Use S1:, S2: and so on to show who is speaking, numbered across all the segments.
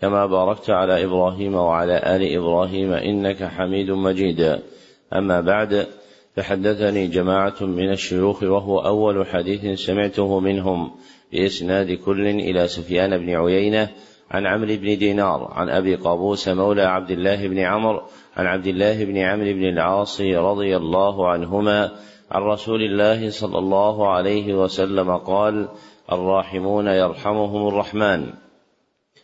S1: كما باركت على إبراهيم وعلى آل إبراهيم إنك حميد مجيد. أما بعد فحدثني جماعة من الشيوخ وهو أول حديث سمعته منهم بإسناد كل إلى سفيان بن عيينة عن عمرو بن دينار عن أبي قابوس مولى عبد الله بن عمرو عن عبد الله بن عمرو بن العاص رضي الله عنهما عن رسول الله صلى الله عليه وسلم قال الراحمون يرحمهم الرحمن.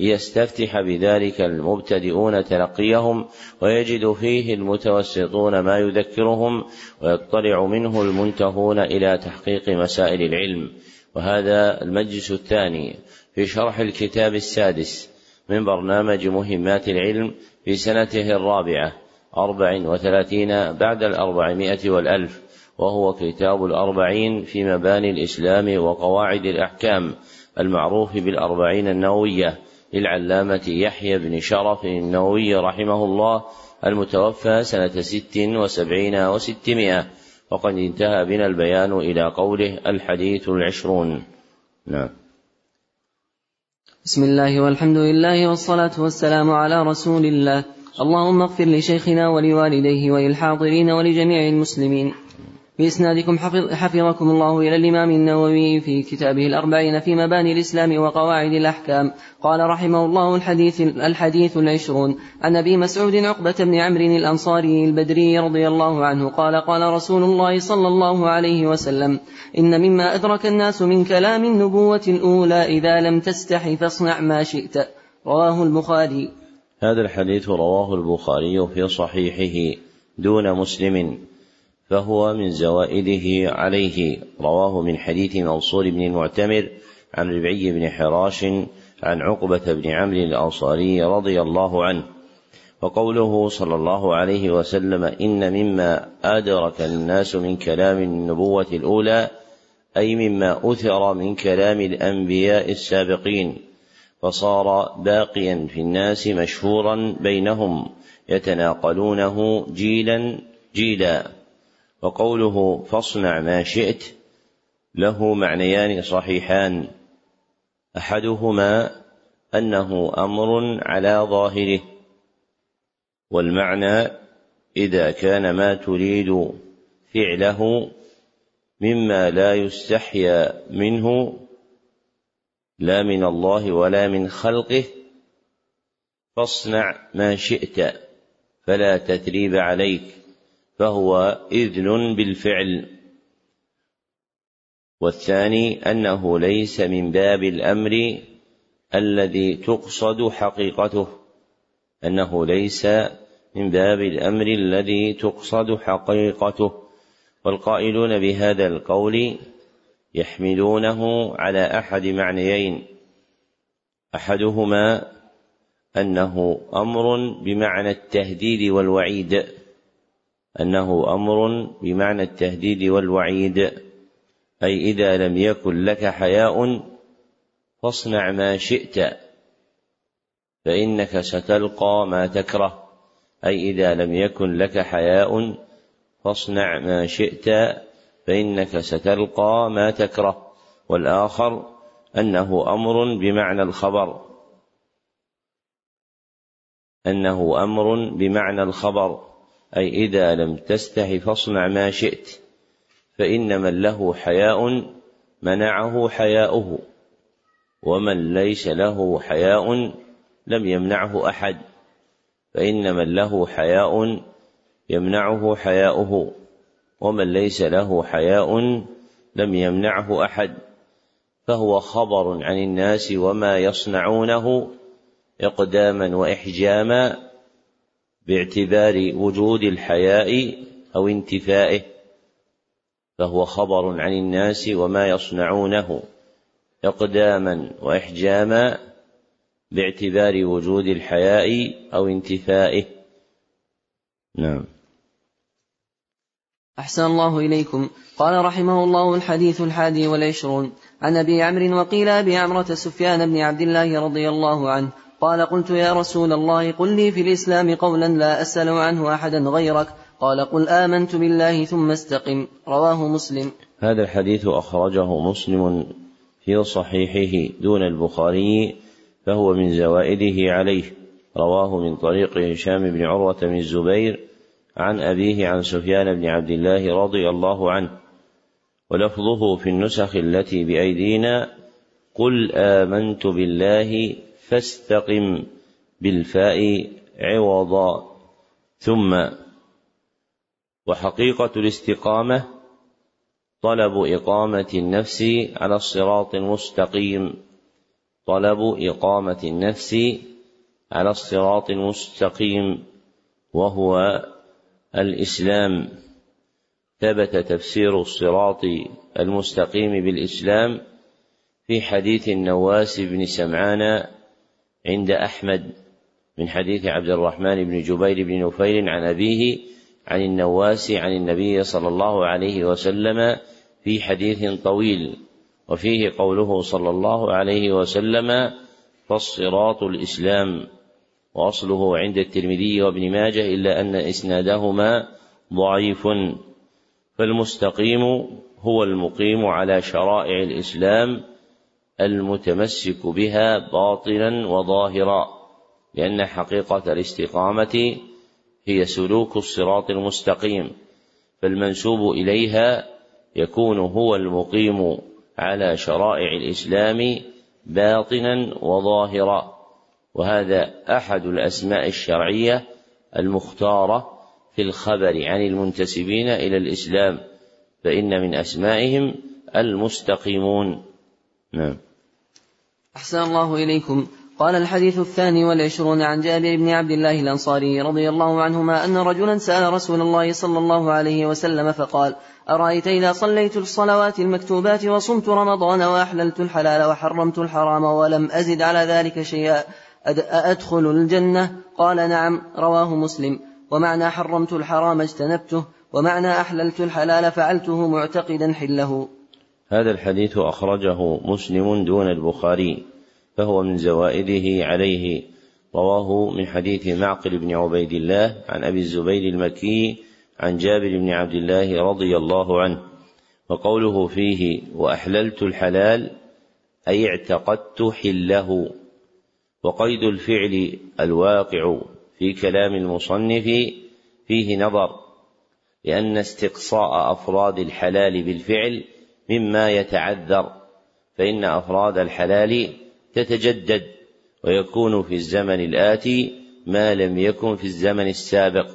S1: ليستفتح بذلك المبتدئون تلقيهم ويجد فيه المتوسطون ما يذكرهم ويطلع منه المنتهون إلى تحقيق مسائل العلم. وهذا المجلس الثاني في شرح الكتاب السادس من برنامج مهمات العلم في سنته الرابعة أربع وثلاثين بعد الأربعمائة والألف وهو كتاب الأربعين في مباني الإسلام وقواعد الأحكام المعروف بالأربعين النووية. للعلامة يحيى بن شرف النووي رحمه الله المتوفى سنة ست وسبعين وستمائة. وقد انتهى بنا البيان إلى قوله الحديث العشرون. نعم.
S2: بسم الله والحمد لله والصلاة والسلام على رسول الله. اللهم اغفر لشيخنا ولوالديه وللحاضرين ولجميع المسلمين. بإسنادكم حفظ حفظكم الله إلى الإمام النووي في كتابه الأربعين في مباني الإسلام وقواعد الأحكام. قال رحمه الله الحديث الحديث العشرون. عن أبي مسعود عقبة بن عمرو الأنصاري البدري رضي الله عنه قال قال رسول الله صلى الله عليه وسلم إن مما أدرك الناس من كلام النبوة الأولى إذا لم تستح فاصنع ما شئت رواه البخاري.
S1: هذا الحديث رواه البخاري في صحيحه دون مسلم. فهو من زوائده عليه. رواه من حديث منصور بن المعتمر عن ربعي بن حراش عن عقبة بن عمرو الأنصاري رضي الله عنه. وقوله صلى الله عليه وسلم إن مما أدرك الناس من كلام النبوة الأولى أي مما أثر من كلام الأنبياء السابقين فصار باقيا في الناس مشهورا بينهم يتناقلونه جيلا جيلا. وقوله فاصنع ما شئت له معنيان صحيحان. أحدهما أنه أمر على ظاهره والمعنى إذا كان ما تريد فعله مما لا يستحيا منه لا من الله ولا من خلقه فاصنع ما شئت فلا تثريب عليك. فهو إذن بالفعل. والثاني أنه ليس من باب الأمر الذي تقصد حقيقته أنه ليس من باب الأمر الذي تقصد حقيقته. والقائلون بهذا القول يحملونه على أحد معنيين. أحدهما أنه أمر بمعنى التهديد والوعيد. أنه أمر بمعنى التهديد والوعيد أي إذا لم يكن لك حياء فاصنع ما شئت فإنك ستلقى ما تكره. أي إذا لم يكن لك حياء فاصنع ما شئت فإنك ستلقى ما تكره. والآخر أنه أمر بمعنى الخبر. أنه أمر بمعنى الخبر. أي إذا لم تستح فاصنع ما شئت فإن من له حياء منعه حياؤه ومن ليس له حياء لم يمنعه أحد فإن من له حياء يمنعه حياؤه ومن ليس له حياء لم يمنعه أحد فهو خبر عن الناس وما يصنعونه إقداما وإحجاما باعتبار وجود الحياء أو انتفائه فهو خبر عن الناس وما يصنعونه إقداما وإحجاما باعتبار وجود الحياء أو انتفائه. نعم.
S2: أحسن الله إليكم. قال رحمه الله الحديث الحادي والعشرون. عن أبي عمرو وقيل أبي عمرة سفيان بن عبد الله رضي الله عنه قال قلت يا رسول الله قل لي في الإسلام قولا لا أسأل عنه أحدا غيرك. قال قل آمنت بالله ثم استقم. رواه مسلم.
S1: هذا الحديث أخرجه مسلم في صحيحه دون البخاري فهو من زوائده عليه. رواه من طريق هشام بن عروة بن الزبير عن أبيه عن سفيان بن عبد الله رضي الله عنه. ولفظه في النسخ التي بأيدينا قل آمنت بالله فاستقم بالفاء عوضا. ثم وحقيقة الاستقامة طلب إقامة النفس على الصراط المستقيم. طلب إقامة النفس على الصراط المستقيم وهو الإسلام. ثبت تفسير الصراط المستقيم بالإسلام في حديث النواس بن سمعان عند أحمد من حديث عبد الرحمن بن جبير بن نفيل عن أبيه عن النواس عن النبي صلى الله عليه وسلم في حديث طويل وفيه قوله صلى الله عليه وسلم فالصراط الإسلام. وأصله عند الترمذي وابن ماجه إلا أن إسنادهما ضعيف. فالمستقيم هو المقيم على شرائع الإسلام المتمسك بها باطنا وظاهرا لأن حقيقة الاستقامة هي سلوك الصراط المستقيم فالمنسوب إليها يكون هو المقيم على شرائع الإسلام باطنا وظاهرا وهذا أحد الأسماء الشرعية المختارة في الخبر عن المنتسبين إلى الإسلام فإن من أسمائهم المستقيمون. نعم.
S2: أحسن الله إليكم. قال الحديث الثاني والعشرون عن جابر بن عبد الله الأنصاري رضي الله عنهما أن رجلا سأل رسول الله صلى الله عليه وسلم فقال أرأيت إذا صليت الصلوات المكتوبات وصمت رمضان وأحللت الحلال وحرمت الحرام ولم أزد على ذلك شيئا؟ أأدخل الجنة؟ قال نعم رواه مسلم. ومعنى حرمت الحرام اجتنبته ومعنى أحللت الحلال فعلته معتقدا حله.
S1: هذا الحديث أخرجه مسلم دون البخاري فهو من زوائده عليه. رواه من حديث معقل بن عبيد الله عن أبي الزبير المكي عن جابر بن عبد الله رضي الله عنه وقوله فيه وأحللت الحلال أي اعتقدت حله وقيد الفعل الواقع في كلام المصنف فيه نظر لأن استقصاء أفراد الحلال بالفعل مما يتعذر فإن أفراد الحلال تتجدد ويكون في الزمن الآتي ما لم يكن في الزمن السابق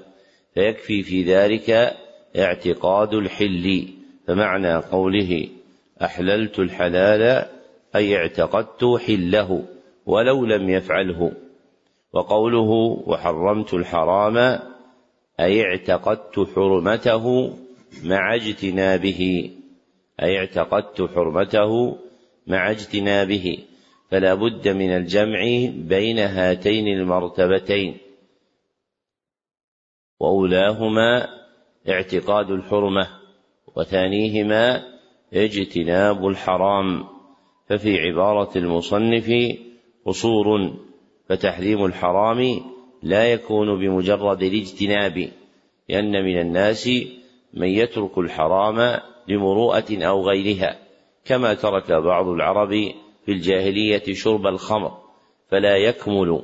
S1: فيكفي في ذلك اعتقاد الحل. فمعنى قوله أحللت الحلال أي اعتقدت حله ولو لم يفعله. وقوله وحرمت الحرام أي اعتقدت حرمته مع اجتنابه. أي اعتقدت حرمته مع اجتنابه فلا بد من الجمع بين هاتين المرتبتين. وأولاهما اعتقاد الحرمة وثانيهما اجتناب الحرام. ففي عبارة المصنف قصور فتحريم الحرام لا يكون بمجرد الاجتناب لأن من الناس من يترك الحرام لمروءة أو غيرها كما ترك بعض العرب في الجاهلية شرب الخمر فلا يكمل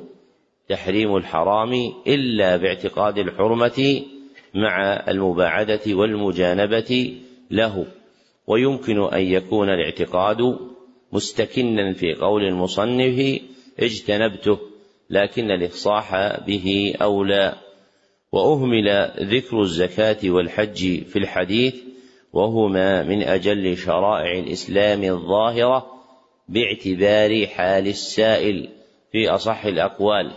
S1: تحريم الحرام إلا باعتقاد الحرمة مع المباعدة والمجانبة له. ويمكن أن يكون الاعتقاد مستكنا في قول المصنف اجتنبته لكن الإفصاح به أولى. وأهمل ذكر الزكاة والحج في الحديث وهما من أجل شرائع الإسلام الظاهرة باعتبار حال السائل في أصح الأقوال.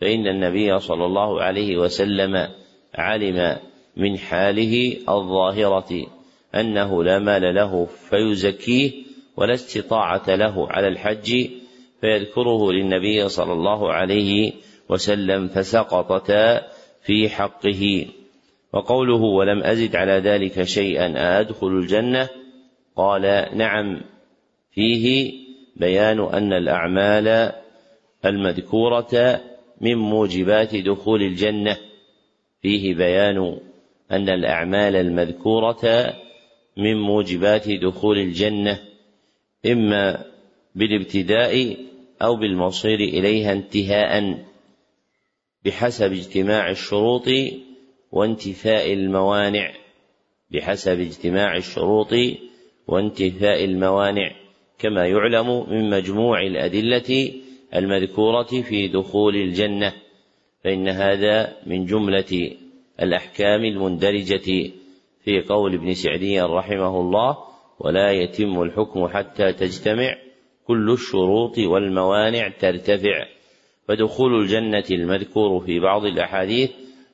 S1: فإن النبي صلى الله عليه وسلم علم من حاله الظاهرة أنه لا مال له فيزكيه ولا استطاعة له على الحج فيذكره للنبي صلى الله عليه وسلم فسقطتا في حقه. وقوله ولم أزد على ذلك شيئا أأدخل الجنة؟ قال نعم. فيه بيان أن الأعمال المذكورة من موجبات دخول الجنة. فيه بيان أن الأعمال المذكورة من موجبات دخول الجنة إما بالابتداء أو بالمصير إليها انتهاء بحسب اجتماع الشروط وانتفاء الموانع بحسب اجتماع الشروط وانتفاء الموانع كما يعلم من مجموع الأدلة المذكورة في دخول الجنة فإن هذا من جملة الأحكام المندرجة في قول ابن سعدي رحمه الله ولا يتم الحكم حتى تجتمع كل الشروط والموانع ترتفع فدخول الجنة المذكور في بعض الأحاديث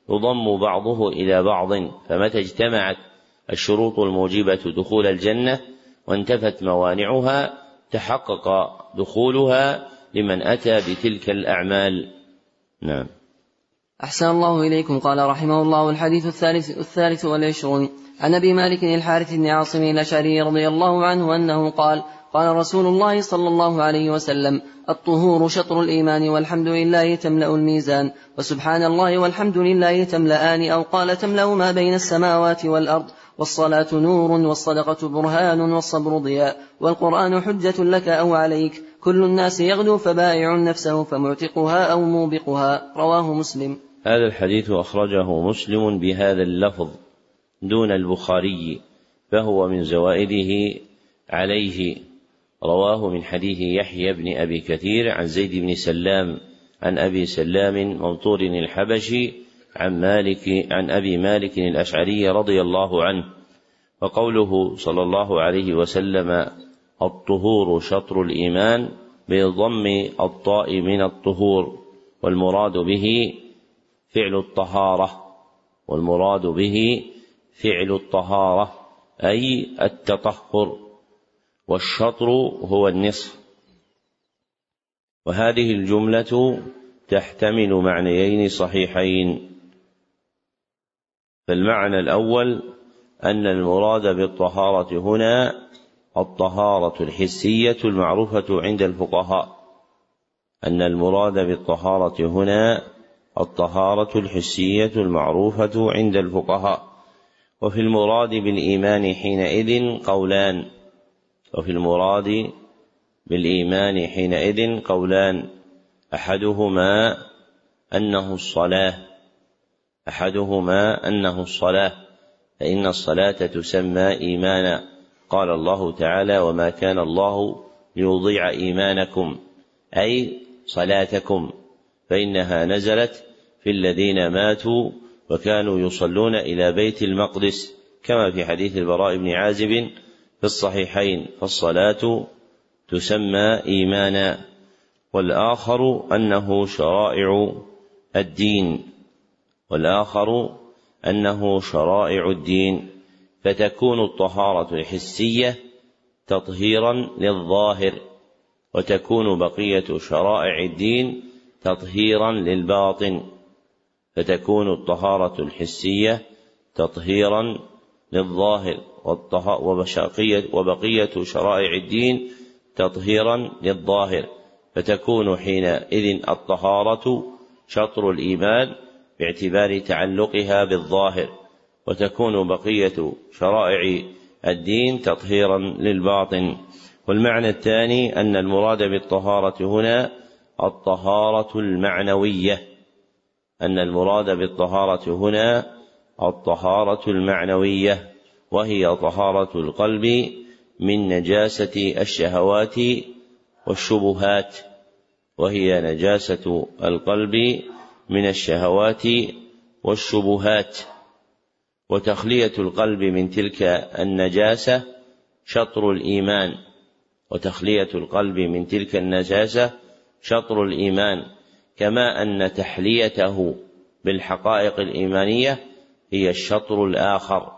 S1: يضم بعضه إلى بعض فمتى اجتمعت الشروط الموجبة دخول الجنة وانتفت موانعها تحقق دخولها لمن أتى بتلك الأعمال. نعم.
S2: أحسن الله إليكم. قال رحمه الله الحديث الثالث, الثالث والعشرون. عن أبي مالك الحارث بن عاصم الأشعري رضي الله عنه أنه قال قال رسول الله صلى الله عليه وسلم الطهور شطر الإيمان والحمد لله تملأ الميزان وسبحان الله والحمد لله تملأان أو قال تملأ ما بين السماوات والأرض والصلاة نور والصدقة برهان والصبر ضياء والقرآن حجة لك أو عليك كل الناس يغدو فبائع نفسه فمعتقها أو موبقها رواه مسلم.
S1: هذا الحديث أخرجه مسلم بهذا اللفظ. دون البخاري فهو من زوائده عليه. رواه من حديث يحيى بن أبي كثير عن زيد بن سلام عن أبي سلام ممطور الحبشي عن مالك عن أبي مالك الأشعري رضي الله عنه. وقوله صلى الله عليه وسلم الطهور شطر الإيمان بضم الطاء من الطهور والمراد به فعل الطهارة والمراد به فعل الطهارة أي التطهر والشطر هو النصف. وهذه الجملة تحتمل معنيين صحيحين. فالمعنى الأول أن المراد بالطهارة هنا الطهارة الحسية المعروفة عند الفقهاء. أن المراد بالطهارة هنا الطهارة الحسية المعروفة عند الفقهاء. وفي المراد بالإيمان حينئذ قولان. وفي المراد بالإيمان حينئذ قولان. أحدهما أنه الصلاة. أحدهما أنه الصلاة. فإن الصلاة تسمى إيمانا. قال الله تعالى وما كان الله ليضيع إيمانكم أي صلاتكم. فإنها نزلت في الذين ماتوا وكانوا يصلون إلى بيت المقدس كما في حديث البراء بن عازب في الصحيحين فالصلاة تسمى إيمانا والآخر أنه شرائع الدين والآخر أنه شرائع الدين فتكون الطهارة الحسية تطهيرا للظاهر وتكون بقية شرائع الدين تطهيرا للباطن. فتكون الطهارة الحسية تطهيرا للظاهر وبقية شرائع الدين تطهيرا للظاهر فتكون حينئذ الطهارة شطر الإيمان باعتبار تعلقها بالظاهر وتكون بقية شرائع الدين تطهيرا للباطن. والمعنى الثاني أن المراد بالطهارة هنا الطهارة المعنوية. أن المراد بالطهارة هنا الطهارة المعنوية وهي طهارة القلب من نجاسة الشهوات والشبهات وهي نجاسة القلب من الشهوات والشبهات. وتخلية القلب من تلك النجاسة شطر الإيمان. وتخلية القلب من تلك النجاسة شطر الإيمان. كما أن تحليته بالحقائق الإيمانية هي الشطر الآخر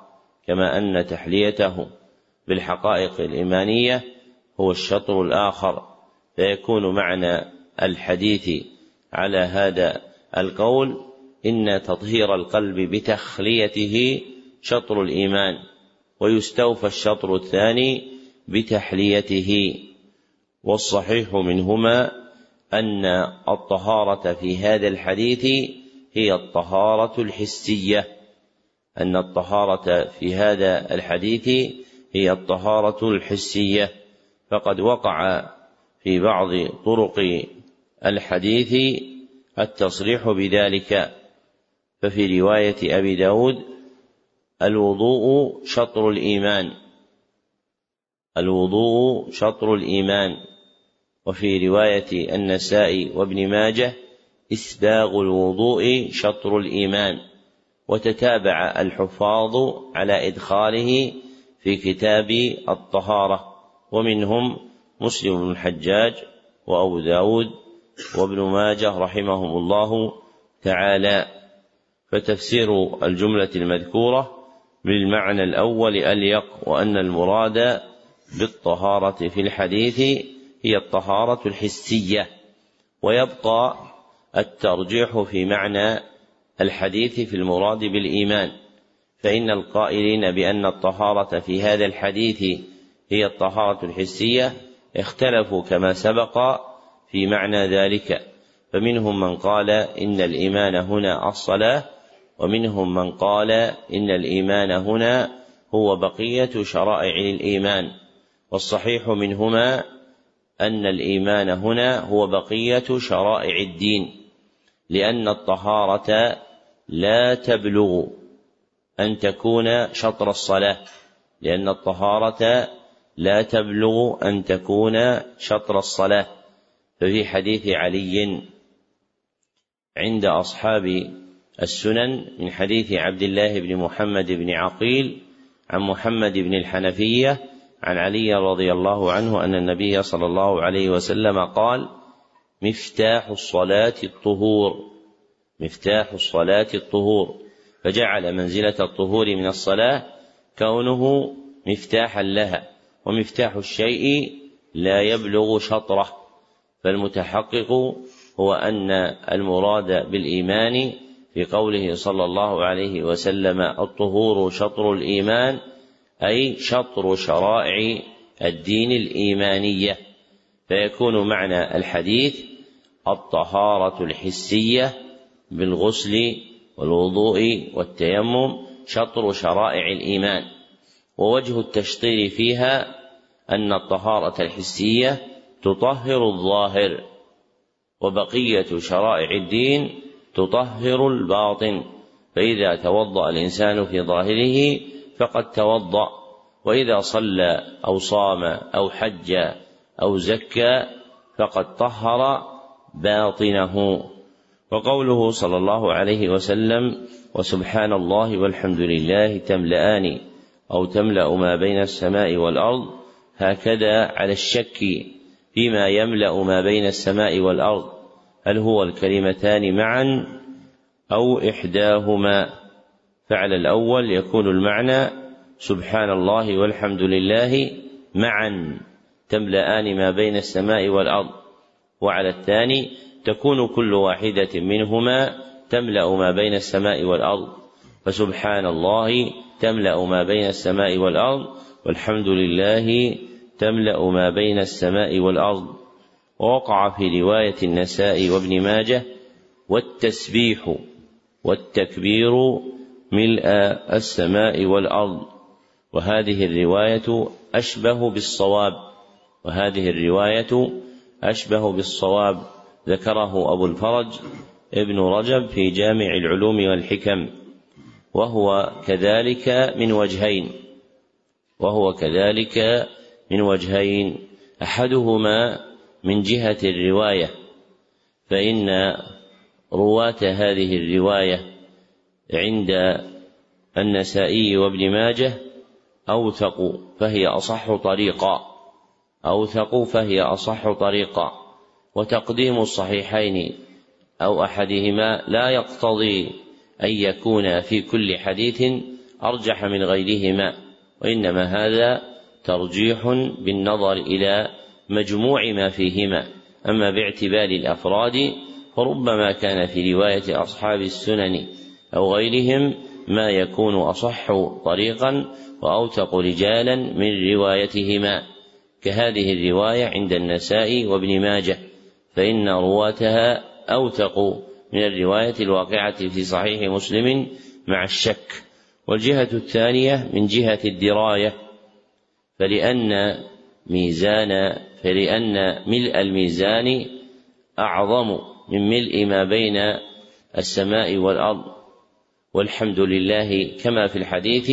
S1: كما أن تحليته بالحقائق الإيمانية هو الشطر الآخر. فيكون معنى الحديث على هذا القول إن تطهير القلب بتخليته شطر الإيمان ويستوفى الشطر الثاني بتحليته والصحيح منهما أن الطهارة في هذا الحديث هي الطهارة الحسية أن الطهارة في هذا الحديث هي الطهارة الحسية. فقد وقع في بعض طرق الحديث التصريح بذلك. ففي رواية أبي داود الوضوء شطر الإيمان. الوضوء شطر الإيمان. وفي رواية النساء وابن ماجه إسباغ الوضوء شطر الإيمان وتتابع الحفاظ على إدخاله في كتاب الطهارة ومنهم مسلم بن الحجاج وأبو داود وابن ماجه رحمهم الله تعالى. فتفسير الجملة المذكورة بالمعنى الأول أليق وأن المراد بالطهارة في الحديث هي الطهارة الحسية ويبقى الترجيح في معنى الحديث في المراد بالإيمان. فإن القائلين بأن الطهارة في هذا الحديث هي الطهارة الحسية اختلفوا كما سبق في معنى ذلك. فمنهم من قال إن الإيمان هنا الصلاة ومنهم من قال إن الإيمان هنا هو بقية شرائع الإيمان. والصحيح منهما أن الإيمان هنا هو بقية شرائع الدين لأن الطهارة لا تبلغ أن تكون شطر الصلاة لأن الطهارة لا تبلغ أن تكون شطر الصلاة. ففي حديث علي عند أصحاب السنن من حديث عبد الله بن محمد بن عقيل عن محمد بن الحنفية عن علي رضي الله عنه أن النبي صلى الله عليه وسلم قال مفتاح الصلاة الطهور مفتاح الصلاة الطهور. فجعل منزلة الطهور من الصلاة كونه مفتاحا لها ومفتاح الشيء لا يبلغ شطره. فالمتحقق هو أن المراد بالإيمان في قوله صلى الله عليه وسلم الطهور شطر الإيمان أي شطر شرائع الدين الإيمانية. فيكون معنى الحديث الطهارة الحسية بالغسل والوضوء والتيمم شطر شرائع الإيمان. ووجه التشطير فيها أن الطهارة الحسية تطهر الظاهر وبقية شرائع الدين تطهر الباطن. فإذا توضأ الإنسان في ظاهره فقد توضأ وإذا صلى أو صام أو حج أو زكى فقد طهر باطنه. وقوله صلى الله عليه وسلم وسبحان الله والحمد لله تملأان أو تملأ ما بين السماء والأرض هكذا على الشك فيما يملأ ما بين السماء والأرض. هل هو الكلمتان معا أو إحداهما؟ فعل الأول يكون المعنى سبحان الله والحمد لله معا تملأان ما بين السماء والأرض. وعلى الثاني تكون كل واحدة منهما تملأ ما بين السماء والأرض. فسبحان الله تملأ ما بين السماء والأرض والحمد لله تملأ ما بين السماء والأرض. ووقع في رواية النساء وابن ماجه والتسبيح والتكبير ملء السماء والأرض. وهذه الرواية أشبه بالصواب. وهذه الرواية أشبه بالصواب. ذكره أبو الفرج ابن رجب في جامع العلوم والحكم. وهو كذلك من وجهين. وهو كذلك من وجهين. أحدهما من جهة الرواية. فإن رواة هذه الرواية عند النسائي وابن ماجه أوثق فهي أصح طريقا أوثق فهي أصح طريقا. وتقديم الصحيحين أو أحدهما لا يقتضي أن يكون في كل حديث أرجح من غيرهما وإنما هذا ترجيح بالنظر إلى مجموع ما فيهما. أما باعتبار الأفراد فربما كان في رواية أصحاب السنن أو غيرهم ما يكون أصح طريقا وأوثق رجالا من روايتهما. كهذه الرواية عند النساء وابن ماجه فإن رواتها أوثق من الرواية الواقعة في صحيح مسلم مع الشك. والجهة الثانية من جهة الدراية فلأن ميزان فلأن ملء الميزان أعظم من ملء ما بين السماء والأرض. والحمد لله كما في الحديث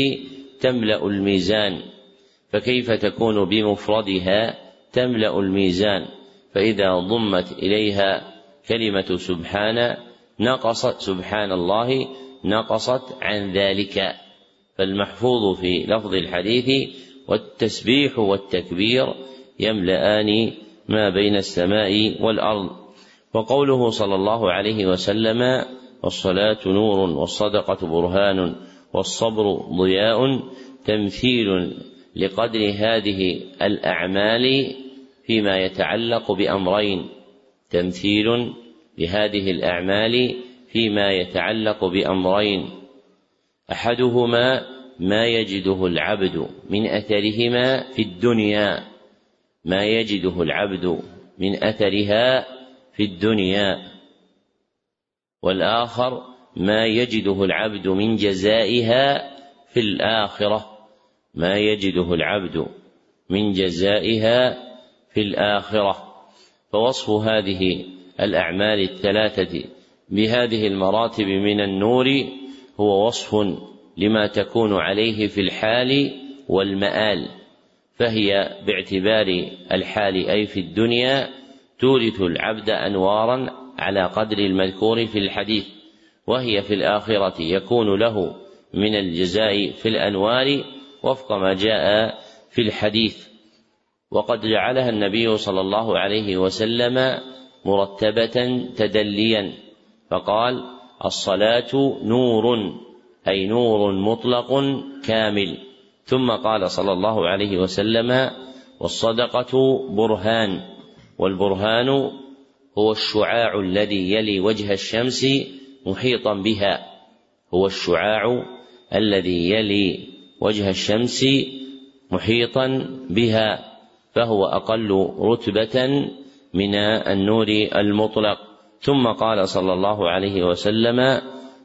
S1: تملأ الميزان فكيف تكون بمفردها تملأ الميزان؟ فإذا ضمت إليها كلمة سبحان نقصت سبحان الله نقصت عن ذلك. فالمحفوظ في لفظ الحديث والتسبيح والتكبير يملأان ما بين السماء والأرض. وقوله صلى الله عليه وسلم والصلاة نور والصدقة برهان والصبر ضياء تمثيل لقدر هذه الأعمال فيما يتعلق بأمرين تمثيل لهذه الأعمال فيما يتعلق بأمرين أحدهما ما يجده العبد من أثرهما في الدنيا ما يجده العبد من أثرها في الدنيا. والآخر ما يجده العبد من جزائها في الآخرة. ما يجده العبد من جزائها في الآخرة. فوصف هذه الأعمال الثلاثة بهذه المراتب من النور هو وصف لما تكون عليه في الحال والمآل فهي باعتبار الحال أي في الدنيا تورث العبد أنوارا على قدر المذكور في الحديث وهي في الآخرة يكون له من الجزاء في الأنوار وفق ما جاء في الحديث. وقد جعلها النبي صلى الله عليه وسلم مرتبة تدليا فقال الصلاة نور أي نور مطلق كامل. ثم قال صلى الله عليه وسلم والصدقة برهان والبرهان هو الشعاع الذي يلي وجه الشمس محيطا بها. هو الشعاع الذي يلي وجه الشمس محيطا بها فهو أقل رتبة من النور المطلق. ثم قال صلى الله عليه وسلم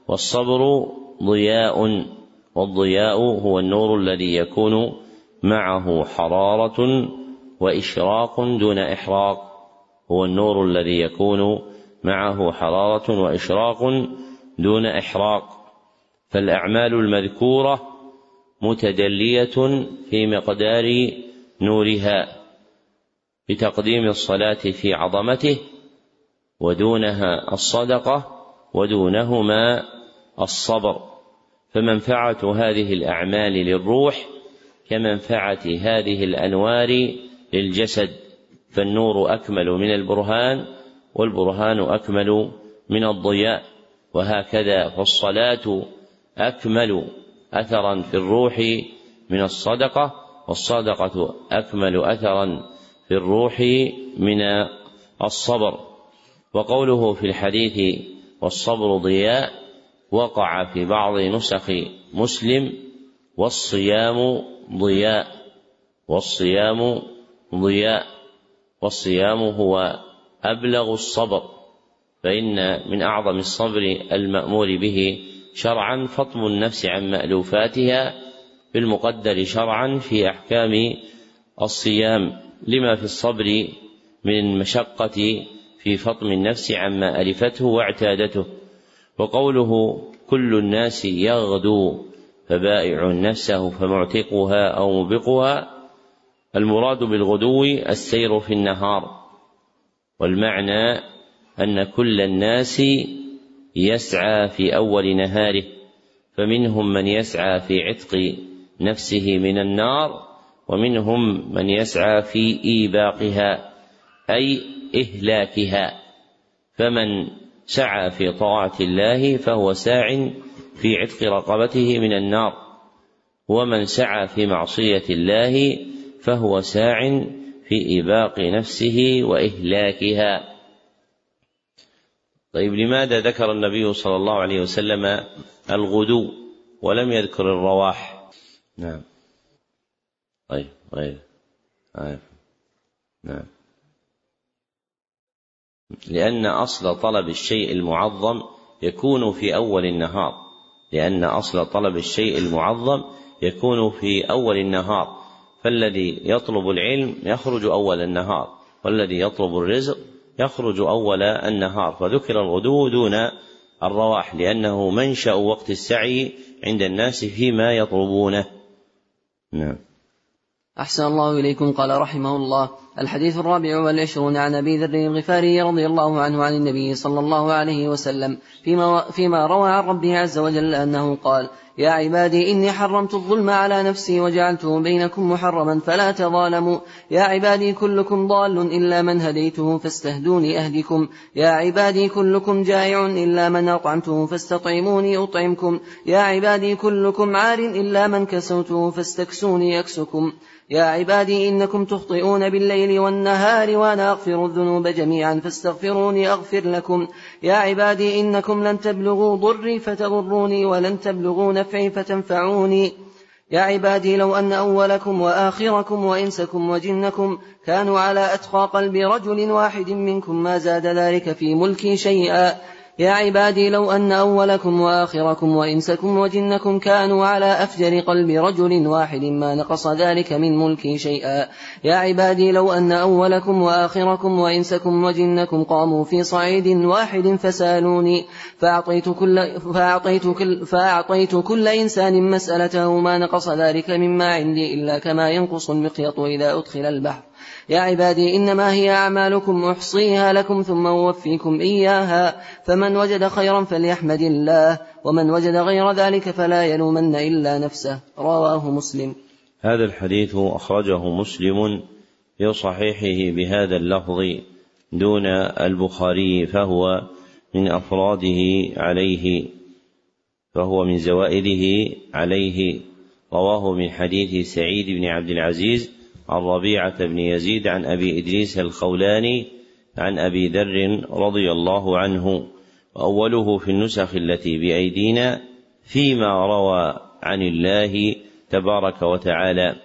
S1: والصبر ضياء والضياء هو النور الذي يكون معه حرارة وإشراق دون إحراق. هو النور الذي يكون معه حرارة وإشراق دون إحراق. فالأعمال المذكورة متدلية في مقدار نورها بتقديم الصلاة في عظمته ودونها الصدقة ودونهما الصبر. فمنفعة هذه الأعمال للروح كمنفعة هذه الأنوار للجسد. فالنور أكمل من البرهان والبرهان أكمل من الضياء وهكذا فالصلاة أكمل أثرا في الروح من الصدقة والصدقة أكمل أثرا في الروح من الصبر. وقوله في الحديث والصبر ضياء وقع في بعض نسخ مسلم والصيام ضياء والصيام ضياء والصيام هو أبلغ الصبر فإن من أعظم الصبر المأمور به شرعا فطم النفس عن مألوفاتها بالمقدر شرعا في أحكام الصيام. لما في الصبر من المشقة في فطم النفس عما ألفته واعتادته وقوله كل الناس يغدو فبائع نفسه فمعتقها أو مبقها المراد بالغدو السير في النهار والمعنى أن كل الناس يسعى في أول نهاره فمنهم من يسعى في عتق نفسه من النار ومنهم من يسعى في إيباقها أي إهلاكها فمن سعى في طاعة الله فهو ساع في عتق رقبته من النار ومن سعى في معصية الله فهو ساع في إباق نفسه وإهلاكها. طيب لماذا ذكر النبي صلى الله عليه وسلم الغدو ولم يذكر الرواح؟ نعم. طيب طيب طيب نعم. لأن أصل طلب الشيء المعظم يكون في أول النهار. لأن أصل طلب الشيء المعظم يكون في أول النهار. فالذي يطلب العلم يخرج أول النهار والذي يطلب الرزق يخرج أول النهار. فذكر الغدو دون الرواح لأنه منشأ وقت السعي عند الناس فيما يطلبونه. نعم.
S2: أحسن الله إليكم قال رحمه الله. الحديث الرابع والعشرون عن أبي ذر الغفاري رضي الله عنه عن النبي صلى الله عليه وسلم فيما, فيما روى عن ربه عز وجل أنه قال يا عبادي إني حرمت الظلم على نفسي وجعلته بينكم محرما فلا تظالموا. يا عبادي كلكم ضال إلا من هديته فاستهدوني أهدكم. يا عبادي كلكم جائع إلا من أطعمته فاستطعموني أطعمكم. يا عبادي كلكم عار إلا من كسوته فاستكسوني أكسكم يا عبادي إنكم تخطئون بالليل والنهار وأنا أغفر الذنوب جميعا فاستغفروني أغفر لكم. يا عبادي إنكم لن تبلغوا ضري فتضروني ولن تبلغوا نفعي فتنفعوني. يا عبادي لو أن أولكم وآخركم وإنسكم وجنكم كانوا على أتقى قلب رجل واحد منكم ما زاد ذلك في ملكي شيئا. يا عبادي لو أن أولكم وآخركم وإنسكم وجنكم كانوا على أفجر قلب رجل واحد ما نقص ذلك من ملكي شيئا. يا عبادي لو أن أولكم وآخركم وإنسكم وجنكم قاموا في صعيد واحد فسالوني فأعطيت كل, فأعطيت كل, فأعطيت كل إنسان مسألته ما نقص ذلك مما عندي إلا كما ينقص المخيط إذا أدخل البحر. يا عبادي إنما هي أعمالكم أحصيها لكم ثم أوفيكم إياها. فمن وجد خيرا فليحمد الله ومن وجد غير ذلك فلا يلومن إلا نفسه. رواه مسلم.
S1: هذا الحديث أخرجه مسلم في صحيحه بهذا اللفظ دون البخاري فهو من أفراده عليه فهو من زوائده عليه. رواه من حديث سعيد بن عبد العزيز عن ربيعة بن يزيد عن أبي إدريس الخولاني عن أبي ذر رضي الله عنه وأوله في النسخ التي بأيدينا فيما روى عن الله تبارك وتعالى.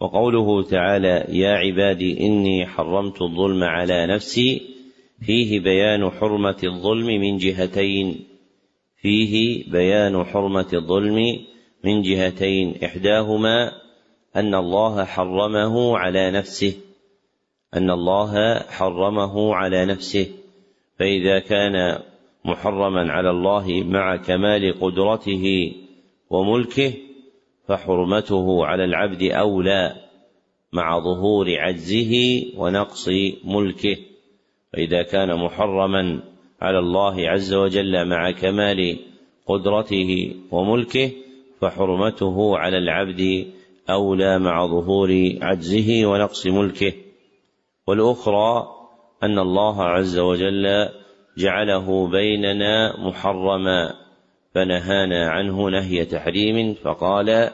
S1: وقوله تعالى يا عبادي إني حرمت الظلم على نفسي فيه بيان حرمة الظلم من جهتين. فيه بيان حرمة الظلم من جهتين إحداهما أن الله حرمه على نفسه. أن الله حرمه على نفسه. فإذا كان محرما على الله مع كمال قدرته وملكه فحرمته على العبد أولى مع ظهور عجزه ونقص ملكه. فإذا كان محرما على الله عز وجل مع كمال قدرته وملكه فحرمته على العبد أولى مع ظهور عجزه ونقص ملكه. والأخرى أن الله عز وجل جعله بيننا محرما فنهانا عنه نهي تحريم فقال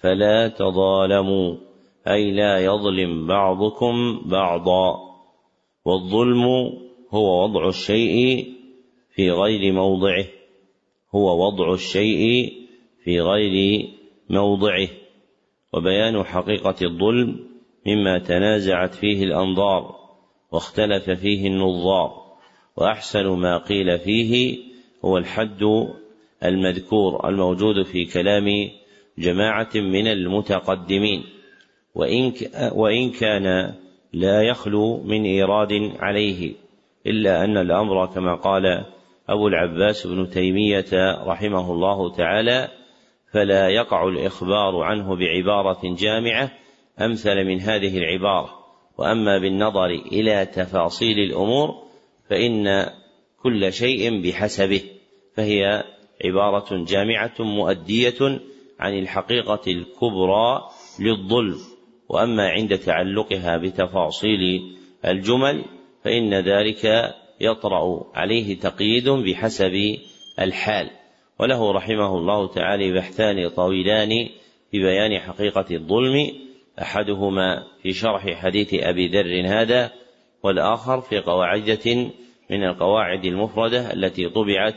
S1: فلا تظالموا أي لا يظلم بعضكم بعضا. والظلم هو وضع الشيء في غير موضعه هو وضع الشيء في غير موضعه. وبيان حقيقة الظلم مما تنازعت فيه الأنظار واختلف فيه النظار. وأحسن ما قيل فيه هو الحد المذكور الموجود في كلام جماعة من المتقدمين. وإن, وإن كان لا يخلو من إيراد عليه إلا أن الأمر كما قال أبو العباس بن تيمية رحمه الله تعالى فلا يقع الإخبار عنه بعبارة جامعة أمثل من هذه العبارة. وأما بالنظر إلى تفاصيل الأمور فإن كل شيء بحسبه فهي عبارة جامعة مؤدية عن الحقيقة الكبرى للظلم. وأما عند تعلقها بتفاصيل الجمل فإن ذلك يطرأ عليه تقييد بحسب الحال. وله رحمه الله تعالى بحثان طويلان في بيان حقيقة الظلم أحدهما في شرح حديث أبي ذر هذا والآخر في قواعدة من القواعد المفردة التي طبعت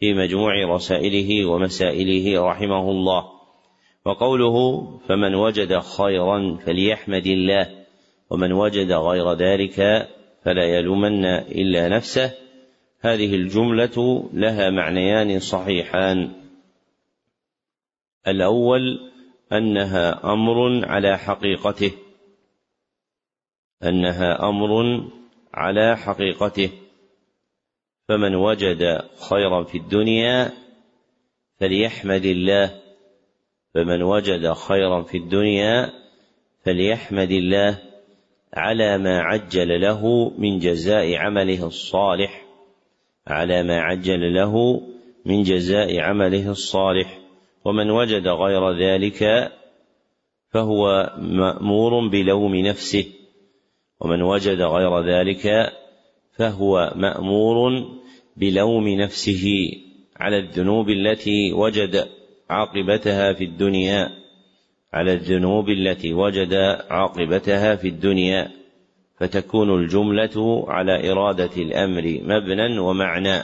S1: في مجموع رسائله ومسائله رحمه الله. وقوله فمن وجد خيرا فليحمد الله ومن وجد غير ذلك فلا يلومن إلا نفسه هذه الجملة لها معنيان صحيحان. الأول أنها أمر على حقيقته. أنها أمر على حقيقته. فمن وجد خيرا في الدنيا فليحمد الله. فمن وجد خيرا في الدنيا فليحمد الله على ما عجل له من جزاء عمله الصالح. على ما عجل له من جزاء عمله الصالح ومن وجد غير ذلك فهو مأمور بلوم نفسه ومن وجد غير ذلك فهو مأمور بلوم نفسه على الذنوب التي وجد عاقبتها في الدنيا على الذنوب التي وجد عاقبتها في الدنيا. فتكون الجملة على إرادة الأمر مبنى ومعنى.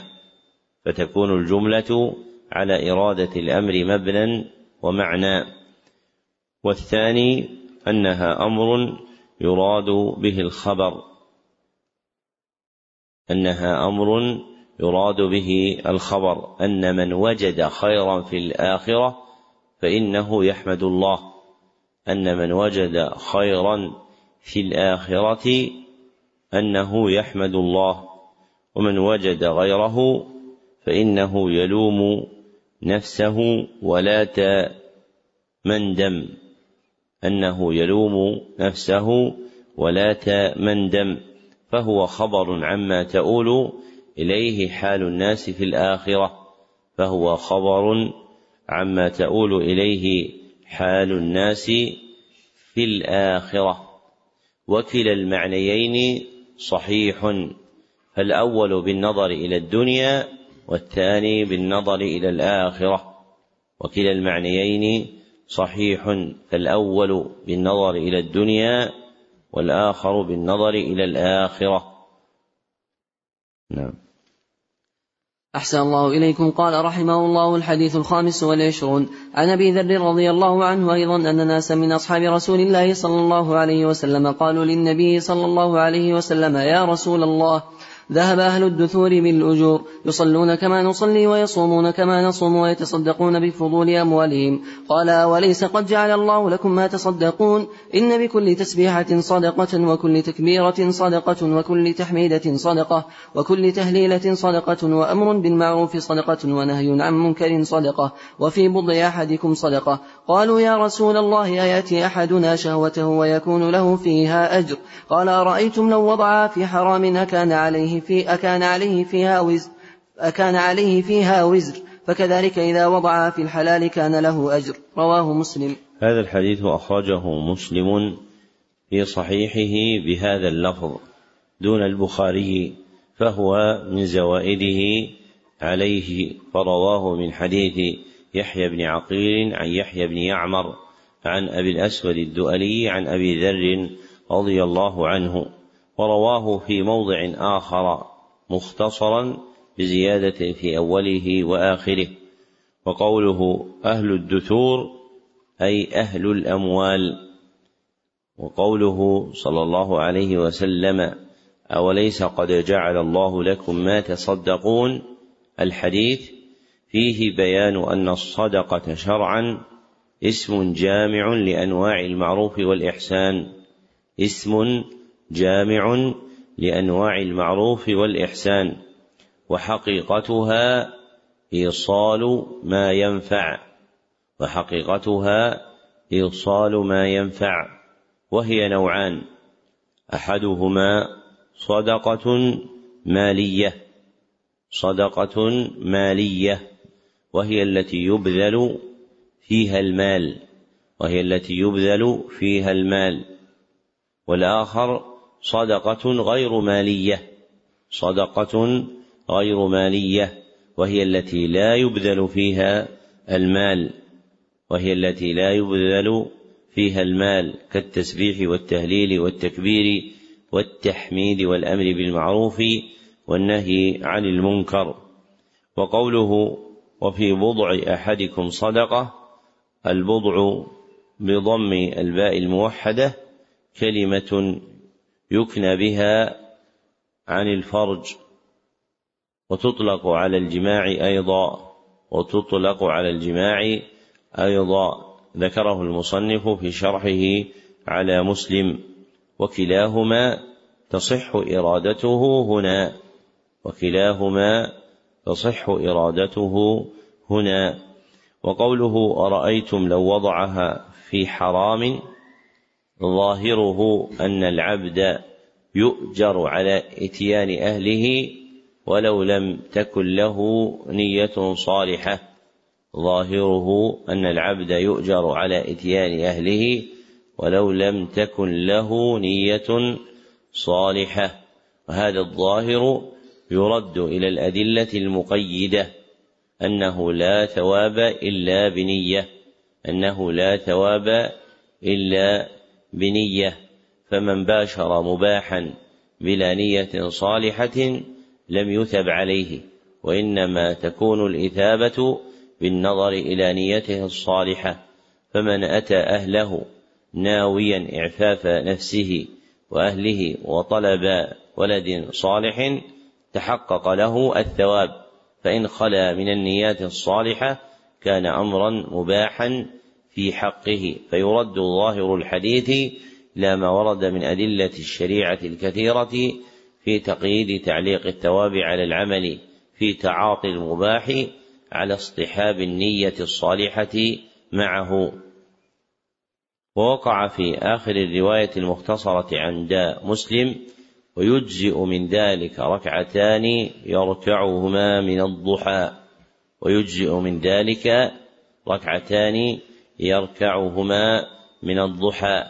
S1: فتكون الجملة على إرادة الأمر مبنى ومعنى. والثاني أنها أمر يراد به الخبر. أنها أمر يراد به الخبر. أن من وجد خيرا في الآخرة فإنه يحمد الله. أن من وجد خيرا في الآخرة أنه يحمد الله ومن وجد غيره فإنه يلوم نفسه ولا مندم أنه يلوم نفسه ولا مندم فهو خبر عما تؤول إليه حال الناس في الآخرة. فهو خبر عما تؤول إليه حال الناس في الآخرة. وكلا المعنيين صحيح. فالأول بالنظر إلى الدنيا والثاني بالنظر إلى الآخرة. وكلا المعنيين صحيح. فالأول بالنظر إلى الدنيا والآخر بالنظر إلى الآخرة. نعم.
S2: أحسن الله إليكم. قال رحمه الله الحديث الخامس والعشرون. عن أبي ذر رضي الله عنه أيضا أن ناسا من أصحاب رسول الله صلى الله عليه وسلم قالوا للنبي صلى الله عليه وسلم يا رسول الله ذهب أهل الدثور بالأجور يصلون كما نصلي ويصومون كما نصوم ويتصدقون بفضول أموالهم. قال وليس قد جعل الله لكم ما تصدقون؟ إن بكل تسبيحة صدقة وكل تكبيرة صدقة وكل تحميدة صدقة وكل تهليلة صدقة وأمر بالمعروف صدقة ونهي عن منكر صدقة وفي بضع أحدكم صدقة. قالوا يا رسول الله أيأتي أحدنا شهوته ويكون له فيها أجر؟ قال أرأيتم لو وضعها في حرام أكان عليه في أكان عليه فيها وزر أكان عليه فيها وزر. فكذلك إذا وضع في الحلال كان له أجر. رواه مسلم.
S1: هذا الحديث أخرجه مسلم في صحيحه بهذا اللفظ دون البخاري فهو من زوائده عليه فرواه من حديث يحيى بن عقيل عن يحيى بن يعمر عن أبي الأسود الدؤلي عن أبي ذر رضي الله عنه. ورواه في موضع آخر مختصرا بزيادة في أوله وآخره وقوله أهل الدثور أي أهل الأموال وقوله صلى الله عليه وسلم أوليس قد جعل الله لكم ما تصدقون؟ الحديث فيه بيان أن الصدقة شرعا اسم جامع لأنواع المعروف والإحسان اسم جامع لأنواع المعروف والإحسان وحقيقتها إيصال ما ينفع وحقيقتها إيصال ما ينفع وهي نوعان أحدهما صدقة مالية صدقة مالية وهي التي يبذل فيها المال وهي التي يبذل فيها المال والآخر صدقة غير مالية. صدقة غير مالية وهي التي لا يبذل فيها المال وهي التي لا يبذل فيها المال كالتسبيح والتهليل والتكبير والتحميد والأمر بالمعروف والنهي عن المنكر. وقوله وفي بضع أحدكم صدقة البضع بضم الباء الموحدة كلمة يكنى بها عن الفرج وتطلق على الجماع أيضا وتطلق على الجماع أيضا. ذكره المصنف في شرحه على مسلم وكلاهما تصح إرادته هنا وكلاهما تصح إرادته هنا. وقوله أرأيتم لو وضعها في حرام؟ ظاهره أن العبد يؤجر على إتيان أهله ولو لم تكن له نية صالحة. ظاهره أن العبد يؤجر على إتيان أهله ولو لم تكن له نية صالحة. وهذا الظاهر يرد إلى الأدلة المقيدة أنه لا ثواب إلا بنية أنه لا ثواب إلا بنية فمن باشر مباحا بلا نية صالحة لم يثب عليه وإنما تكون الإثابة بالنظر إلى نيته الصالحة فمن أتى أهله ناويا إعفاف نفسه وأهله وطلب ولد صالح تحقق له الثواب فإن خلا من النيات الصالحة كان امرا مباحا في حقه فيرد ظاهر الحديث إلى ما ورد من أدلة الشريعة الكثيرة في تقييد تعليق الثواب على العمل في تعاطي المباح على اصطحاب النية الصالحة معه. ووقع في آخر الرواية المختصرة عند مسلم ويجزئ من ذلك ركعتان يركعهما من الضحى ويجزئ من ذلك ركعتان يركعهما من الضحى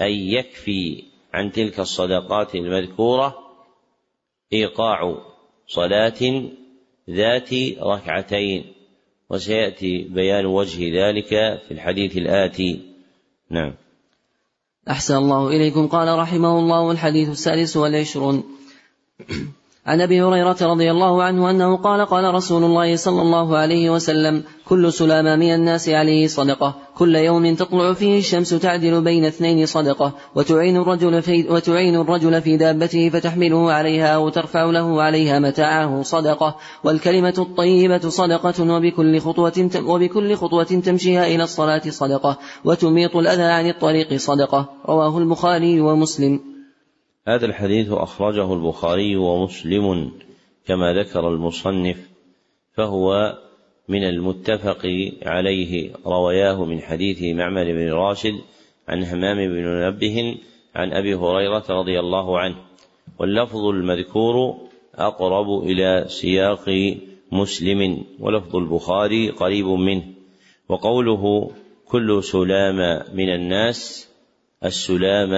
S1: أي يكفي عن تلك الصدقات المذكورة إيقاع صلاة ذات ركعتين. وسيأتي بيان وجه ذلك في الحديث الآتي. نعم.
S2: أحسن الله إليكم. قال رحمه الله الحديث السادس والعشرون. عن أبي هريرة رضي الله عنه أنه قال قال رسول الله صلى الله عليه وسلم كل سلامة من الناس عليه صدقة كل يوم تطلع فيه الشمس تعدل بين اثنين صدقة وتعين الرجل في وتعين الرجل في دابته فتحمله عليها أو ترفع له عليها متاعه صدقة والكلمة الطيبة صدقة وبكل خطوة وبكل خطوة تمشيها إلى الصلاة صدقة وتميط الأذى عن الطريق صدقة رواه البخاري ومسلم.
S1: هذا الحديث أخرجه البخاري ومسلم كما ذكر المصنف فهو من المتفق عليه رواياه من حديث معمر بن راشد عن همام بن منبه عن أبي هريرة رضي الله عنه. واللفظ المذكور أقرب إلى سياق مسلم ولفظ البخاري قريب منه. وقوله كل سلام من الناس السلام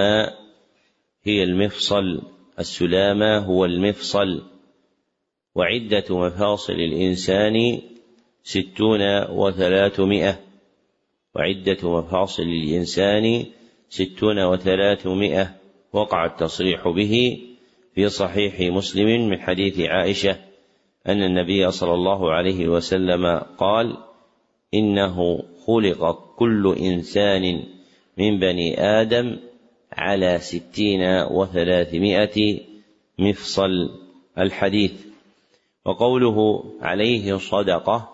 S1: هي المفصل السلامة هو المفصل. وعدة مفاصل الإنسان ستون وثلاثمائة. وعدة مفاصل الإنسان ستون وثلاثمائة. وقع التصريح به في صحيح مسلم من حديث عائشة أن النبي صلى الله عليه وسلم قال إنه خلق كل إنسان من بني آدم على ستين وثلاثمائة مفصل الحديث. وقوله عليه صدقة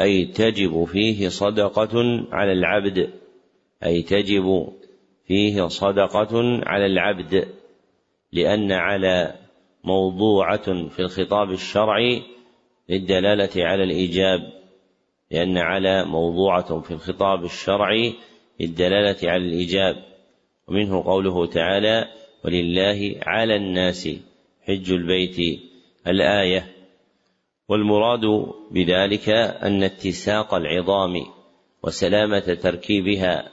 S1: أي تجب فيه صدقة على العبد أي تجب فيه صدقة على العبد لأن على موضوعة في الخطاب الشرعي للدلالة على الإيجاب لأن على موضوعة في الخطاب الشرعي للدلالة على الإيجاب. ومنه قوله تعالى ولله على الناس حج البيت الآية والمراد بذلك أن اتساق العظام وسلامة تركيبها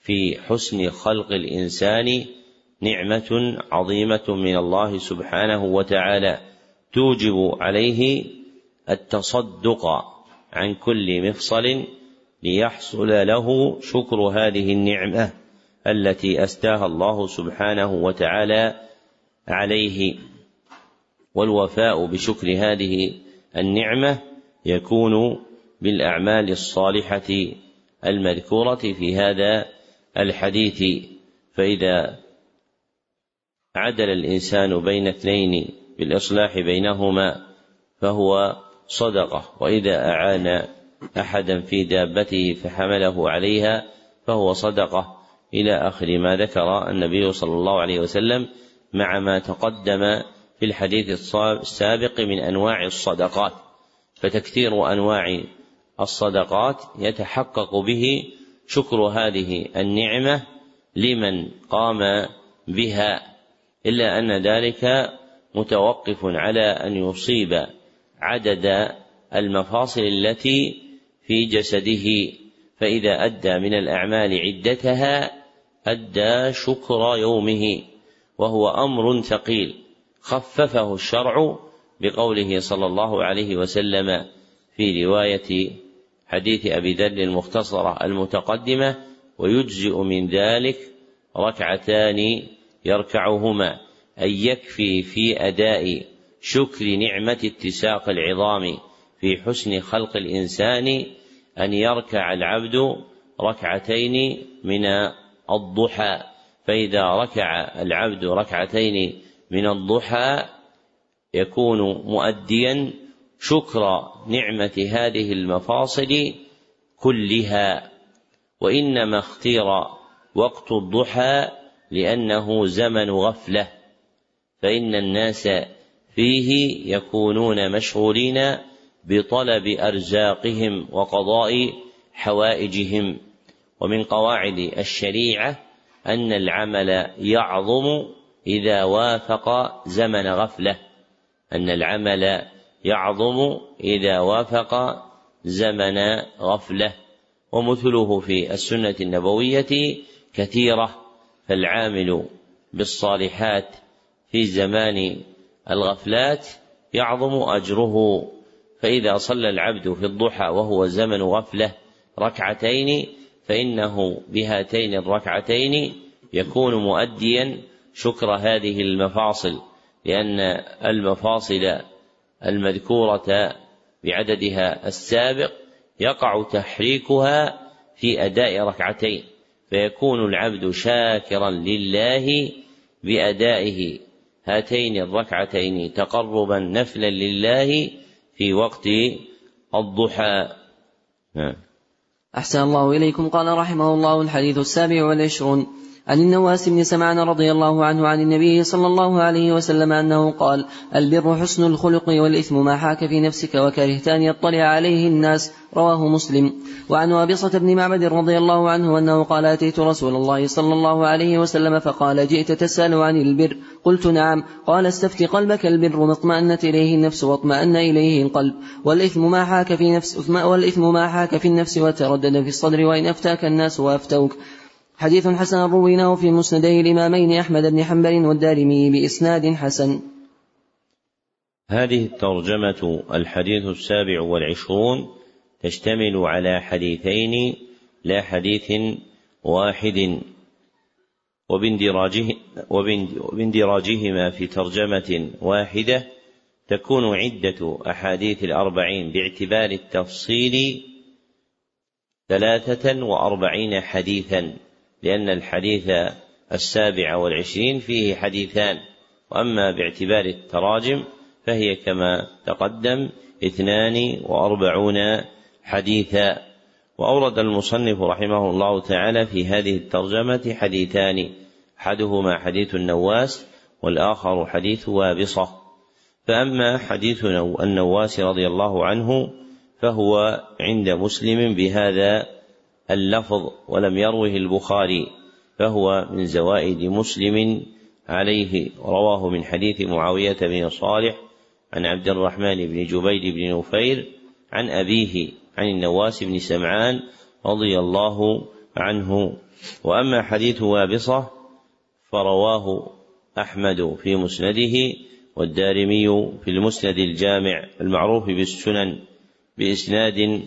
S1: في حسن خلق الإنسان نعمة عظيمة من الله سبحانه وتعالى توجب عليه التصدق عن كل مفصل ليحصل له شكر هذه النعمة. التي أستاها الله سبحانه وتعالى عليه. والوفاء بشكر هذه النعمة يكون بالأعمال الصالحة المذكورة في هذا الحديث. فإذا عدل الإنسان بين اثنين بالإصلاح بينهما فهو صدقة. وإذا أعان أحدا في دابته فحمله عليها فهو صدقة. إلى آخر ما ذكر النبي صلى الله عليه وسلم مع ما تقدم في الحديث السابق من أنواع الصدقات. فتكثير أنواع الصدقات يتحقق به شكر هذه النعمة لمن قام بها إلا أن ذلك متوقف على أن يصيب عدد المفاصل التي في جسده. فإذا أدى من الأعمال عدتها أدى شكر يومه وهو أمر ثقيل. خففه الشرع بقوله صلى الله عليه وسلم في رواية حديث أبي ذر المختصرة المتقدمة ويجزئ من ذلك ركعتان يركعهما أي يكفي في أداء شكر نعمة اتساق العظام في حسن خلق الإنسان أن يركع العبد ركعتين من الضحى فإذا ركع العبد ركعتين من الضحى يكون مؤديا شكر نعمة هذه المفاصل كلها. وإنما اختير وقت الضحى لأنه زمن غفلة فإن الناس فيه يكونون مشغولين بطلب أرزاقهم وقضاء حوائجهم. ومن قواعد الشريعة أن العمل يعظم إذا وافق زمن غفلة. أن العمل يعظم إذا وافق زمن غفلة. ومثله في السنة النبوية كثيرة فالعامل بالصالحات في زمان الغفلات يعظم أجره. فإذا صلى العبد في الضحى وهو زمن غفلة ركعتين فإنه بهاتين الركعتين يكون مؤديا شكر هذه المفاصل لأن المفاصل المذكورة بعددها السابق يقع تحريكها في أداء ركعتين فيكون العبد شاكرا لله بأدائه هاتين الركعتين تقربا نفلا لله في وقت الضحى
S2: نعم. أحسن الله إليكم. قال رحمه الله الحديث السابع والعشرون. عن النواس بن سمعان رضي الله عنه عن النبي صلى الله عليه وسلم أنه قال البر حسن الخلق والإثم ما حاك في نفسك وكرهت أن يطلع عليه الناس رواه مسلم. وعن وابصة بن معبد رضي الله عنه أنه قال أتيت رسول الله صلى الله عليه وسلم فقال جئت تسأل عن البر. قلت نعم. قال استفت قلبك البر ما اطمأنت إليه النفس واطمأن إليه القلب. والإثم ما حاك في نفس والإثم ما حاك في النفس وتردد في الصدر وإن أفتاك الناس وأفتوك. حديث حسن رويناه في مسندي الإمامين أحمد بن حنبل والدارمي بإسناد حسن.
S1: هذه الترجمة الحديث السابع والعشرون تشتمل على حديثين لا حديث واحد وباندراجه وباندراجهما في ترجمة واحدة تكون عدة أحاديث الأربعين باعتبار التفصيل ثلاثة وأربعين حديثا. لأن الحديث السابع والعشرين فيه حديثان وأما باعتبار التراجم فهي كما تقدم اثنان وأربعون حديثا. وأورد المصنف رحمه الله تعالى في هذه الترجمة حديثان أحدهما حديث النواس والآخر حديث وابصة. فأما حديث النواس رضي الله عنه فهو عند مسلم بهذا اللفظ ولم يروه البخاري فهو من زوائد مسلم عليه. رواه من حديث معاوية بن صالح عن عبد الرحمن بن جبير بن نفير عن أبيه عن النواس بن سمعان رضي الله عنه. وأما حديث وابصة فرواه أحمد في مسنده والدارمي في المسند الجامع المعروف بالسنن بإسناد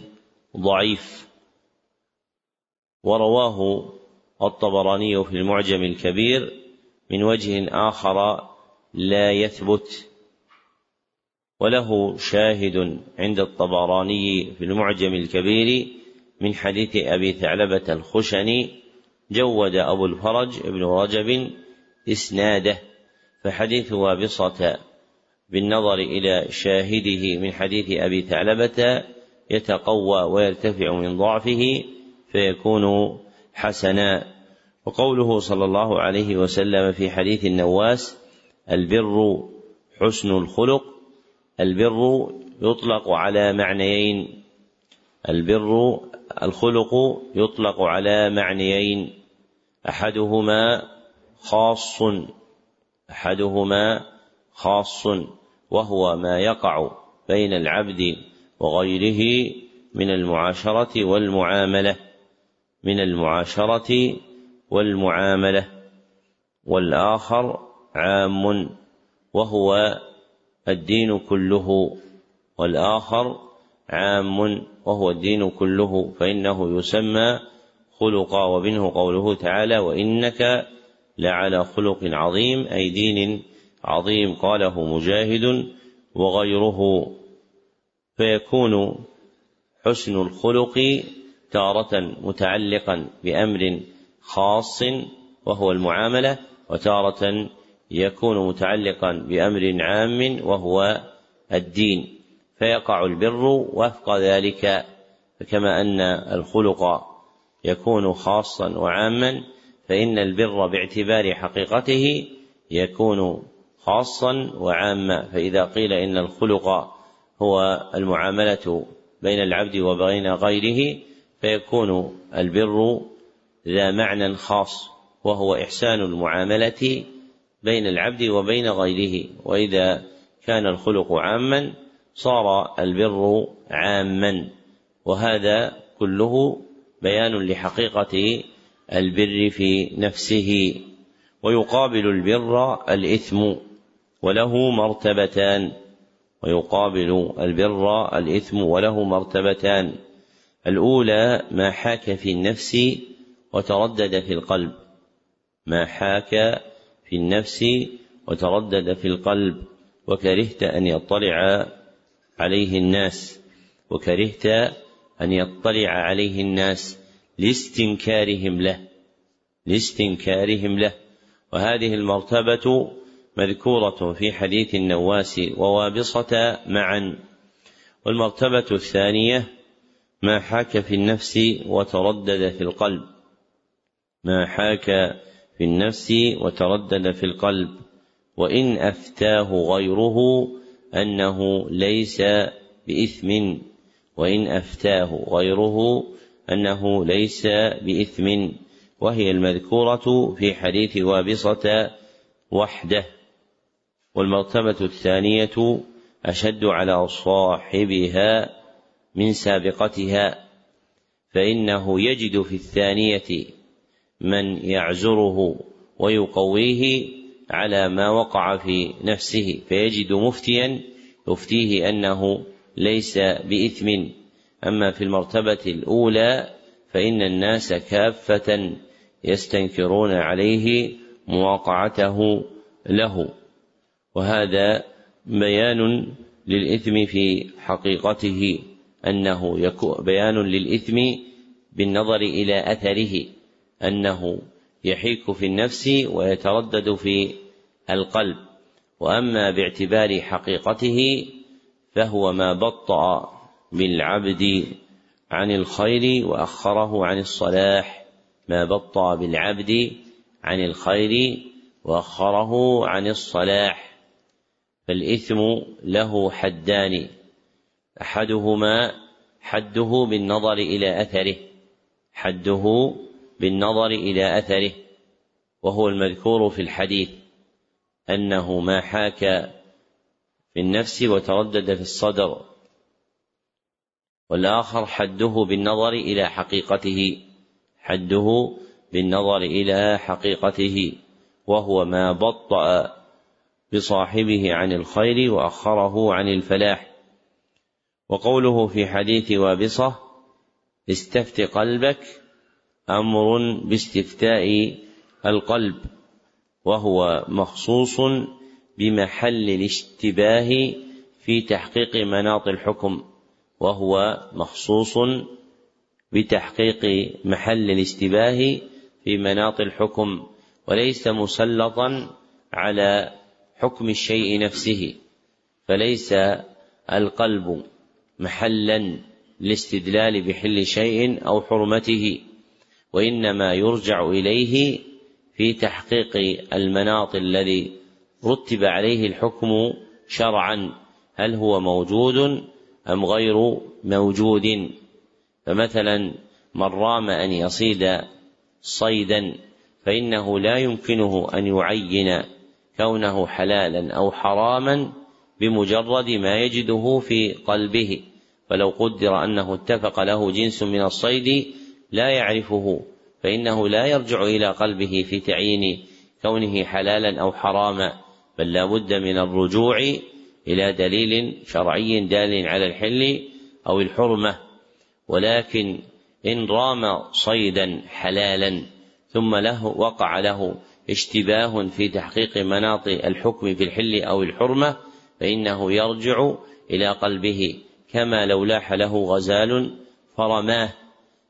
S1: ضعيف. ورواه الطبراني في المعجم الكبير من وجه آخر لا يثبت وله شاهد عند الطبراني في المعجم الكبير من حديث أبي ثعلبة الخشني جود أبو الفرج ابن رجب إسناده فحديث وابصة بالنظر إلى شاهده من حديث أبي ثعلبة يتقوى ويرتفع من ضعفه فيكون حسنا. وقوله صلى الله عليه وسلم في حديث النواس البر حسن الخلق البر يطلق على معنيين. البر الخلق يطلق على معنيين. أحدهما خاص أحدهما خاص وهو ما يقع بين العبد وغيره من المعاشرة والمعاملة. من المعاشرة والمعاملة والآخر عام وهو الدين كله والآخر عام وهو الدين كله فإنه يسمى خلقا ومنه قوله تعالى وإنك لعلى خلق عظيم أي دين عظيم قاله مجاهد وغيره. فيكون حسن الخلق تارة متعلقا بأمر خاص وهو المعاملة وتارة يكون متعلقا بأمر عام وهو الدين. فيقع البر وفق ذلك فكما أن الخلق يكون خاصا وعاما فإن البر باعتبار حقيقته يكون خاصا وعاما. فإذا قيل إن الخلق هو المعاملة بين العبد وبين غيره فيكون البر ذا معنى خاص وهو إحسان المعاملة بين العبد وبين غيره. وإذا كان الخلق عاما صار البر عاما. وهذا كله بيان لحقيقة البر في نفسه. ويقابل البر الإثم وله مرتبتان. ويقابل البر الإثم وله مرتبتان. الأولى ما حاك في النفس وتردد في القلب. ما حاك في النفس وتردد في القلب. وكرهت أن يطلع عليه الناس. وكرهت أن يطلع عليه الناس لاستنكارهم له. لاستنكارهم له. وهذه المرتبة مذكورة في حديث النواس ووابصة معا. والمرتبة الثانية ما حاك في النفس وتردد في القلب. ما حاك في النفس وتردد في القلب. وإن أفتاه غيره أنه ليس بإثم. وإن أفتاه غيره أنه ليس بإثم. وهي المذكورة في حديث وابصة وحده. والمرتبة الثانية أشد على صاحبها من سابقتها فإنه يجد في الثانية من يعزره ويقويه على ما وقع في نفسه فيجد مفتيا يفتيه أنه ليس بإثم. أما في المرتبة الأولى فإن الناس كافة يستنكرون عليه مواقعته له. وهذا بيان للإثم في حقيقته. يكون بيان للإثم بالنظر إلى أثره أنه يحيك في النفس ويتردد في القلب. وأما باعتبار حقيقته فهو ما بطأ بالعبد عن الخير وأخره عن الصلاح ما بطأ بالعبد عن الخير وأخره عن الصلاح. فالإثم له حدان. أحدهما حده بالنظر إلى أثره حده بالنظر إلى أثره وهو المذكور في الحديث أنه ما حاك في النفس وتردد في الصدر والآخر حده بالنظر إلى حقيقته حده بالنظر إلى حقيقته وهو ما بطأ بصاحبه عن الخير وأخره عن الفلاح. وقوله في حديث وابصة استفت قلبك أمر باستفتاء القلب وهو مخصوص بمحل الاشتباه في تحقيق مناط الحكم وهو مخصوص بتحقيق محل الاشتباه في مناط الحكم وليس مسلطا على حكم الشيء نفسه فليس القلب محلا للاستدلال بحل شيء أو حرمته وإنما يرجع إليه في تحقيق المناط الذي رتب عليه الحكم شرعا هل هو موجود أم غير موجود؟ فمثلا من رام أن يصيد صيدا فإنه لا يمكنه أن يعين كونه حلالا أو حراما بمجرد ما يجده في قلبه فلو قدر أنه اتفق له جنس من الصيد لا يعرفه فإنه لا يرجع إلى قلبه في تعيين كونه حلالا أو حراما بل لا بد من الرجوع إلى دليل شرعي دال على الحل أو الحرمة. ولكن إن رام صيدا حلالا ثم له وقع له اشتباه في تحقيق مناط الحكم في الحل أو الحرمة فإنه يرجع إلى قلبه كما لو لاح له غزال فرماه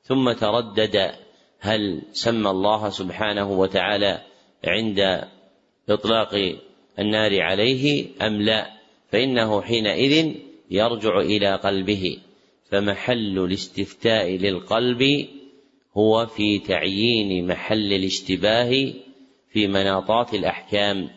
S1: ثم تردد هل سمى الله سبحانه وتعالى عند إطلاق النار عليه أم لا؟ فإنه حينئذ يرجع إلى قلبه. فمحل الاستفتاء للقلب هو في تعيين محل الاشتباه في مناطات الأحكام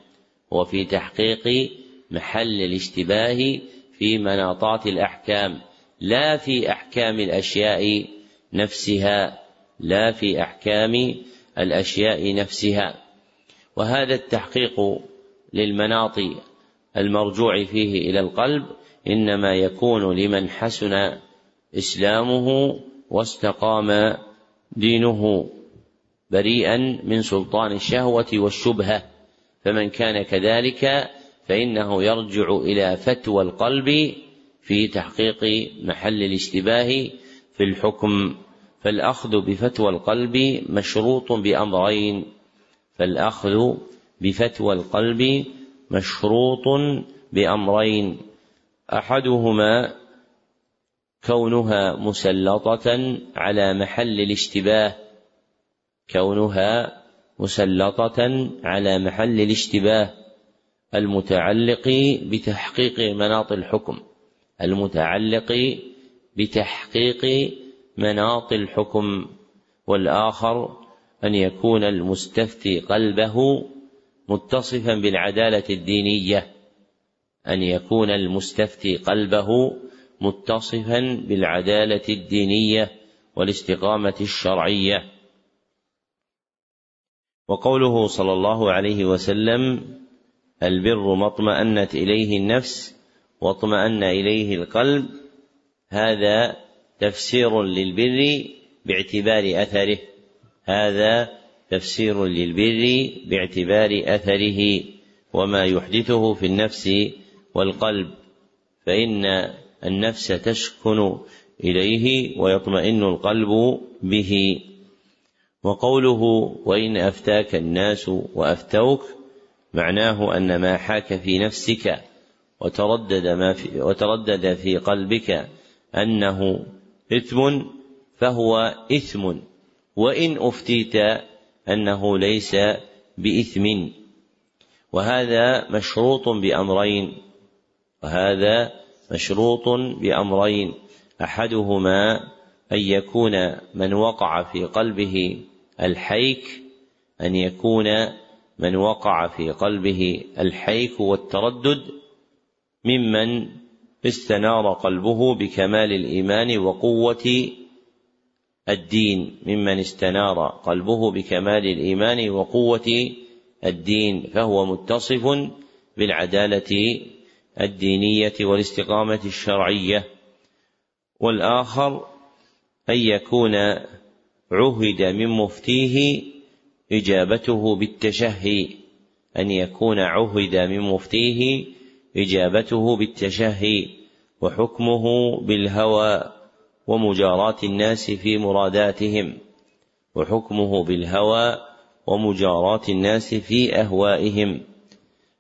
S1: وفي تحقيق محل الاشتباه في مناطات الأحكام لا في أحكام الأشياء نفسها لا في أحكام الأشياء نفسها. وهذا التحقيق للمناط المرجوع فيه إلى القلب إنما يكون لمن حسن إسلامه واستقام دينه بريئا من سلطان الشهوة والشبهة فمن كان كذلك فإنه يرجع إلى فتوى القلب في تحقيق محل الاشتباه في الحكم. فالأخذ بفتوى القلب مشروط بأمرين. فالأخذ بفتوى القلب مشروط بأمرين. أحدهما كونها مسلطة على محل الاشتباه. كونها مسلطة على محل الاشتباه. المتعلق بتحقيق مناط الحكم. المتعلق بتحقيق مناط الحكم. والآخر أن يكون المستفتي قلبه متصفا بالعدالة الدينية. أن يكون المستفتي قلبه متصفا بالعدالة الدينية والاستقامة الشرعية. وقوله صلى الله عليه وسلم البر ما اطمأنت إليه النفس واطمأن إليه القلب. هذا تفسير للبر باعتبار أثره. هذا تفسير للبر باعتبار أثره. وما يحدثه في النفس والقلب فإن النفس تسكن إليه ويطمئن القلب به. وقوله وإن أفتاك الناس وأفتوك معناه أن ما حاك في نفسك وتردد ما في وتردد في قلبك أنه إثم فهو إثم. وإن أفتيت أنه ليس بإثم. وهذا مشروط بأمرين. وهذا مشروط بأمرين. أحدهما أن يكون من وقع في قلبه الحيك أن يكون من وقع في قلبه الحيك والتردد ممن استنار قلبه بكمال الإيمان وقوة الدين ممن استنار قلبه بكمال الإيمان وقوة الدين فهو متصف بالعدالة الدينية والاستقامة الشرعية. والآخر أن يكون عهد من مفتيه إجابته بالتشهي أن يكون عهد من مفتيه إجابته بالتشهي وحكمه بالهوى ومجاراة الناس في مراداتهم وحكمه بالهوى ومجاراة الناس في أهوائهم.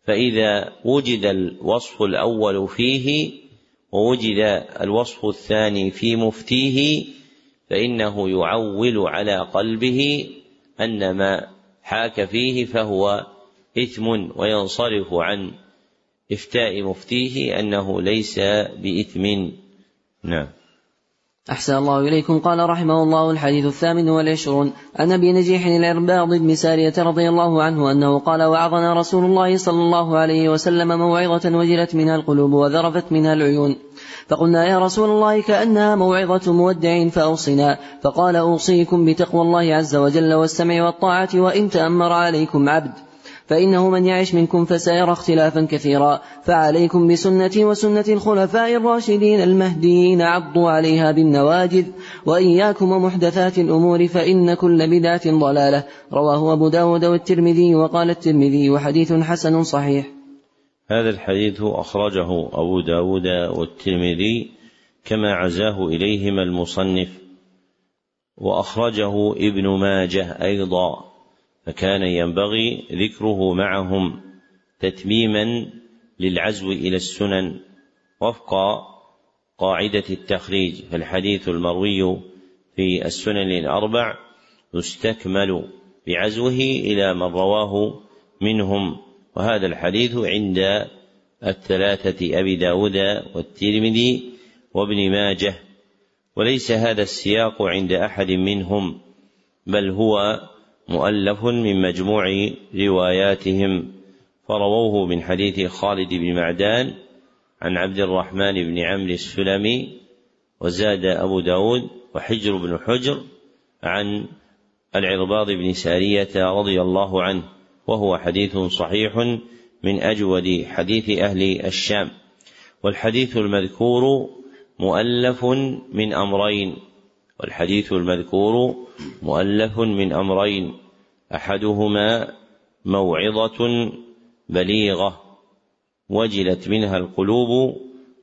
S1: فإذا وجد الوصف الأول فيه ووجد الوصف الثاني في مفتيه فإنه يعول على قلبه أن ما حاك فيه فهو إثم وينصرف عن إفتاء مفتيه أنه ليس بإثم. نعم.
S2: أحسن الله إليكم. قال رحمه الله الحديث الثامن والعشرون عن أبي نجيح الإرباض بن سارية رضي الله عنه أنه قال وعظنا رسول الله صلى الله عليه وسلم موعظة وجلت منها القلوب وذرفت منها العيون. فقلنا يا رسول الله كأنها موعظة مودع فأوصنا. فقال أوصيكم بتقوى الله عز وجل والسمع والطاعة وإن تأمر عليكم عبد. فإنه من يعش منكم فسيرى اختلافا كثيرا. فعليكم بسنتي وسنة الخلفاء الراشدين المهديين عضوا عليها بالنواجذ. وإياكم ومحدثات الأمور فإن كل بدعة ضلالة. رواه أبو داود والترمذي وقال الترمذي وحديث حسن صحيح.
S1: هذا الحديث أخرجه أبو داود والترمذي كما عزاه إليهما المصنف وأخرجه ابن ماجه أيضا فكان ينبغي ذكره معهم تتميما للعزو إلى السنن وفق قاعدة التخريج فالحديث المروي في السنن الأربع يستكمل بعزوه إلى من رواه منهم. وهذا الحديث عند الثلاثة أبي داود والترمذي وابن ماجه وليس هذا السياق عند أحد منهم بل هو مؤلف من مجموع رواياتهم. فرووه من حديث خالد بن معدان عن عبد الرحمن بن عمرو السلمي وزاد أبو داود وحجر بن حجر عن العرباض بن سارية رضي الله عنه. وهو حديث صحيح من أجود حديث أهل الشام. والحديث المذكور مؤلف من أمرين. والحديث المذكور مؤلف من أمرين. أحدهما موعظة بليغة وجلت منها القلوب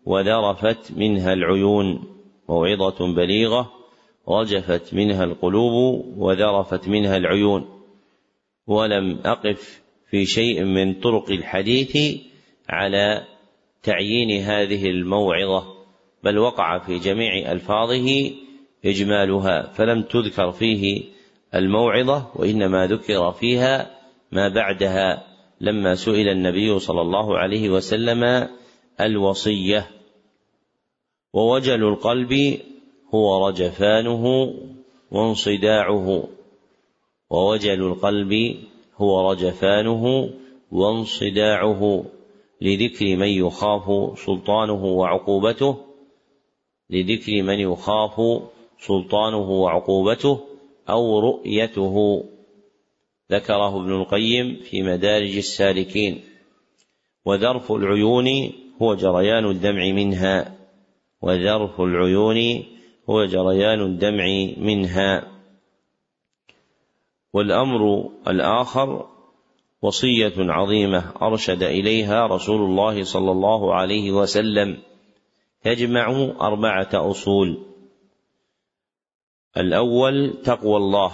S1: وذرفت منها العيون. موعظة بليغة رجفت منها القلوب وذرفت منها العيون. ولم أقف في شيء من طرق الحديث على تعيين هذه الموعظة بل وقع في جميع ألفاظه إجمالها فلم تذكر فيه الموعظة وإنما ذكر فيها ما بعدها لما سئل النبي صلى الله عليه وسلم الوصية. ووجل القلب هو رجفانه وانصداعه. ووجل القلب هو رجفانه وانصداعه لذكر من يخاف سلطانه وعقوبته لذكر من يخاف سلطانه وعقوبته أو رؤيته. ذكره ابن القيم في مدارج السالكين. وذرف العيون هو جريان الدمع منها. وذرف العيون هو جريان الدمع منها. والأمر الآخر وصية عظيمة أرشد إليها رسول الله صلى الله عليه وسلم. تجمع أربعة أصول. الأول تقوى الله.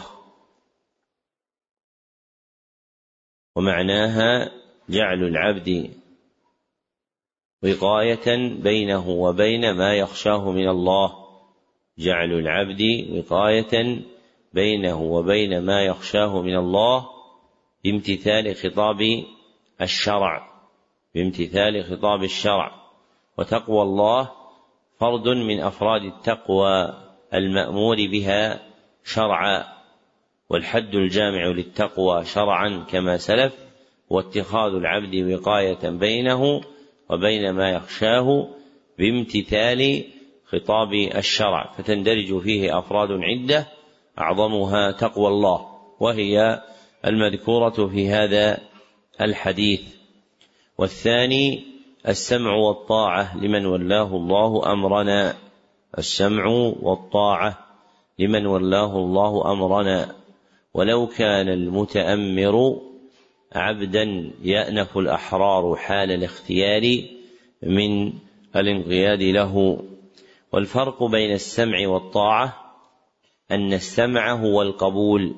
S1: ومعناها جعل العبد وقاية بينه وبين ما يخشاه من الله. جعل العبد وقاية بينه وبين ما يخشاه من الله بامتثال خطاب الشرع بامتثال خطاب الشرع. وتقوى الله فرد من أفراد التقوى المأمور بها شرعا والحد الجامع للتقوى شرعا كما سلف واتخاذ العبد وقاية بينه وبين ما يخشاه بامتثال خطاب الشرع. فتندرج فيه أفراد عدة أعظمها تقوى الله وهي المذكورة في هذا الحديث. والثاني السمع والطاعة لمن ولاه الله أمرنا. السمع والطاعة لمن ولاه الله أمرنا. ولو كان المتأمر عبدا يأنف الأحرار حال الاختيار من الانقياد له. والفرق بين السمع والطاعة أن السمع هو القبول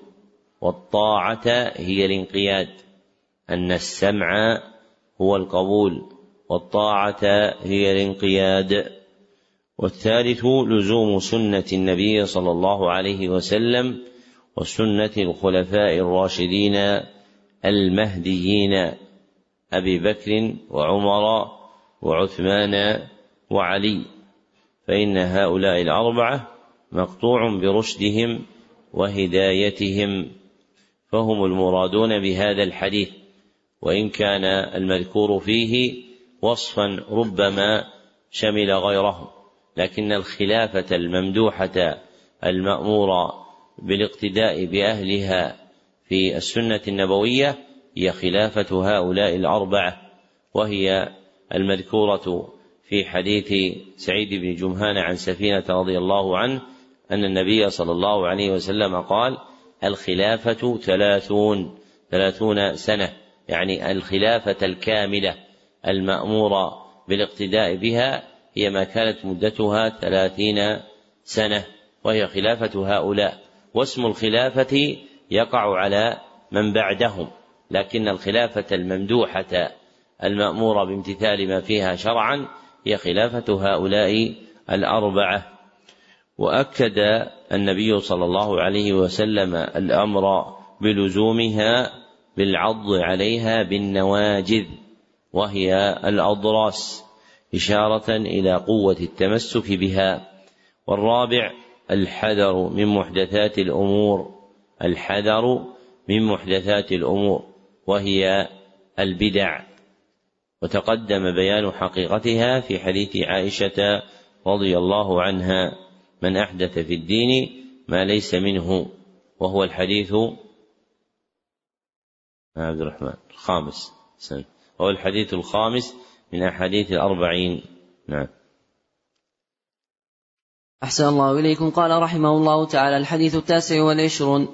S1: والطاعة هي الانقياد. أن السمع هو القبول والطاعة هي الانقياد. والثالث لزوم سنة النبي صلى الله عليه وسلم وسنة الخلفاء الراشدين المهديين أبي بكر وعمر وعثمان وعلي. فإن هؤلاء الأربعة مقطوع برشدهم وهدايتهم فهم المرادون بهذا الحديث وإن كان المذكور فيه وصفا ربما شمل غيره لكن الخلافة الممدوحة المأمورة بالاقتداء بأهلها في السنة النبوية هي خلافة هؤلاء الأربعة وهي المذكورة في حديث سعيد بن جمهان عن سفينة رضي الله عنه أن النبي صلى الله عليه وسلم قال الخلافة ثلاثون ثلاثون سنة يعني الخلافة الكاملة المأمورة بالاقتداء بها هي ما كانت مدتها ثلاثين سنة وهي خلافة هؤلاء. واسم الخلافة يقع على من بعدهم لكن الخلافة الممدوحة المأمورة بامتثال ما فيها شرعا هي خلافة هؤلاء الأربعة. وأكد النبي صلى الله عليه وسلم الأمر بلزومها بالعض عليها بالنواجذ وهي الأضراس إشارة إلى قوة التمسك بها. والرابع الحذر من محدثات الأمور الحذر من محدثات الأمور وهي البدع. وتقدم بيان حقيقتها في حديث عائشة رضي الله عنها. من أحدث في الدين ما ليس منه وهو الحديث عبد الرحمن الخامس. سنة وهو الحديث الخامس من أحاديث الأربعين. نعم.
S2: أحسن الله إليكم. قال رحمه الله تعالى الحديث التاسع والعشرون.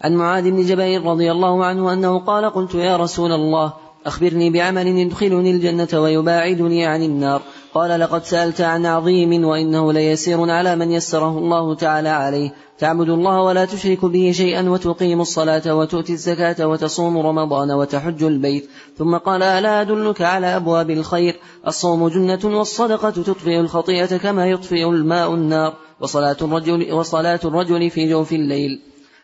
S2: عن معاذ بن جبير رضي الله عنه أنه قال قلت يا رسول الله أخبرني بعمل يدخلني الجنة ويباعدني عن النار. قال لقد سألت عن عظيم وإنه ليسير على من يسره الله تعالى عليه. تعبد الله ولا تشرك به شيئا وتقيم الصلاة وتؤتي الزكاة وتصوم رمضان وتحج البيت. ثم قال ألا أدلك على أبواب الخير؟ الصوم جنة والصدقة تطفئ الخطيئة كما يطفئ الماء النار وصلاة الرجل, وصلاة الرجل في جوف الليل.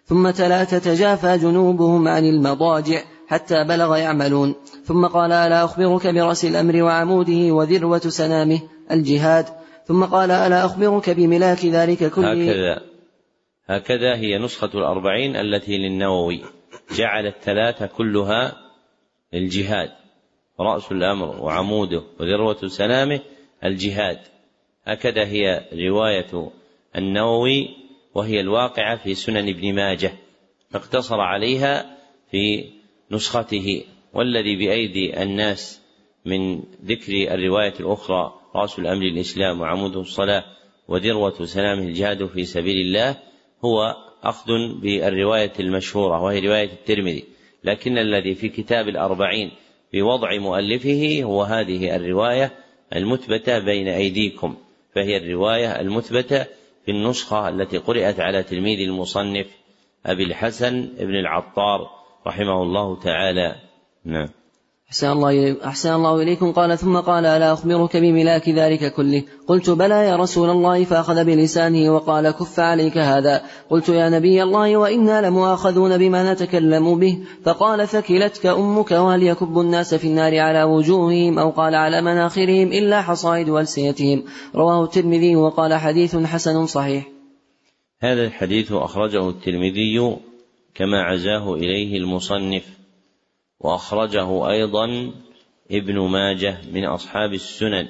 S2: ثم تلا تتجافى جنوبهم عن المضاجع. حتى بلغ يعملون. ثم قال ألا أخبرك برأس الأمر وعموده وذروة سنامه الجهاد؟ ثم قال ألا أخبرك بملاك ذلك كله؟
S1: هكذا. هكذا هي نسخة الأربعين التي للنووي. جعل الثلاثة كلها للجهاد. رأس الأمر وعموده وذروة سنامه الجهاد. هكذا هي رواية النووي وهي الواقعة في سنن ابن ماجه. فاقتصر عليها في نسخته والذي بأيدي الناس من ذكر الرواية الأخرى رأس الأمر الإسلام وعموده الصلاة وذروة سلامه الجهاد في سبيل الله هو أخذ بالرواية المشهورة وهي رواية الترمذي. لكن الذي في كتاب الأربعين بوضع مؤلفه هو هذه الرواية المثبتة بين أيديكم فهي الرواية المثبتة في النسخة التي قرأت على تلميذ المصنف أبي الحسن بن العطار رحمه الله تعالى. نعم.
S2: أحسن الله, أحسن الله إليكم. قال ثم قال ألا أخبرك بملاك ذلك كله؟ قلت بلى يا رسول الله فأخذ بلسانه وقال كف عليك هذا. قلت يا نبي الله وإنا لمؤاخذون بما نتكلم به. فقال ثكلتك أمك وهل يكب الناس في النار على وجوههم أو قال على مناخرهم إلا حصائد ألسنتهم؟ رواه الترمذي وقال حديث حسن صحيح.
S1: هذا الحديث أخرجه الترمذي كما عزاه إليه المصنف وأخرجه أيضا ابن ماجه من أصحاب السنن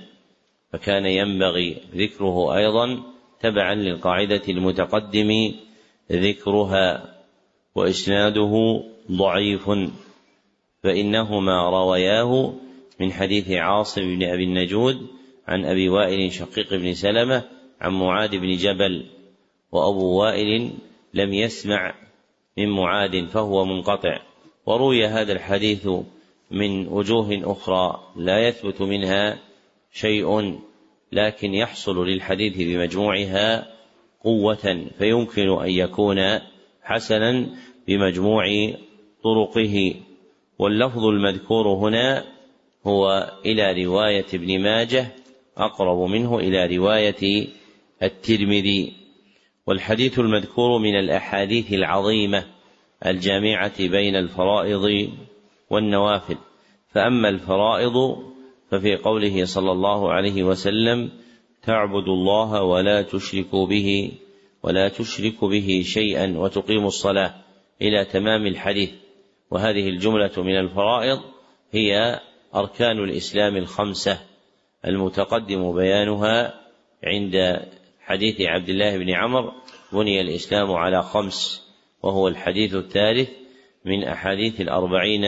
S1: فكان ينبغي ذكره أيضا تبعا للقاعدة المتقدم ذكرها وإسناده ضعيف فإنهما روياه من حديث عاصم بن أبي النجود عن أبي وائل شقيق بن سلمة عن معاذ بن جبل وأبو وائل لم يسمع من معاذ فهو منقطع. وروي هذا الحديث من وجوه أخرى لا يثبت منها شيء لكن يحصل للحديث بمجموعها قوة فيمكن أن يكون حسنا بمجموع طرقه. واللفظ المذكور هنا هو إلى رواية ابن ماجه أقرب منه إلى رواية الترمذي. والحديث المذكور من الأحاديث العظيمة الجامعة بين الفرائض والنوافل. فأما الفرائض ففي قوله صلى الله عليه وسلم تعبدوا الله ولا تشركوا به ولا تشرك به شيئا وتقيموا الصلاة إلى تمام الحديث. وهذه الجملة من الفرائض هي أركان الإسلام الخمسة المتقدم بيانها عند حديث عبد الله بن عمر بني الإسلام على خمس وهو الحديث الثالث من أحاديث الأربعين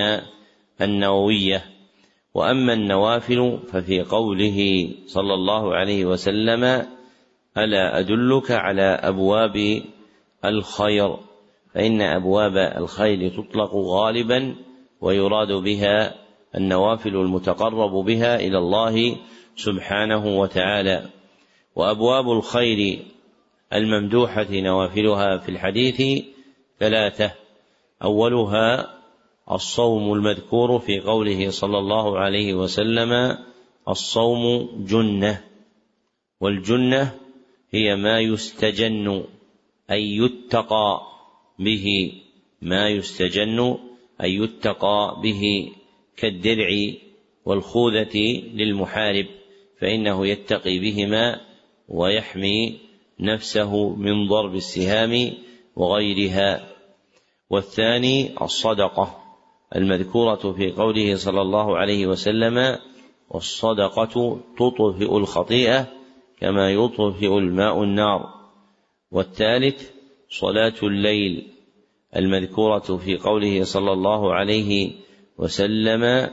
S1: النووية. وأما النوافل ففي قوله صلى الله عليه وسلم ألا أدلك على أبواب الخير فإن أبواب الخير تطلق غالبا ويراد بها النوافل المتقرب بها إلى الله سبحانه وتعالى. وأبواب الخير الممدوحة نوافلها في الحديث ثلاثة. أولها الصوم المذكور في قوله صلى الله عليه وسلم الصوم جنة والجنة هي ما يستجن أي يتقى به ما يستجن أي يتقى به كالدرع والخوذة للمحارب فإنه يتقي بهما ويحمي نفسه من ضرب السهام وغيرها. والثاني الصدقة المذكورة في قوله صلى الله عليه وسلم والصدقة تطفئ الخطيئة كما يطفئ الماء النار والثالث صلاة الليل المذكورة في قوله صلى الله عليه وسلم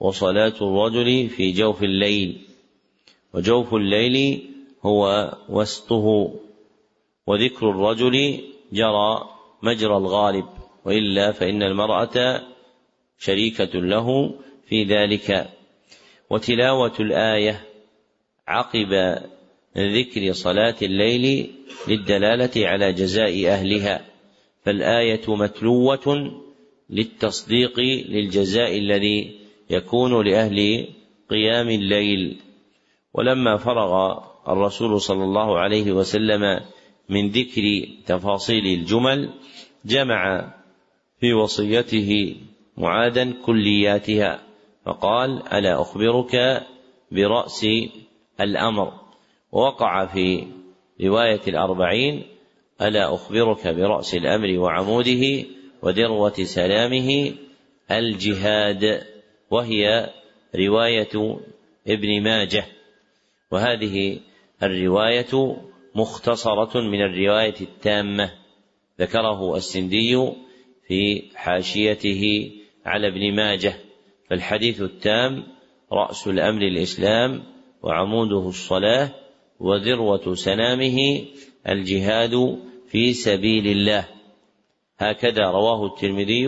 S1: وصلاة الرجل في جوف الليل وجوف الليل هو وسطه. وذكر الرجل جرى مجرى الغالب وإلا فإن المرأة شريكة له في ذلك. وتلاوة الآية عقب ذكر صلاة الليل للدلالة على جزاء أهلها. فالآية متلوة للتصديق للجزاء الذي يكون لأهل قيام الليل. ولما فرغ الرسول صلى الله عليه وسلم من ذكر تفاصيل الجمل جمع في وصيته معادا كلياتها فقال ألا أخبرك برأس الأمر؟ ووقع في رواية الأربعين ألا أخبرك برأس الأمر وعموده وذروه سلامه الجهاد؟ وهي رواية ابن ماجه. وهذه الرواية مختصرة من الرواية التامة. ذكره السندي في حاشيته على ابن ماجه. فالحديث التام رأس الأمر الإسلام وعموده الصلاة وذروة سنامه الجهاد في سبيل الله. هكذا رواه الترمذي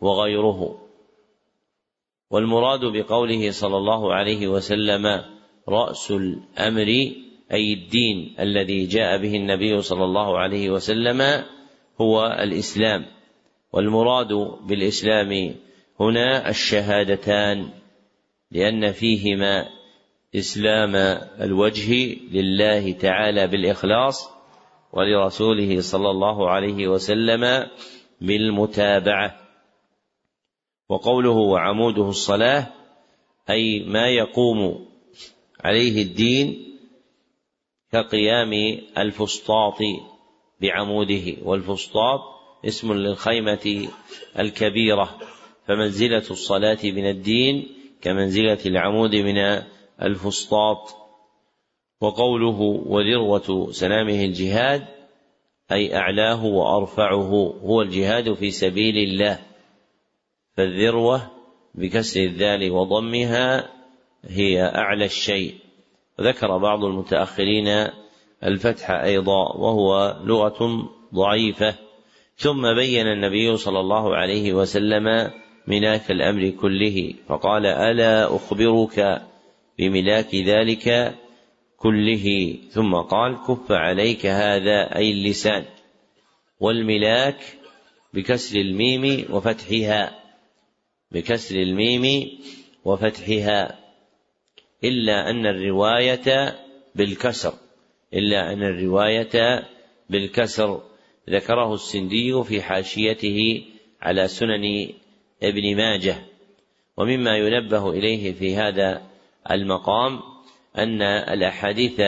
S1: وغيره. والمراد بقوله صلى الله عليه وسلم رأس الأمر أي الدين الذي جاء به النبي صلى الله عليه وسلم هو الإسلام. والمراد بالإسلام هنا الشهادتان لأن فيهما إسلام الوجه لله تعالى بالإخلاص ولرسوله صلى الله عليه وسلم بالمتابعة. وقوله وعموده الصلاة أي ما يقوم عليه الدين كقيام الفسطاط بعموده والفسطاط اسم للخيمة الكبيرة فمنزلة الصلاة من الدين كمنزلة العمود من الفسطاط. وقوله وذروة سنامه الجهاد أي أعلاه وأرفعه هو الجهاد في سبيل الله. فالذروة بكسر الذال وضمها هي أعلى الشيء. ذكر بعض المتأخرين الفتح أيضا وهو لغة ضعيفة. ثم بين النبي صلى الله عليه وسلم ملاك الأمر كله فقال ألا أخبرك بملاك ذلك كله؟ ثم قال كف عليك هذا أي اللسان والملاك بكسر الميم وفتحها بكسر الميم وفتحها. إلا أن الرواية بالكسر إلا أن الرواية بالكسر. ذكره السندي في حاشيته على سنن ابن ماجه. ومما ينبه إليه في هذا المقام أن الأحاديث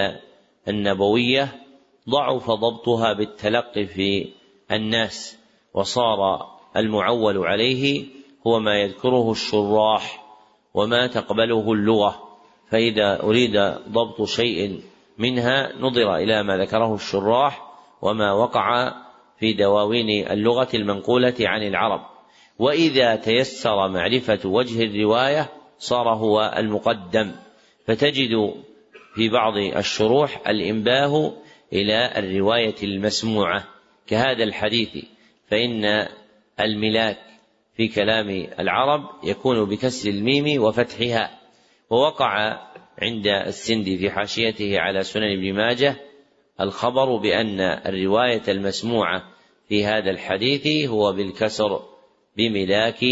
S1: النبوية ضعف ضبطها بالتلقي في الناس وصار المعول عليه هو ما يذكره الشراح وما تقبله اللغة. فإذا أريد ضبط شيء منها نظر إلى ما ذكره الشراح وما وقع في دواوين اللغة المنقولة عن العرب. وإذا تيسر معرفة وجه الرواية صار هو المقدم. فتجد في بعض الشروح الإنباه إلى الرواية المسموعة. كهذا الحديث. فإن الملاك في كلام العرب يكون بكسر الميم وفتحها. ووقع عند السندي في حاشيته على سنن ابن ماجه الخبر بأن الرواية المسموعة في هذا الحديث هو بالكسر بملاك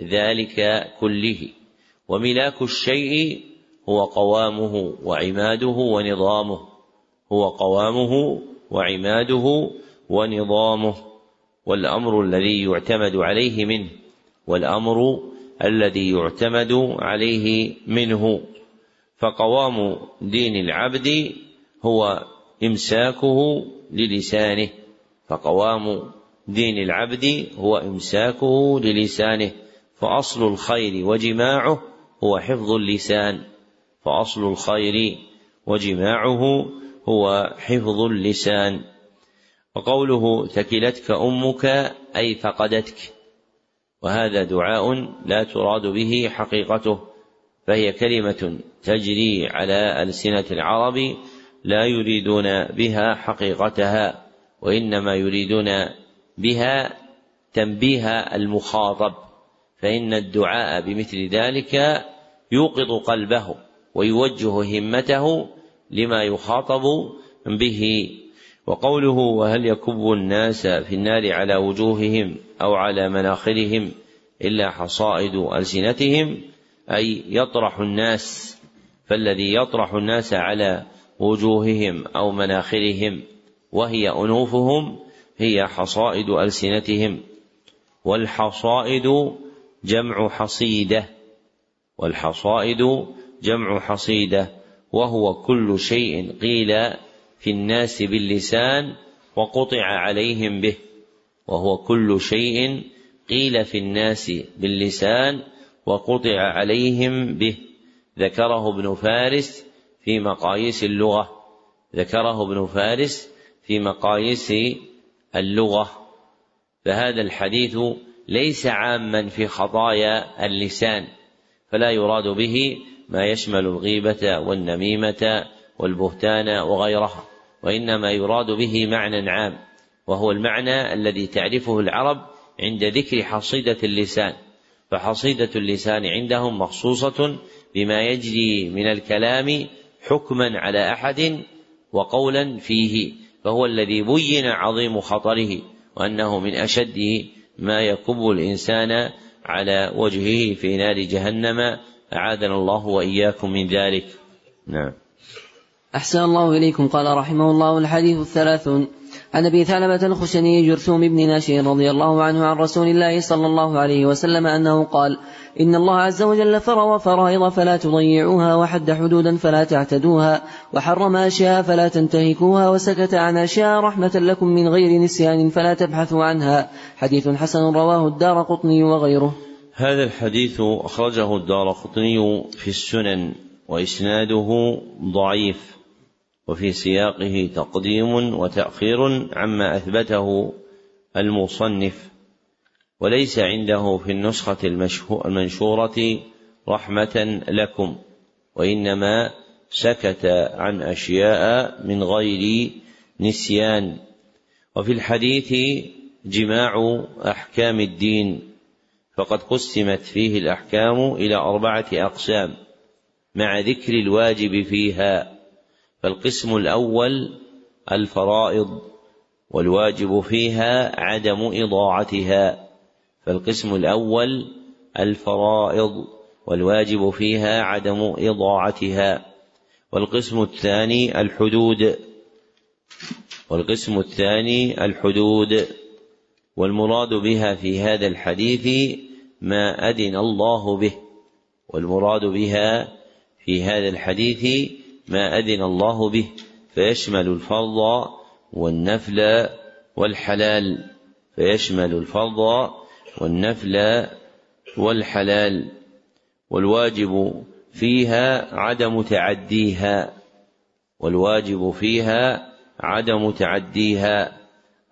S1: ذلك كله. وملاك الشيء هو قوامه وعماده ونظامه. هو قوامه وعماده ونظامه. والأمر الذي يعتمد عليه منه والأمر الذي يعتمد عليه منه. فقوام دين العبد هو إمساكه للسانه. فقوام دين العبد هو إمساكه للسانه. فأصل الخير وجماعه هو حفظ اللسان. فأصل الخير وجماعه هو حفظ اللسان. وقوله ثكلتك أمك أي فقدتك. وهذا دعاء لا تراد به حقيقته فهي كلمة تجري على ألسنة العرب لا يريدون بها حقيقتها وإنما يريدون بها تنبيه المخاطب فإن الدعاء بمثل ذلك يوقظ قلبه ويوجه همته لما يخاطب به وقوله وهل يكب الناس في النار على وجوههم أو على مناخرهم إلا حصائد ألسنتهم؟ أي يطرح الناس فالذي يطرح الناس على وجوههم أو مناخرهم وهي أنوفهم هي حصائد ألسنتهم. والحصائد جمع حصيدة والحصائد جمع حصيدة وهو كل شيء قيل في الناس باللسان وقطع عليهم به وهو كل شيء قيل في الناس باللسان وقطع عليهم به. ذكره ابن فارس في مقاييس اللغة ذكره ابن فارس في مقاييس اللغة. فهذا الحديث ليس عاما في خطايا اللسان فلا يراد به ما يشمل الغيبة والنميمة والبهتان وغيرها. وإنما يراد به معنى عام وهو المعنى الذي تعرفه العرب عند ذكر حصيدة اللسان فحصيدة اللسان عندهم مخصوصة بما يجري من الكلام حكما على أحد وقولا فيه فهو الذي بين عظيم خطره وأنه من أشد ما يكب الإنسان على وجهه في نار جهنم أعاذنا الله وإياكم من ذلك. نعم.
S2: أحسن الله إليكم. قال رحمه الله الحديث الثلاثون عن أبي ثعلبة الخشني جرثوم بن ناشئ رضي الله عنه عن رسول الله صلى الله عليه وسلم أنه قال: إن الله عز وجل فرض فرائض فلا تضيعوها وحد حدودا فلا تعتدوها وحرم أشياء فلا تنتهكوها وسكت عن أشياء رحمة لكم من غير نسيان فلا تبحثوا عنها. حديث حسن رواه الدار قطني وغيره.
S1: هذا الحديث أخرجه الدار قطني في السنن وإسناده ضعيف. وفي سياقه تقديم وتأخير عما أثبته المصنف. وليس عنده في النسخة المنشورة رحمة لكم وإنما سكت عن أشياء من غير نسيان. وفي الحديث جماع أحكام الدين فقد قسمت فيه الأحكام إلى أربعة أقسام مع ذكر الواجب فيها. فالقسم الأول الفرائض والواجب فيها عدم إضاعتها. فالقسم الأول الفرائض والواجب فيها عدم إضاعتها. والقسم الثاني الحدود. والقسم الثاني الحدود. والمراد بها في هذا الحديث ما أذن الله به. والمراد بها في هذا الحديث ما أذن الله به فيشمل الفرض والنفل والحلال. فيشمل الفرض والنفل والحلال. والواجب فيها عدم تعديها. والواجب فيها عدم تعديها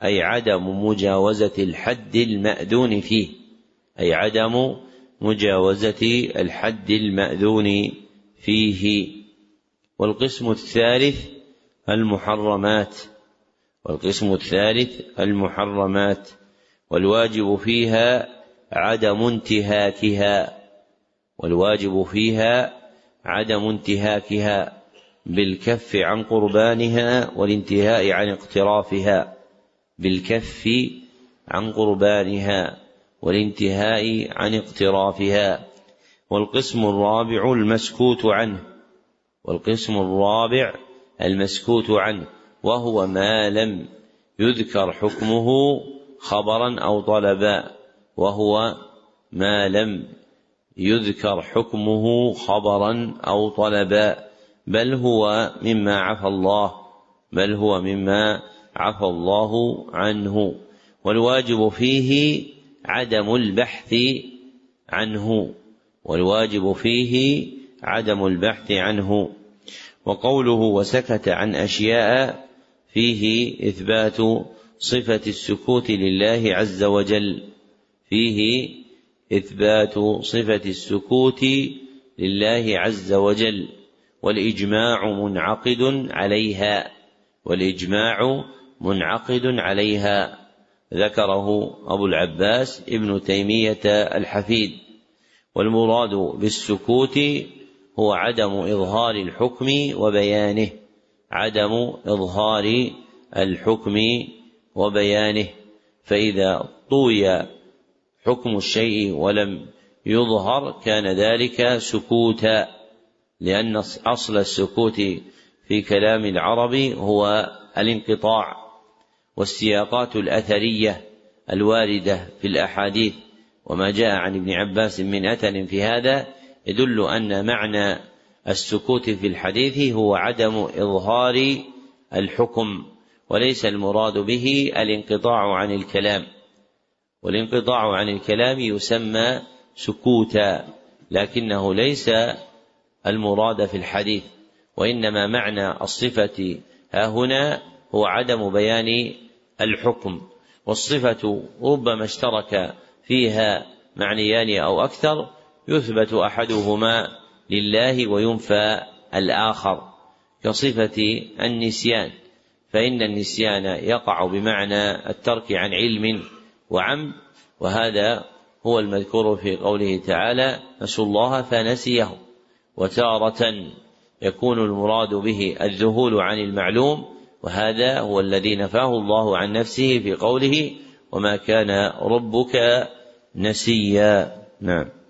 S1: أي عدم مجاوزة الحد المأذون فيه أي عدم مجاوزة الحد المأذون فيه. والقسم الثالث المحرمات والقسم الثالث المحرمات والواجب فيها عدم انتهاكها والواجب فيها عدم انتهاكها بالكف عن قربانها والانتهاء عن اقترافها بالكف عن قربانها والانتهاء عن اقترافها والقسم الرابع المسكوت عنه. والقسم الرابع المسكوت عنه وهو ما لم يذكر حكمه خبرا أو طلبا وهو ما لم يذكر حكمه خبرا أو طلبا بل هو مما عفى الله بل هو مما عفى الله عنه. والواجب فيه عدم البحث عنه والواجب فيه عدم البحث عنه وقوله وسكت عن أشياء فيه إثبات صفة السكوت لله عز وجل. فيه إثبات صفة السكوت لله عز وجل. والإجماع منعقد عليها. والإجماع منعقد عليها. ذكره أبو العباس ابن تيمية الحفيد. والمراد بالسكوت هو عدم إظهار الحكم وبيانه. عدم إظهار الحكم وبيانه. فإذا طوي حكم الشيء ولم يظهر كان ذلك سكوتا لأن أصل السكوت في كلام العرب هو الانقطاع والسياقات الأثرية الواردة في الأحاديث. وما جاء عن ابن عباس من أثر في هذا يدل أن معنى السكوت في الحديث هو عدم إظهار الحكم وليس المراد به الانقطاع عن الكلام. والانقطاع عن الكلام يسمى سكوتا لكنه ليس المراد في الحديث وإنما معنى الصفة ها هنا هو عدم بيان الحكم. والصفة ربما اشترك فيها معنيان أو أكثر يثبت أحدهما لله وينفى الآخر كصفة النسيان فإن النسيان يقع بمعنى الترك عن علم وعمد وهذا هو المذكور في قوله تعالى نسوا الله فنسيه وتارة يكون المراد به الذهول عن المعلوم وهذا هو الذي نفاه الله عن نفسه في قوله وما كان ربك نسيا نعم.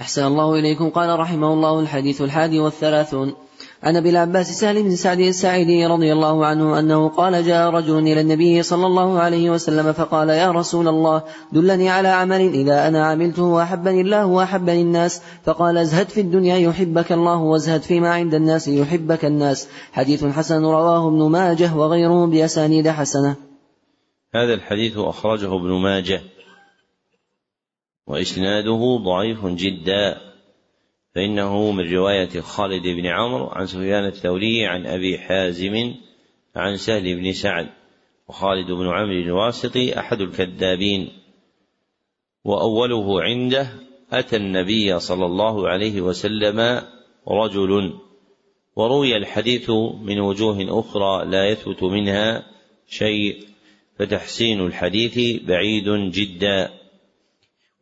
S2: أحسن الله إليكم. قال رحمه الله الحديث الحادي والثلاثون. عن أبي العباس سهل بن سعد الساعدي رضي الله عنه أنه قال جاء رجل إلى النبي صلى الله عليه وسلم فقال يا رسول الله دلني على عمل إذا أنا عملته واحبني الله وأحبني الناس. فقال ازهد في الدنيا يحبك الله وازهد فيما عند الناس يحبك الناس. حديث حسن رواه ابن ماجه وغيره بأسانيد حسنة.
S1: هذا الحديث أخرجه ابن ماجه. وإسناده ضعيف جدا. فإنه من رواية خالد بن عمرو عن سفيان الثوري عن أبي حازم عن سهل بن سعد وخالد بن عمرو الواسطي أحد الكذابين. وأوله عنده أتى النبي صلى الله عليه وسلم رجل وروي الحديث من وجوه أخرى لا يثبت منها شيء فتحسين الحديث بعيد جدا.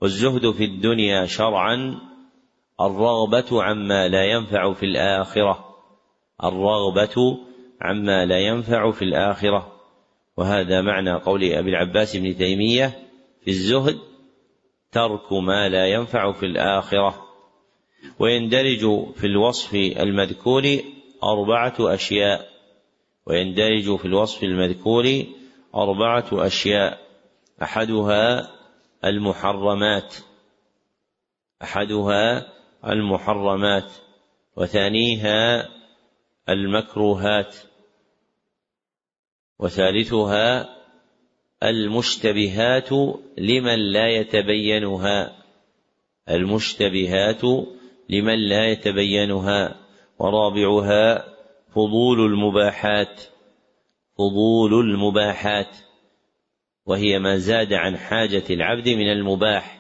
S1: والزهد في الدنيا شرعا الرغبة عما لا ينفع في الآخرة. الرغبة عما لا ينفع في الآخرة. وهذا معنى قول أبي العباس بن تيمية في الزهد ترك ما لا ينفع في الآخرة. ويندرج في الوصف المذكور أربعة أشياء. ويندرج في الوصف المذكور أربعة أشياء. أحدها المحرمات أحدها المحرمات وثانيها المكروهات وثالثها المشتبهات لمن لا يتبينها المشتبهات لمن لا يتبينها ورابعها فضول المباحات فضول المباحات. وهي ما زاد عن حاجة العبد من المباح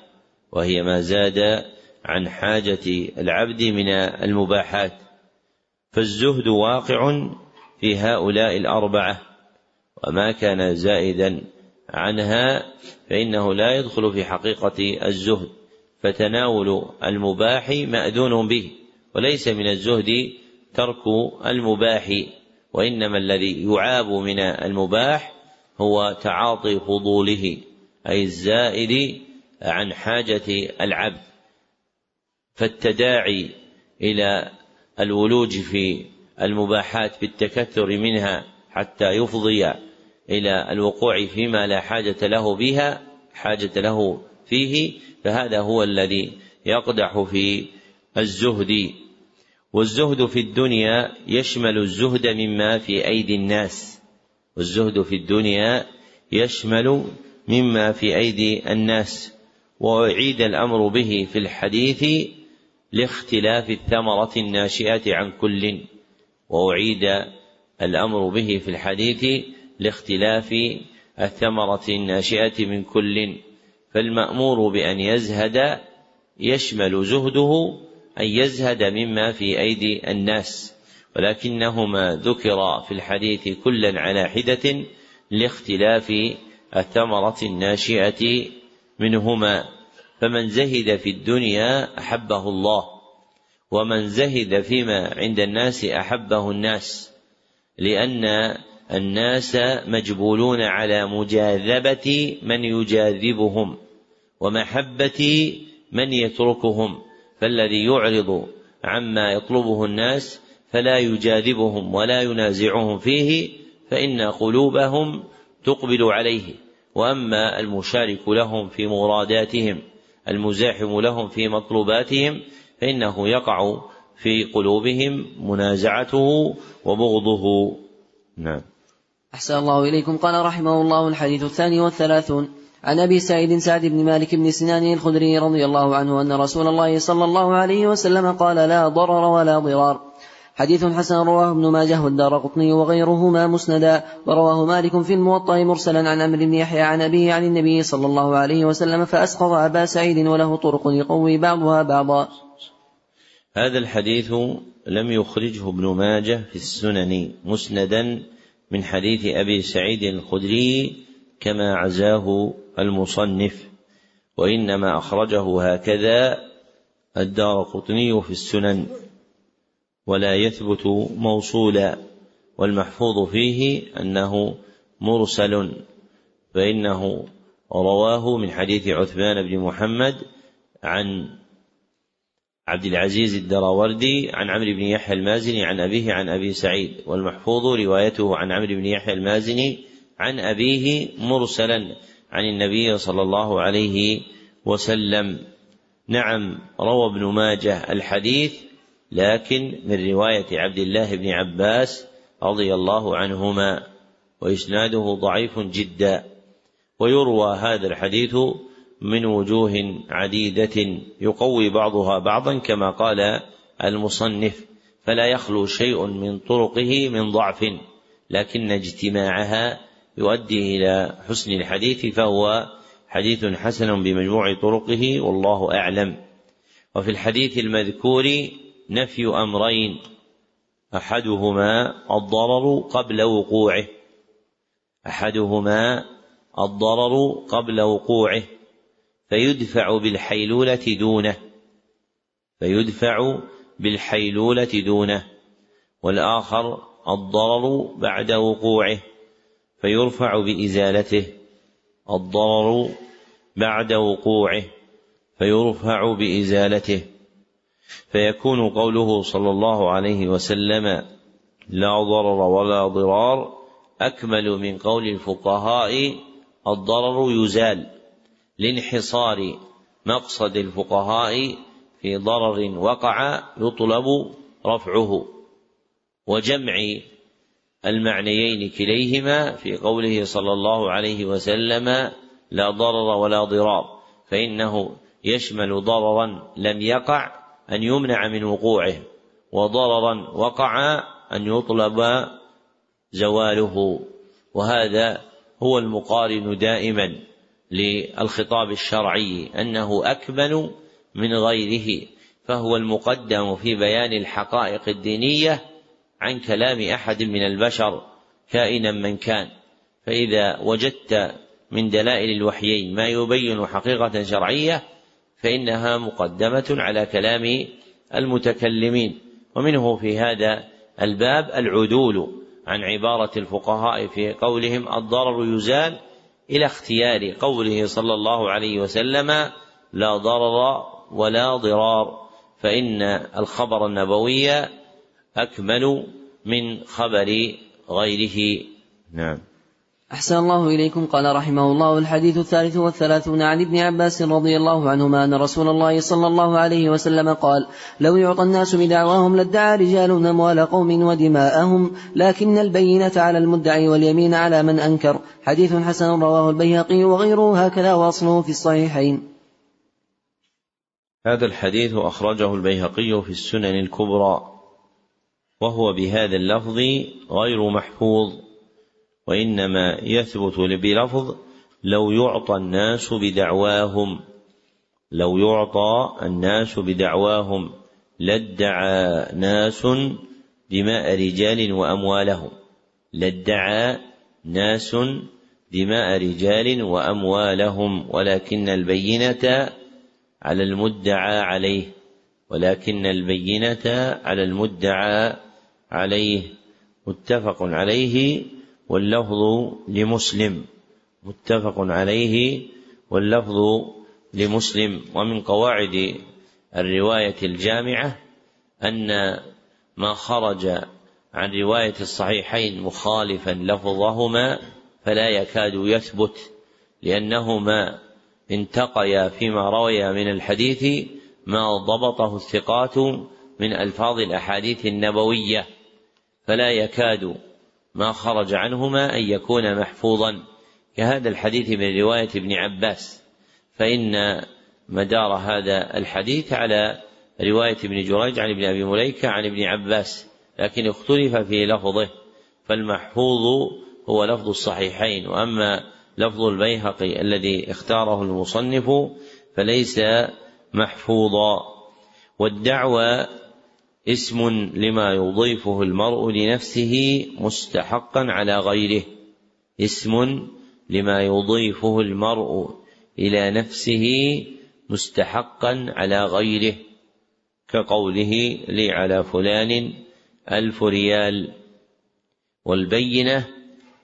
S1: وهي ما زاد عن حاجة العبد من المباحات. فالزهد واقع في هؤلاء الأربعة وما كان زائدا عنها فإنه لا يدخل في حقيقة الزهد. فتناول المباح مأذون به وليس من الزهد ترك المباح وإنما الذي يعاب من المباح هو تعاطي فضوله أي الزائد عن حاجة العبد. فالتداعي إلى الولوج في المباحات بالتكثر منها حتى يفضي إلى الوقوع فيما لا حاجة له بها حاجة له فيه فهذا هو الذي يقدح في الزهد. والزهد في الدنيا يشمل الزهد مما في أيدي الناس. والزهد في الدنيا يشمل مما في أيدي الناس وأعيد الأمر به في الحديث لاختلاف الثمرة الناشئة عن كل وأعيد الأمر به في الحديث لاختلاف الثمرة الناشئة من كل فالمأمور بأن يزهد يشمل زهده أن يزهد مما في أيدي الناس. ولكنهما ذكرا في الحديث كلا على حدة لاختلاف الثمرة الناشئة منهما. فمن زهد في الدنيا أحبه الله ومن زهد فيما عند الناس أحبه الناس لأن الناس مجبولون على مجاذبة من يجاذبهم ومحبة من يتركهم فالذي يعرض عما يطلبه الناس فلا يجاذبهم ولا ينازعهم فيه فإن قلوبهم تقبل عليه. وأما المشارك لهم في مراداتهم المزاحم لهم في مطلوباتهم فإنه يقع في قلوبهم منازعته وبغضه. نعم.
S2: أحسن الله إليكم. قال رحمه الله الحديث الثاني والثلاثون عن أبي سعيد سعد بن مالك بن سنان الخدري رضي الله عنه أن رسول الله صلى الله عليه وسلم قال لا ضرر ولا ضرار. حديث حسن رواه ابن ماجه والدار قطني وغيرهما مسندا ورواه مالك في الموطأ مرسلا عن عمرو بن يحيى عن أبيه عن النبي صلى الله عليه وسلم فأسقط أبا سعيد وله طرق يقوي بعضها بعضا.
S1: هذا الحديث لم يخرجه ابن ماجه في السنن مسندا من حديث أبي سعيد الخدري كما عزاه المصنف وإنما أخرجه هكذا الدار قطني في السنن. ولا يثبت موصولا والمحفوظ فيه أنه مرسل فإنه رواه من حديث عثمان بن محمد عن عبد العزيز الدراوردي عن عمرو بن يحيى المازني عن أبيه عن أبي سعيد والمحفوظ روايته عن عمرو بن يحيى المازني عن أبيه مرسلا عن النبي صلى الله عليه وسلم. نعم روى ابن ماجه الحديث لكن من رواية عبد الله بن عباس رضي الله عنهما وإسناده ضعيف جدا ويروى هذا الحديث من وجوه عديدة يقوي بعضها بعضا كما قال المصنف فلا يخلو شيء من طرقه من ضعف لكن اجتماعها يؤدي إلى حسن الحديث فهو حديث حسن بمجموع طرقه والله أعلم. وفي الحديث المذكور نفي أمرين أحدهما الضرر قبل وقوعه أحدهما الضرر قبل وقوعه فيدفع بالحيلولة دونه فيدفع بالحيلولة دونه والآخر الضرر بعد وقوعه فيرفع بإزالته الضرر بعد وقوعه فيرفع بإزالته. فيكون قوله صلى الله عليه وسلم لا ضرر ولا ضرار أكمل من قول الفقهاء الضرر يزال لانحصار مقصد الفقهاء في ضرر وقع يطلب رفعه وجمع المعنيين كليهما في قوله صلى الله عليه وسلم لا ضرر ولا ضرار فإنه يشمل ضررا لم يقع أن يمنع من وقوعه وضررا وقع أن يطلب زواله. وهذا هو المقارن دائما للخطاب الشرعي أنه أكمل من غيره. فهو المقدم في بيان الحقائق الدينية عن كلام أحد من البشر كائنا من كان. فإذا وجدت من دلائل الوحيين ما يبين حقيقة شرعية فإنها مقدمة على كلام المتكلمين. ومنه في هذا الباب العدول عن عبارة الفقهاء في قولهم الضرر يزال إلى اختيار قوله صلى الله عليه وسلم لا ضرر ولا ضرار فإن الخبر النبوي أكمل من خبر غيره. نعم.
S2: أحسن الله إليكم. قال رحمه الله الحديث الثالث والثلاثون عن ابن عباس رضي الله عنهما أن رسول الله صلى الله عليه وسلم قال لو يعطى الناس بدعواهم لادعى رجال أموال قوم ودماءهم لكن البينة على المدعي واليمين على من أنكر. حديث حسن رواه البيهقي وغيره هكذا وأصله في الصحيحين.
S1: هذا الحديث أخرجه البيهقي في السنن الكبرى وهو بهذا اللفظ غير محفوظ. وإنما يثبت بلفظ لو يعطى الناس بدعواهم. لو يعطى الناس بدعواهم لادعى ناس دماء رجال وأموالهم. لادعى ناس دماء رجال وأموالهم. ولكن البينة على المدعى عليه. ولكن البينة على المدعى عليه. متفق عليه. واللفظ لمسلم متفق عليه. واللفظ لمسلم ومن قواعد الرواية الجامعة أن ما خرج عن رواية الصحيحين مخالفا لفظهما فلا يكاد يثبت لأنهما انتقيا فيما رويا من الحديث ما ضبطه الثقات من ألفاظ الأحاديث النبوية فلا يكاد ما خرج عنهما أن يكون محفوظا. كهذا الحديث من رواية ابن عباس. فإن مدار هذا الحديث على رواية ابن جريج عن ابن أبي مليكة عن ابن عباس. لكن اختلف في لفظه فالمحفوظ هو لفظ الصحيحين. وأما لفظ البيهقي الذي اختاره المصنف فليس محفوظا. والدعوى اسم لما يضيفه المرء لنفسه مستحقا على غيره. اسم لما يضيفه المرء إلى نفسه مستحقا على غيره. كقوله لي على فلان ألف ريال. والبينة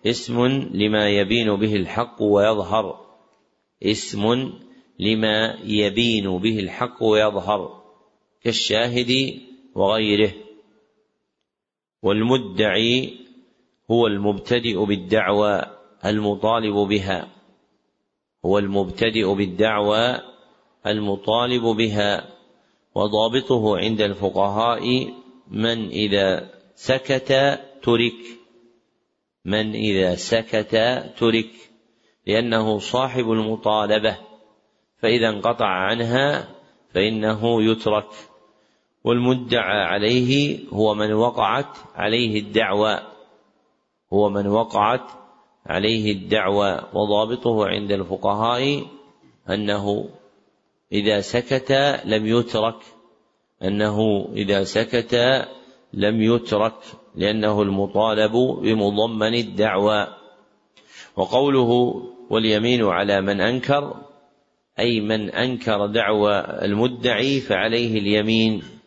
S1: اسم لما يبين به الحق ويظهر. اسم لما يبين به الحق ويظهر. كالشاهد وغيره. والمدعي هو المبتدئ بالدعوى المطالب بها. هو المبتدئ بالدعوى المطالب بها. وضابطه عند الفقهاء من إذا سكت ترك. من إذا سكت ترك. لأنه صاحب المطالبة. فإذا انقطع عنها فإنه يترك. والمدعى عليه هو من وقعت عليه الدعوى هو من وقعت عليه الدعوى وضابطه عند الفقهاء أنه إذا سكت لم يترك أنه إذا سكت لم يترك لأنه المطالب بمضمن الدعوى. وقوله واليمين على من أنكر أي من أنكر دعوى المدعي فعليه اليمين.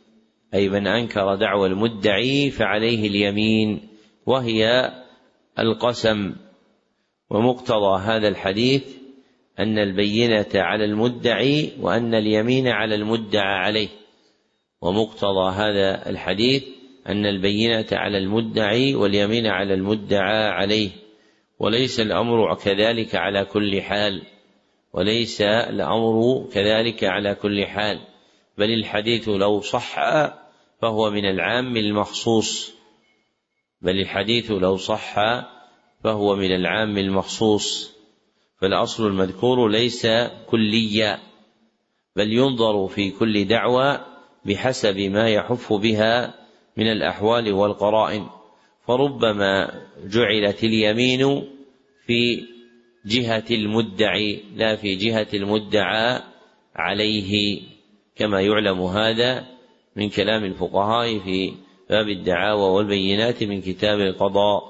S1: أي من أنكر دعوى المدعي فعليه اليمين وهي القسم. ومقتضى هذا الحديث أن البينة على المدعي وأن اليمين على المدعى عليه. ومقتضى هذا الحديث أن البينة على المدعي واليمين على المدعى عليه. وليس الأمر كذلك على كل حال. وليس الأمر كذلك على كل حال. بل الحديث لو صح فهو من العام المخصوص بل الحديث لو صح فهو من العام المخصوص. فالأصل المذكور ليس كليا بل ينظر في كل دعوى بحسب ما يحف بها من الأحوال والقرائن. فربما جعلت اليمين في جهة المدعي لا في جهة المدعى عليه كما يعلم هذا من كلام الفقهاء في باب الدعاوى والبينات من كتاب القضاء.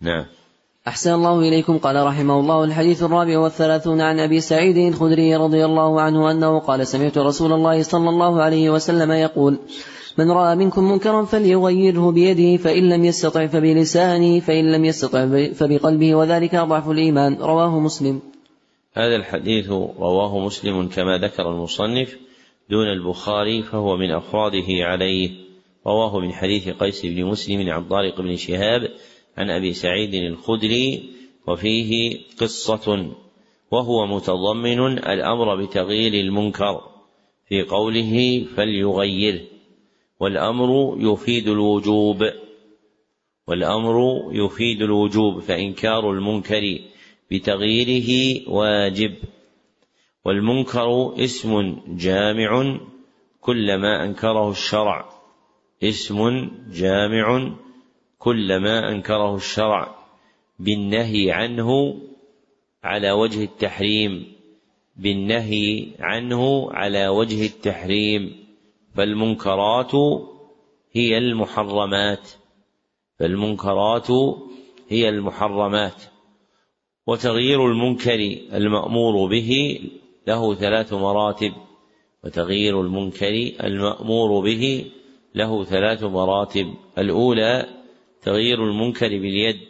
S1: نعم.
S2: أحسن الله إليكم. قال رحمه الله الحديث الرابع والثلاثون عن أبي سعيد الخدري رضي الله عنه أنه قال سمعت رسول الله صلى الله عليه وسلم يقول من رأى منكم منكرا فليغيره بيده فإن لم يستطع فبلسانه فإن لم يستطع فبقلبه وذلك أضعف الإيمان. رواه مسلم.
S1: هذا الحديث رواه مسلم كما ذكر المصنف. دون البخاري فهو من أفراده عليه. رواه من حديث قيس بن مسلم عن طارق بن شهاب عن أبي سعيد الخدري وفيه قصة وهو متضمن الأمر بتغيير المنكر. في قوله فليغيره والأمر يفيد الوجوب. والأمر يفيد الوجوب فإنكار المنكر بتغييره واجب. والمنكر اسم جامع كل ما أنكره الشرع. اسم جامع كل ما أنكره الشرع. بالنهي عنه على وجه التحريم. بالنهي عنه على وجه التحريم. فالمنكرات هي المحرمات. فالمنكرات هي المحرمات. وتغيير المنكر المأمور به له ثلاث مراتب وتغيير المنكر المأمور به له ثلاث مراتب. الأولى تغيير المنكر باليد.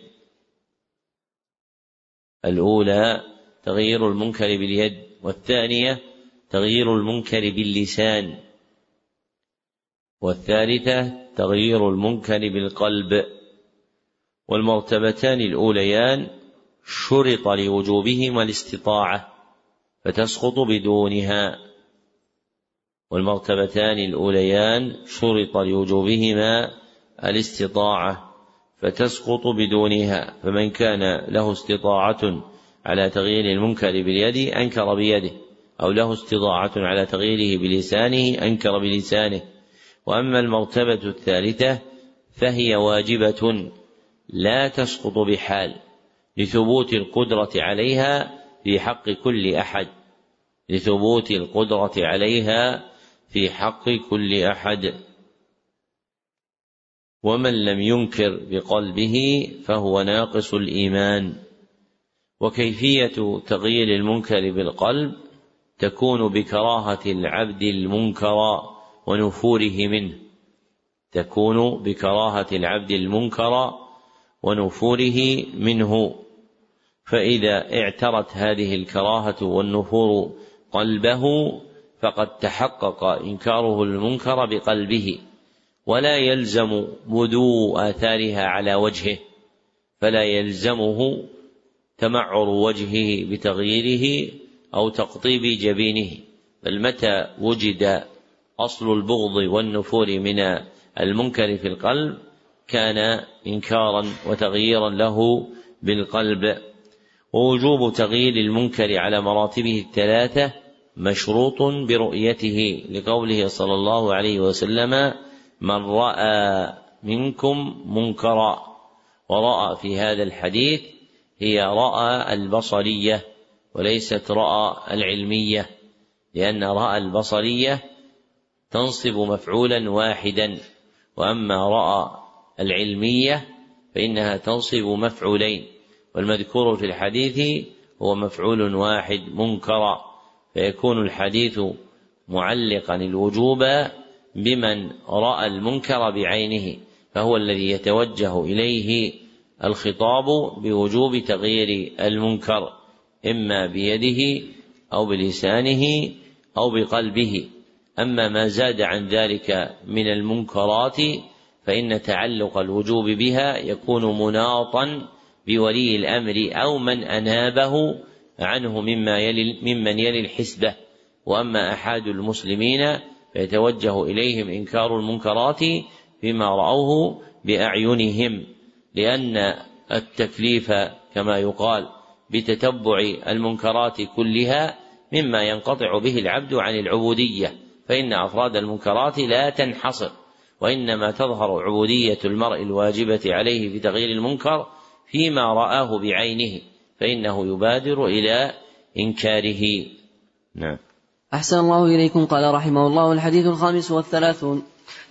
S1: الأولى تغيير المنكر باليد. والثانية تغيير المنكر باللسان. والثالثة تغيير المنكر بالقلب. والمرتبتان الأوليان شرط لوجوبهما الاستطاعة. فتسقط بدونها. والمرتبتان الأوليان شرط لوجوبهما الاستطاعة فتسقط بدونها. فمن كان له استطاعة على تغيير المنكر باليد أنكر بيده أو له استطاعة على تغييره بلسانه أنكر بلسانه. وأما المرتبة الثالثة فهي واجبة لا تسقط بحال لثبوت القدرة عليها في حق كل أحد لثبوت القدرة عليها في حق كل أحد. ومن لم ينكر بقلبه فهو ناقص الإيمان. وكيفية تغيير المنكر بالقلب تكون بكراهة العبد المنكر ونفوره منه. تكون بكراهة العبد المنكر ونفوره منه. فإذا اعترت هذه الكراهة والنفور قلبه فقد تحقق إنكاره المنكر بقلبه ولا يلزم بدو آثارها على وجهه فلا يلزمه تمعر وجهه بتغييره أو تقطيب جبينه بل متى وجد أصل البغض والنفور من المنكر في القلب كان إنكارا وتغييرا له بالقلب. ووجوب تغيير المنكر على مراتبه الثلاثة مشروط برؤيته لقوله صلى الله عليه وسلم من رأى منكم منكرا ورأى في هذا الحديث هي رأى البصرية وليست رأى العلمية لأن رأى البصرية تنصب مفعولا واحدا وأما رأى العلمية فإنها تنصب مفعولين. والمذكور في الحديث هو مفعول واحد منكرا فيكون الحديث معلقا الوجوب بمن رأى المنكر بعينه فهو الذي يتوجه إليه الخطاب بوجوب تغيير المنكر إما بيده أو بلسانه أو بقلبه. أما ما زاد عن ذلك من المنكرات فإن تعلق الوجوب بها يكون مناطا بولي الأمر أو من أنابه عنه مما يلي ممن يلي الحسبة. وأما احاد المسلمين فيتوجه إليهم إنكار المنكرات فيما رأوه بأعينهم لأن التكليف كما يقال بتتبع المنكرات كلها مما ينقطع به العبد عن العبودية. فإن أفراد المنكرات لا تنحصر وإنما تظهر عبودية المرء الواجبة عليه في تغيير المنكر فيما رآه بعينه فإنه يبادر إلى إنكاره. نعم.
S2: أحسن الله إليكم قال رحمه الله الحديث الخامس والثلاثون.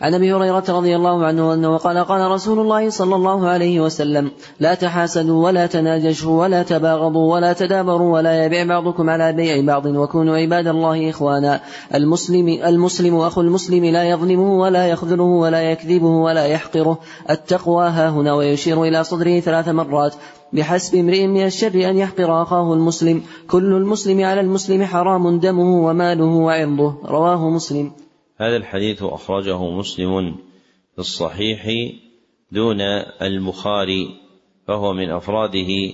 S2: عن أبي هريرة رضي الله عنه أنه قال قال رسول الله صلى الله عليه وسلم لا تحاسدوا ولا تناجشوا ولا تباغضوا ولا تدابروا ولا يبيع بعضكم على بيع بعض وكونوا عباد الله إخوانا. المسلم المسلم أخو المسلم لا يظلمه ولا يخذله ولا يكذبه ولا يحقره. التقوى ها هنا ويشير إلى صدره ثلاث مرات. بحسب امرئ من الشر أن يحقر أخاه المسلم. كل المسلم على المسلم حرام دمه وماله وعرضه. رواه مسلم.
S1: هذا الحديث أخرجه مسلم في الصحيح دون البخاري فهو من أفراده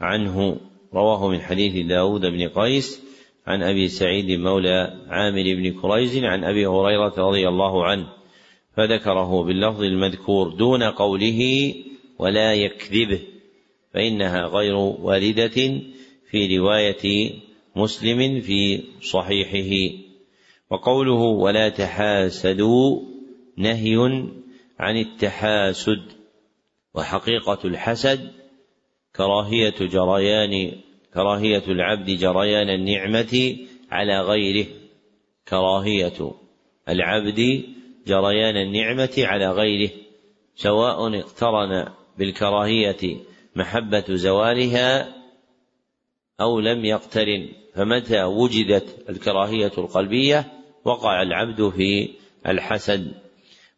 S1: عنه. رواه من حديث داود بن قيس عن أبي سعيد مولى عامر بن كريز عن أبي هريرة رضي الله عنه فذكره باللفظ المذكور دون قوله ولا يكذبه فإنها غير واردة في رواية مسلم في صحيحه. وقوله ولا تحاسدوا نهي عن التحاسد وحقيقة الحسد كراهية جريان كراهية العبد جريان النعمة على غيره. كراهية العبد جريان النعمة على غيره. سواء اقترن بالكراهية محبة زوالها أو لم يقترن فمتى وجدت الكراهية القلبية؟ وقع العبد في الحسد.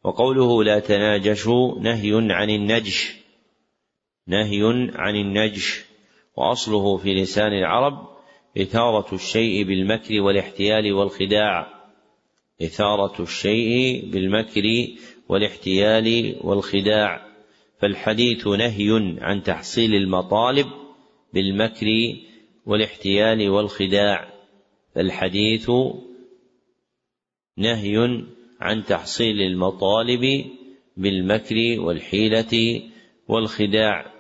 S1: وقوله لا تناجشوا نهي عن النجش. نهي عن النجش. وأصله في لسان العرب إثارة الشيء بالمكر والاحتيال والخداع. إثارة الشيء بالمكر والاحتيال والخداع. فالحديث نهي عن تحصيل المطالب بالمكر والاحتيال والخداع. فالحديث نهي عن تحصيل المطالب بالمكر والحيلة والخداع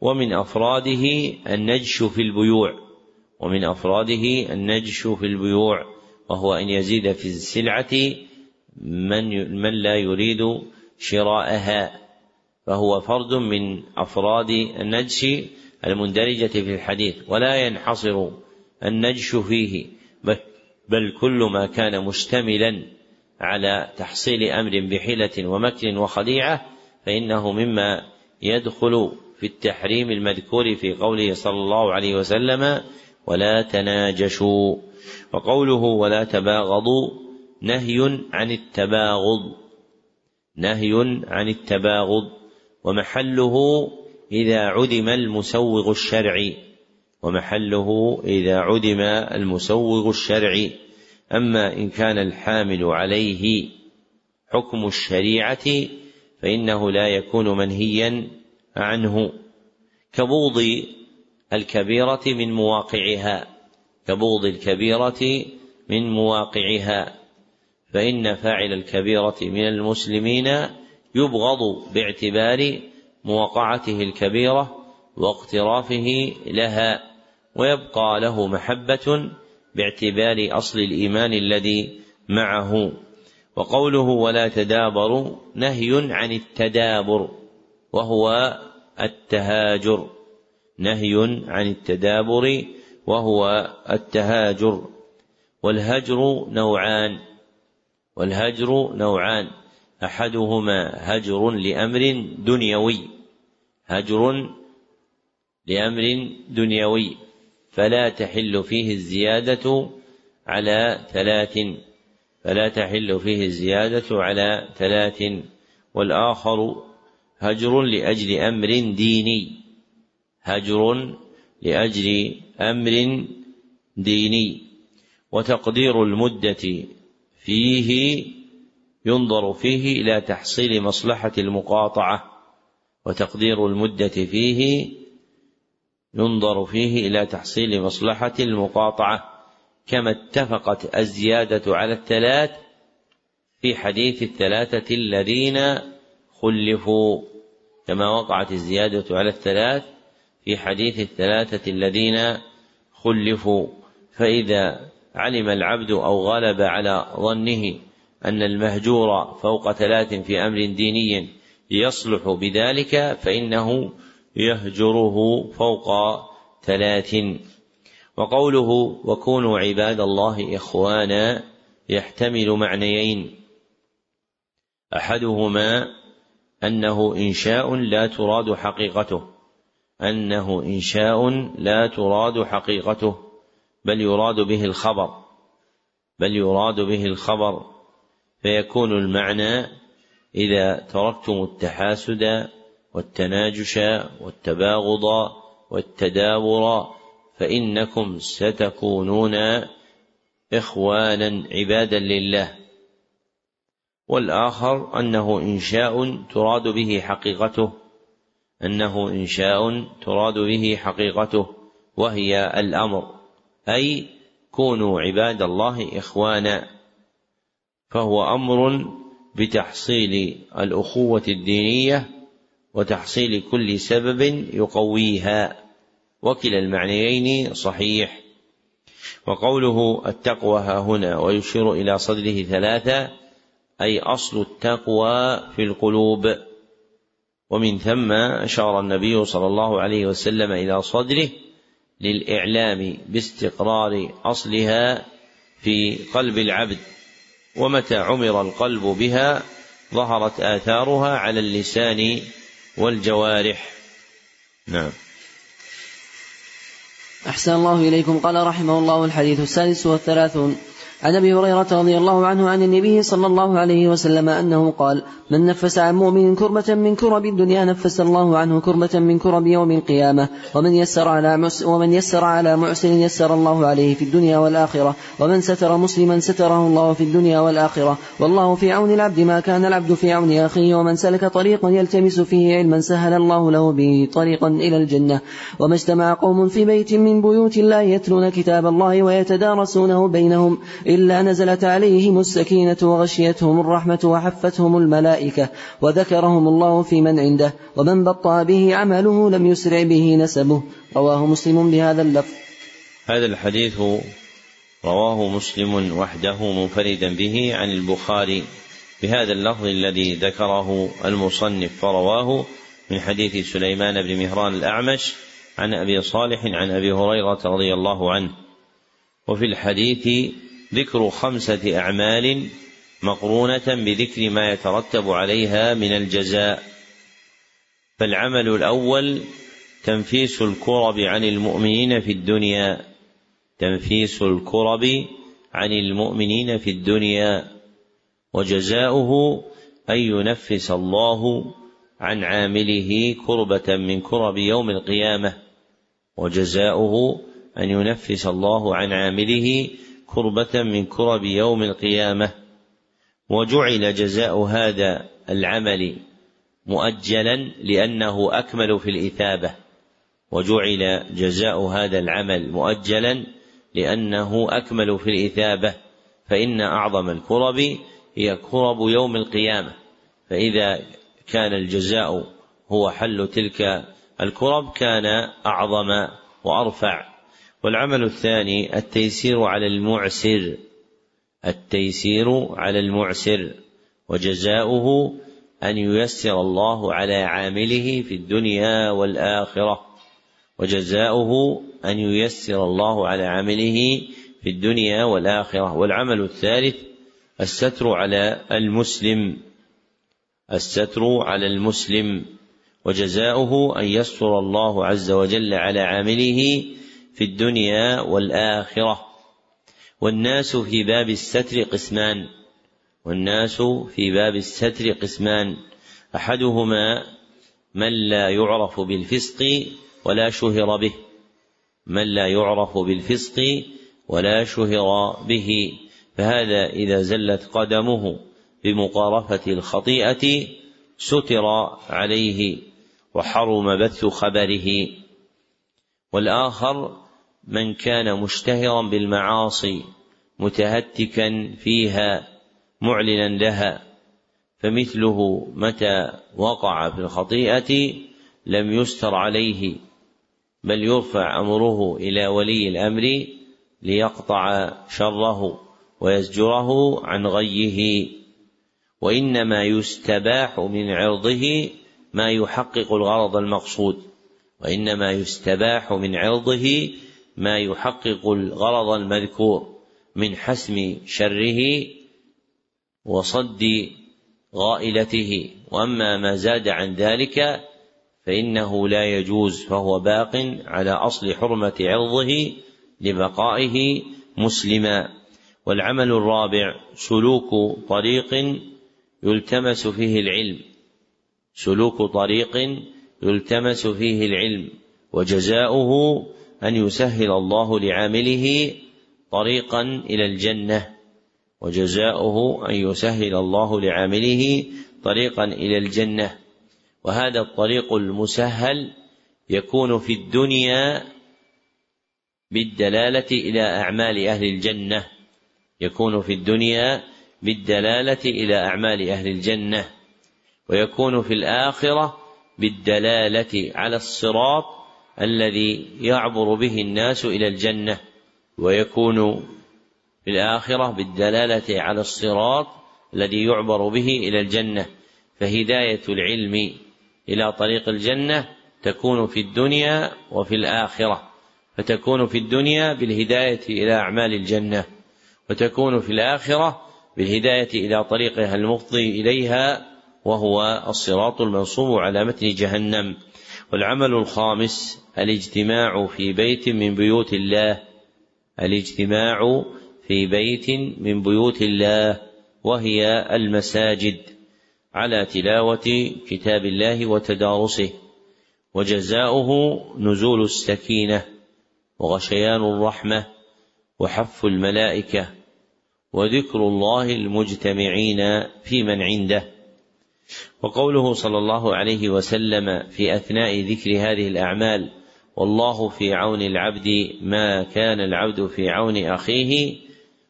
S1: ومن أفراده النجش في البيوع ومن أفراده النجش في البيوع وهو أن يزيد في السلعة من من لا يريد شراءها فهو فرد من أفراد النجش المندرجة في الحديث ولا ينحصر النجش فيه بل كل ما كان مشتملا على تحصيل أمر بحيلة ومكر وخديعة فإنه مما يدخل في التحريم المذكور في قوله صلى الله عليه وسلم ولا تناجشوا وقوله ولا تباغضوا نهي عن التباغض نهي عن التباغض ومحله إذا عدم المسوغ الشرعي. ومحله إذا عدم المسوغ الشرعي أما إن كان الحامل عليه حكم الشريعة فإنه لا يكون منهيا عنه. كبوض الكبيرة من مواقعها. كبوض الكبيرة من مواقعها. فإن فاعل الكبيرة من المسلمين يبغض باعتبار مواقعته الكبيرة واقترافه لها ويبقى له محبة باعتبار أصل الإيمان الذي معه. وقوله ولا تدابروا نهي عن التدابر وهو التهاجر. نهي عن التدابر وهو التهاجر. والهجر نوعان والهجر نوعان. أحدهما هجر لأمر دنيوي هجر لأمر دنيوي فلا تحل فيه الزيادة على ثلاث فلا تحل فيه الزيادة على ثلاث والآخر هجر لأجل أمر ديني. هجر لأجل أمر ديني. وتقدير المدة فيه ينظر فيه إلى تحصيل مصلحة المقاطعة. وتقدير المدة فيه ينظر فيه إلى تحصيل مصلحة المقاطعة كما اتفقت الزيادة على الثلاث في حديث الثلاثة الذين خلفوا كما وقعت الزيادة على الثلاث في حديث الثلاثة الذين خلفوا. فإذا علم العبد أو غلب على ظنه أن المهجور فوق ثلاث في أمر ديني يصلح بذلك فإنه يهجره فوق ثلاث. وقوله وكونوا عباد الله إخوانا يحتمل معنيين. أحدهما أنه إنشاء لا تراد حقيقته. أنه إنشاء لا تراد حقيقته. بل يراد به الخبر. بل يراد به الخبر. فيكون المعنى إذا تركتم التحاسد والتناجش والتباغض والتدابر فإنكم ستكونون إخوانا عبادا لله. والآخر أنه إنشاء تراد به حقيقته أنه إنشاء تراد به حقيقته وهي الأمر أي كونوا عباد الله إخوانا فهو أمر بتحصيل الأخوة الدينية وتحصيل كل سبب يقويها. وكلا المعنيين صحيح. وقوله التقوى ها هنا ويشير إلى صدره ثلاثة أي أصل التقوى في القلوب. ومن ثم أشار النبي صلى الله عليه وسلم إلى صدره للإعلام باستقرار أصلها في قلب العبد. ومتى عمر القلب بها ظهرت آثارها على اللسان والجوارح. نعم.
S2: أحسن الله إليكم. قال رحمه الله الحديث السادس والثلاثون. عن أبي هريرة رضي الله عنه عن النبي صلى الله عليه وسلم أنه قال من نفس عن مؤمن كربة من كرب الدنيا نفس الله عنه كربة من كرب يوم القيامة. ومن يسر على ومن يسر على معسر يسر الله عليه في الدنيا والآخرة. ومن ستر مسلما ستره الله في الدنيا والآخرة. والله في عون العبد ما كان العبد في عون أخيه. ومن سلك طريقا يلتمس فيه علما سهل الله له به طريقا إلى الجنة. وما اجتمع قوم في بيت من بيوت الله يتلون كتاب الله ويتدارسونه بينهم. إلا نزلت عليهم السكينة وغشيتهم الرحمة وحفتهم الملائكة وذكرهم الله في من عنده ومن بطأ به عمله لم يسرع به نسبه. رواه مسلم بهذا اللفظ.
S1: هذا الحديث رواه مسلم وحده منفردا به عن البخاري بهذا اللفظ الذي ذكره المصنف فرواه من حديث سليمان بن مهران الأعمش عن أبي صالح عن أبي هريرة رضي الله عنه. وفي الحديث ذكر خمسة أعمال مقرونة بذكر ما يترتب عليها من الجزاء. فالعمل الأول تنفيس الكرب عن المؤمنين في الدنيا. تنفيس الكرب عن المؤمنين في الدنيا. وجزاؤه أن ينفس الله عن عامله كربة من كرب يوم القيامة. وجزاؤه أن ينفس الله عن عامله كربة من كرب يوم القيامة وجعل جزاء هذا العمل مؤجلا لأنه أكمل في الإثابة وجعل جزاء هذا العمل مؤجلا لأنه أكمل في الإثابة فإن أعظم الكرب هي كرب يوم القيامة فإذا كان الجزاء هو حل تلك الكرب كان أعظم وأرفع والعمل الثاني التيسير على المعسر التيسير على المعسر وجزاؤه أن ييسر الله على عامله في الدنيا والآخرة وجزاؤه أن ييسر الله على عمله في الدنيا والآخرة. والعمل الثالث الستر على المسلم الستر على المسلم وجزاؤه أن يستر الله عز وجل على عامله في الدنيا والآخرة. والناس في باب الستر قسمان. والناس في باب الستر قسمان. أحدهما من لا يعرف بالفسق ولا شهر به. من لا يعرف بالفسق ولا شهر به. فهذا إذا زلت قدمه بمقارفة الخطيئة ستر عليه وحرم بث خبره. والآخر من كان مشتهرا بالمعاصي متهتكا فيها معلنا لها فمثله متى وقع في الخطيئة لم يستر عليه بل يرفع أمره إلى ولي الأمر ليقطع شره ويزجره عن غيه. وإنما يستباح من عرضه ما يحقق الغرض المقصود وإنما يستباح من عرضه ما يحقق الغرض المذكور من حسم شره وصد غائلته. وأما ما زاد عن ذلك فإنه لا يجوز فهو باق على أصل حرمة عرضه لبقائه مسلما. والعمل الرابع سلوك طريق يلتمس فيه العلم. سلوك طريق يلتمس فيه العلم وجزاؤه أن يسهل الله لعامله طريقا إلى الجنة وجزاؤه أن يسهل الله لعامله طريقا إلى الجنة. وهذا الطريق المسهل يكون في الدنيا بالدلالة إلى أعمال أهل الجنة. يكون في الدنيا بالدلالة إلى أعمال أهل الجنة. ويكون في الآخرة بالدلالة على الصراط الذي يعبر به الناس إلى الجنة ويكون في الاخره بالدلالة على الصراط الذي يعبر به إلى الجنة. فهداية العلم إلى طريق الجنة تكون في الدنيا وفي الآخرة فتكون في الدنيا بالهداية إلى أعمال الجنة وتكون في الآخرة بالهداية إلى طريقها المفضي إليها وهو الصراط المنصوب على متن جهنم. والعمل الخامس الاجتماع في بيت من بيوت الله. الاجتماع في بيت من بيوت الله وهي المساجد على تلاوة كتاب الله وتدارسه. وجزاؤه نزول السكينة وغشيان الرحمة وحف الملائكة وذكر الله المجتمعين في من عنده. وقوله صلى الله عليه وسلم في أثناء ذكر هذه الأعمال والله في عون العبد ما كان العبد في عون أخيه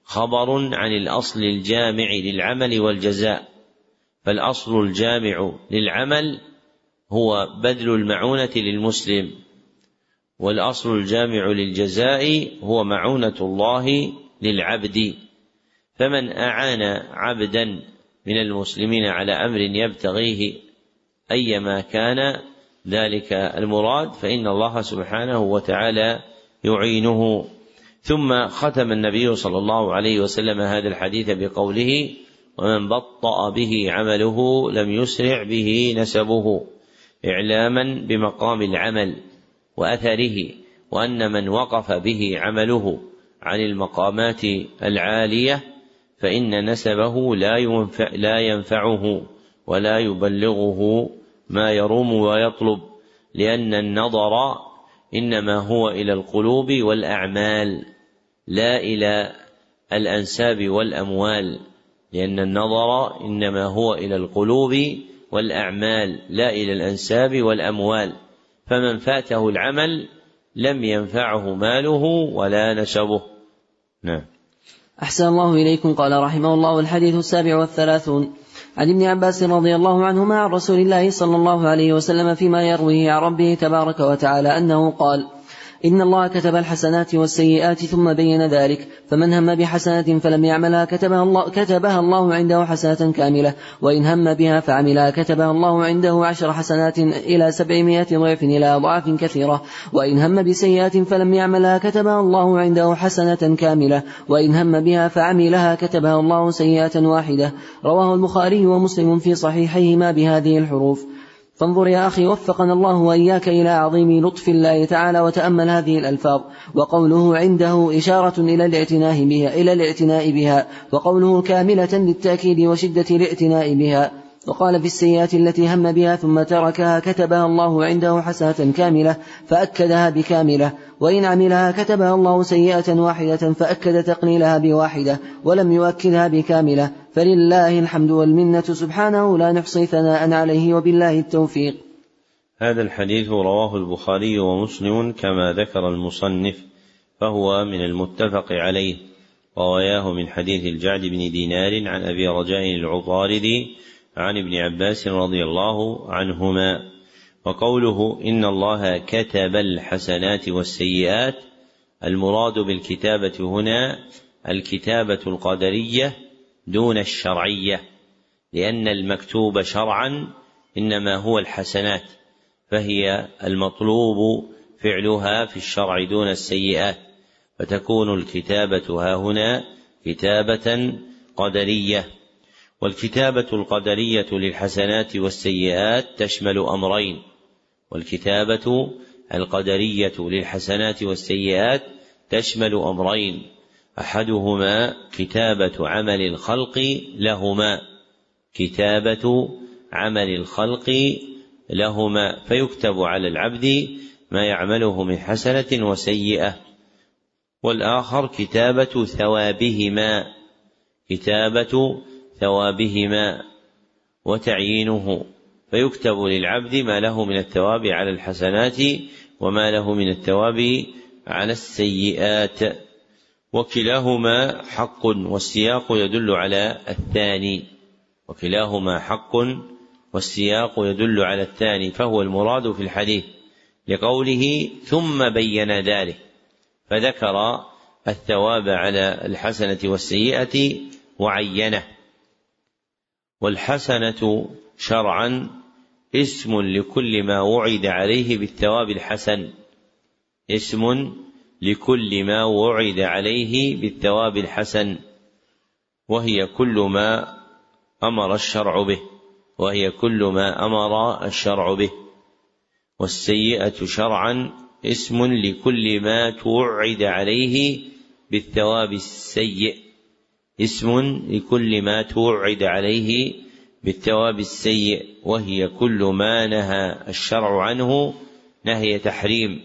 S1: خبر عن الأصل الجامع للعمل والجزاء. فالأصل الجامع للعمل هو بذل المعونة للمسلم والأصل الجامع للجزاء هو معونة الله للعبد. فمن أعان عبدا من المسلمين على أمر يبتغيه أيما كان ذلك المراد فإن الله سبحانه وتعالى يعينه. ثم ختم النبي صلى الله عليه وسلم هذا الحديث بقوله ومن بطأ به عمله لم يسرع به نسبه إعلاما بمقام العمل وأثره وأن من وقف به عمله عن المقامات العالية فإن نسبه لا ينفعه ولا يبلغه ما يروم ويطلب لأن النظر إنما هو إلى القلوب والأعمال لا إلى الأنساب والأموال لأن النظر إنما هو إلى القلوب والأعمال لا إلى الأنساب والأموال. فمن فاته العمل لم ينفعه ماله ولا نسبه. نعم.
S2: أحسن الله إليكم قال رحمه الله الحديث السابع والثلاثون. عن ابن عباس رضي الله عنهما عن رسول الله صلى الله عليه وسلم فيما يرويه عن ربه تبارك وتعالى أنه قال إن الله كتب الحسنات والسيئات ثم بين ذلك فمن هم بحسنة فلم يعملها كتبها الله, كتبها الله عنده حسنة كاملة وإن هم بها فعملها كتبها الله عنده عشر حسنات إلى سبعمائة ضعف إلى أضعاف كثيرة وإن هم بسيئات فلم يعملها كتبها الله عنده حسنة كاملة وإن هم بها فعملها كتبها الله سيئة واحدة. رواه البخاري ومسلم في صحيحيهما بهذه الحروف. فانظر يا أخي وفقنا الله وإياك إلى عظيم لطف الله تعالى وتأمل هذه الألفاظ وقوله عنده إشارة إلى الاعتناء بها إلى الاعتناء بها وقوله كاملة للتأكيد وشدة الاعتناء بها. وقال في السيئات التي هم بها ثم تركها كتبها الله عنده حسنة كاملة فأكدها بكاملة. وإن عملها كتبها الله سيئة واحدة فأكد تقليلها بواحدة ولم يؤكدها بكاملة. فلله الحمد والمنة. سبحانه لا نحصي ثناء عليه وبالله التوفيق.
S1: هذا الحديث رواه البخاري ومسلم كما ذكر المصنف فهو من المتفق عليه. رواياه من حديث الجعد بن دينار عن أبي رجاء العطاردي عن ابن عباس رضي الله عنهما وقوله إن الله كتب الحسنات والسيئات المراد بالكتابة هنا الكتابة القدرية دون الشرعية لأن المكتوب شرعا إنما هو الحسنات فهي المطلوب فعلها في الشرع دون السيئات فتكون الكتابة ها هنا كتابة قدرية. والكتابة القدرية للحسنات والسيئات تشمل أمرين والكتابة القدرية للحسنات والسيئات تشمل أمرين أحدهما كتابة عمل الخلق لهما كتابة عمل الخلق لهما فيكتب على العبد ما يعمله من حسنة وسيئة والآخر كتابة ثوابهما كتابة ثوابهما وتعيينه فيكتب للعبد ما له من الثواب على الحسنات وما له من الثواب على السيئات. وكلاهما حق والسياق يدل على الثاني. وكلاهما حق والسياق يدل على الثاني فهو المراد في الحديث لقوله ثم بين ذلك فذكر الثواب على الحسنة والسيئة وعينه. والحسنة شرعا اسم لكل ما وعد عليه بالثواب الحسن. اسم لكل ما وعد عليه بالثواب الحسن. وهي كل ما أمر الشرع به. وهي كل ما أمر الشرع به. والسيئة شرعا اسم لكل ما توعد عليه بالثواب السيء. اسم لكل ما توعد عليه بالثواب السيء وهي كل ما نهى الشرع عنه نهي تحريم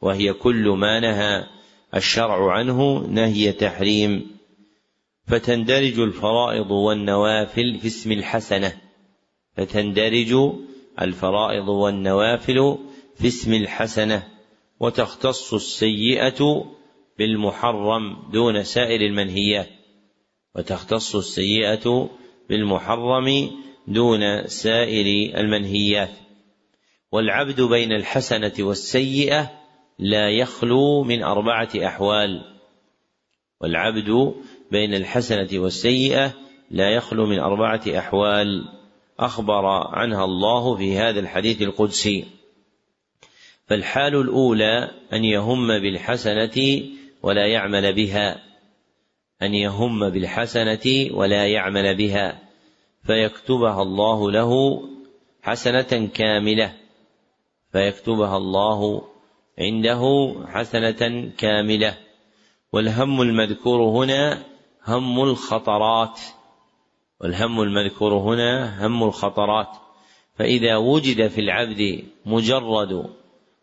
S1: وهي كل ما نهى الشرع عنه نهي تحريم. فتندرج الفرائض والنوافل في اسم الحسنة. فتندرج الفرائض والنوافل في اسم الحسنة. وتختص السيئة بالمحرم دون سائر المنهيات. وتختص السيئة بالمحرم دون سائر المنهيات. والعبد بين الحسنة والسيئة لا يخلو من أربعة أحوال. والعبد بين الحسنة والسيئة لا يخلو من أربعة أحوال. أخبر عنها الله في هذا الحديث القدسي. فالحال الأولى أن يهم بالحسنة ولا يعمل بها. أن يهم بالحسنة ولا يعمل بها فيكتبها الله له حسنة كاملة فيكتبها الله عنده حسنة كاملة. والهم المذكور هنا هم الخطرات والهم المذكور هنا هم الخطرات. فإذا وجد في العبد مجرد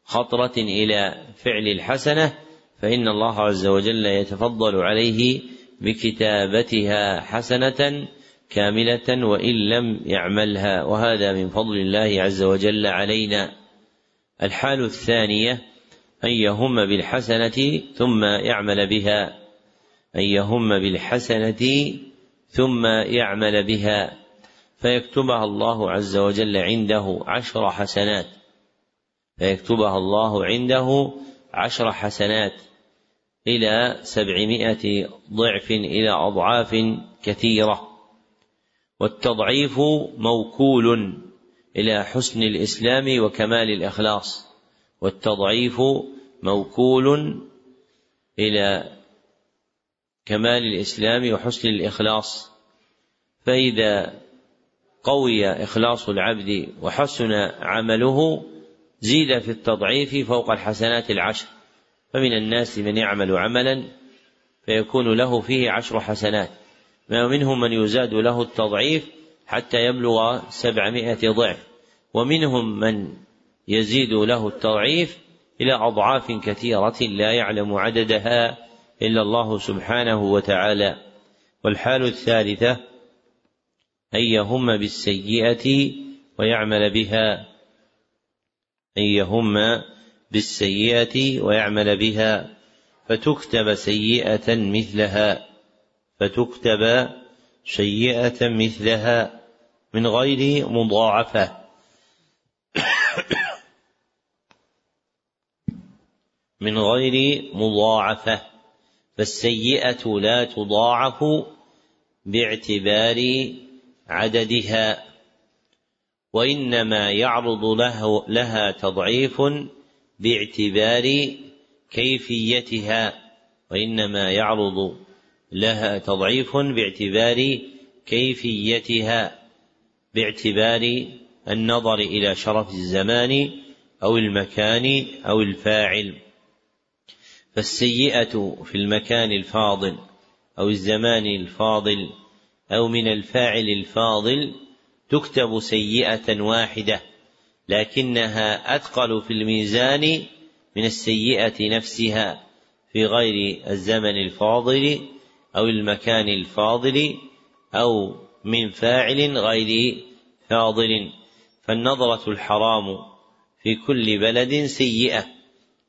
S1: خطرة إلى فعل الحسنة فإن الله عز وجل يتفضل عليه بكتابتها حسنة كاملة وإن لم يعملها وهذا من فضل الله عز وجل علينا. الحال الثانية أن يهم بالحسنة ثم يعمل بها. أن يهم بالحسنة ثم يعمل بها. فيكتبها الله عز وجل عنده عشر حسنات. فيكتبها الله عنده عشر حسنات. إلى سبعمائة ضعف إلى أضعاف كثيرة. والتضعيف موكول إلى حسن الإسلام وكمال الإخلاص. والتضعيف موكول إلى كمال الإسلام وحسن الإخلاص. فإذا قوي إخلاص العبد وحسن عمله زيد في التضعيف فوق الحسنات العشر. فمن الناس من يعمل عملا فيكون له فيه عشر حسنات. ومنهم من يزاد له التضعيف حتى يبلغ سبعمائة ضعف. ومنهم من يزيد له التضعيف إلى أضعاف كثيرة لا يعلم عددها إلا الله سبحانه وتعالى. والحال الثالثة أن يهم بالسيئة ويعمل بها. أن يهم بالسيئة ويعمل بها فتكتب سيئة مثلها فتكتب سيئة مثلها من غير مضاعفة. من غير مضاعفة. فالسيئة لا تضاعف باعتبار عددها وإنما يعرض له لها تضعيف باعتبار كيفيتها وإنما يعرض لها تضعيف باعتبار كيفيتها باعتبار النظر إلى شرف الزمان أو المكان أو الفاعل. فالسيئة في المكان الفاضل أو الزمان الفاضل أو من الفاعل الفاضل تكتب سيئة واحدة. لكنها أثقل في الميزان من السيئة نفسها في غير الزمن الفاضل أو المكان الفاضل أو من فاعل غير فاضل. فالنظرة الحرام في كل بلد سيئة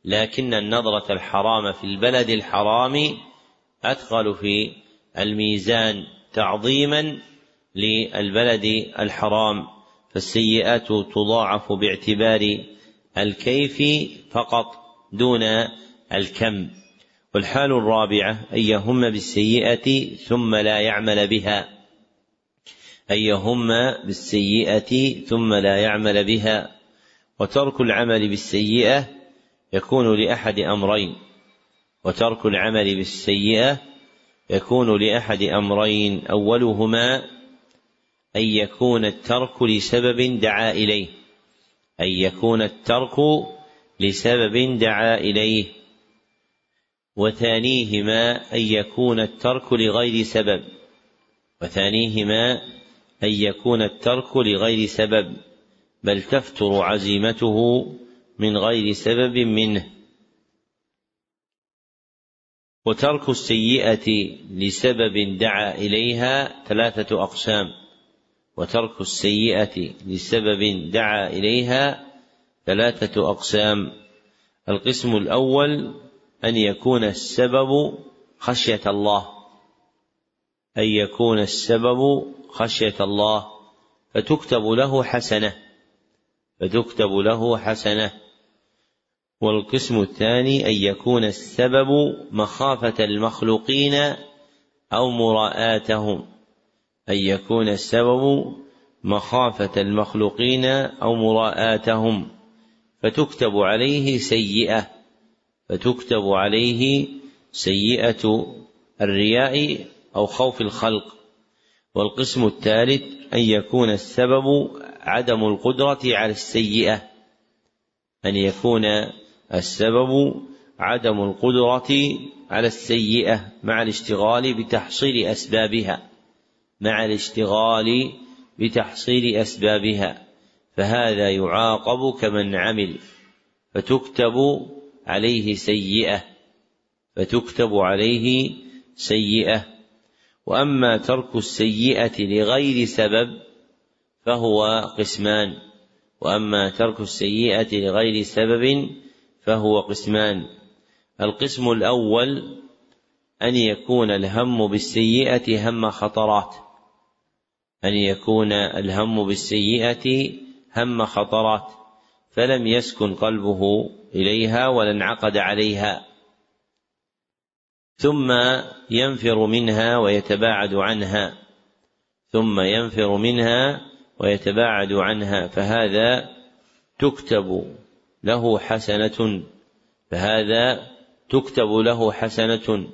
S1: لكن النظرة الحرام في البلد الحرام أثقل في الميزان تعظيما للبلد الحرام. فالسيئات تضاعف باعتبار الكيف فقط دون الكم. والحال الرابعة أن يهم بالسيئة ثم لا يعمل بها. أن يهم بالسيئة ثم لا يعمل بها. وترك العمل بالسيئة يكون لأحد أمرين. وترك العمل بالسيئة يكون لأحد أمرين. أولهما أن يكون الترك لسبب دعا إليه. أن يكون الترك لسبب دعا إليه. وثانيهما أن يكون الترك لغير سبب. وثانيهما أن يكون الترك لغير سبب. بل تفتر عزيمته من غير سبب منه. وترك السيئة لسبب دعا إليها ثلاثة أقسام. وترك السيئة لسبب دعا إليها ثلاثة أقسام. القسم الأول أن يكون السبب خشية الله أن يكون السبب خشية الله فتكتب له حسنة فتكتب له حسنة. والقسم الثاني أن يكون السبب مخافة المخلوقين أو مراءاتهم. أن يكون السبب مخافة المخلوقين أو مراءاتهم فتكتب عليه سيئة فتكتب عليه سيئة الرياء أو خوف الخلق. والقسم الثالث أن يكون السبب عدم القدرة على السيئة. أن يكون السبب عدم القدرة على السيئة مع الاشتغال بتحصيل أسبابها. مع الاشتغال بتحصيل أسبابها فهذا يعاقب كمن عمل فتكتب عليه سيئة فتكتب عليه سيئة. وأما ترك السيئة لغير سبب فهو قسمان وأما ترك السيئة لغير سبب فهو قسمان. القسم الأول أن يكون الهم بالسيئة هم خطرات. أن يكون الهم بالسيئة هم خطرات فلم يسكن قلبه إليها ولا انعقد عليها. ثم ينفر منها ويتباعد عنها ثم ينفر منها ويتباعد عنها فهذا تكتب له حسنة فهذا تكتب له حسنة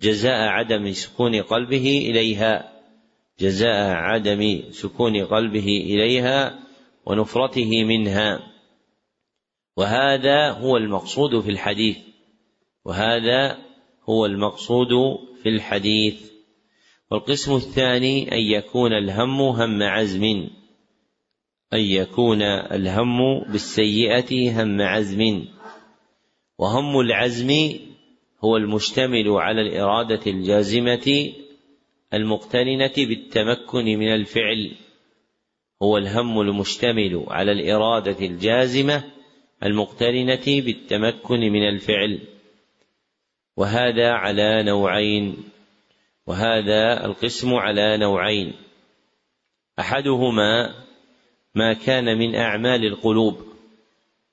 S1: جزاء عدم سكون قلبه إليها. جزاء عدم سكون قلبه إليها ونفرته منها. وهذا هو المقصود في الحديث. وهذا هو المقصود في الحديث. والقسم الثاني أن يكون الهم هم عزم. أن يكون الهم بالسيئة هم عزم. وهم العزم هو المشتمل على الإرادة الجازمة المقترنة بالتمكن من الفعل هو الهم المشتمل على الإرادة الجازمة المقترنة بالتمكن من الفعل. وهذا على نوعين وهذا القسم على نوعين. أحدهما ما كان من أعمال القلوب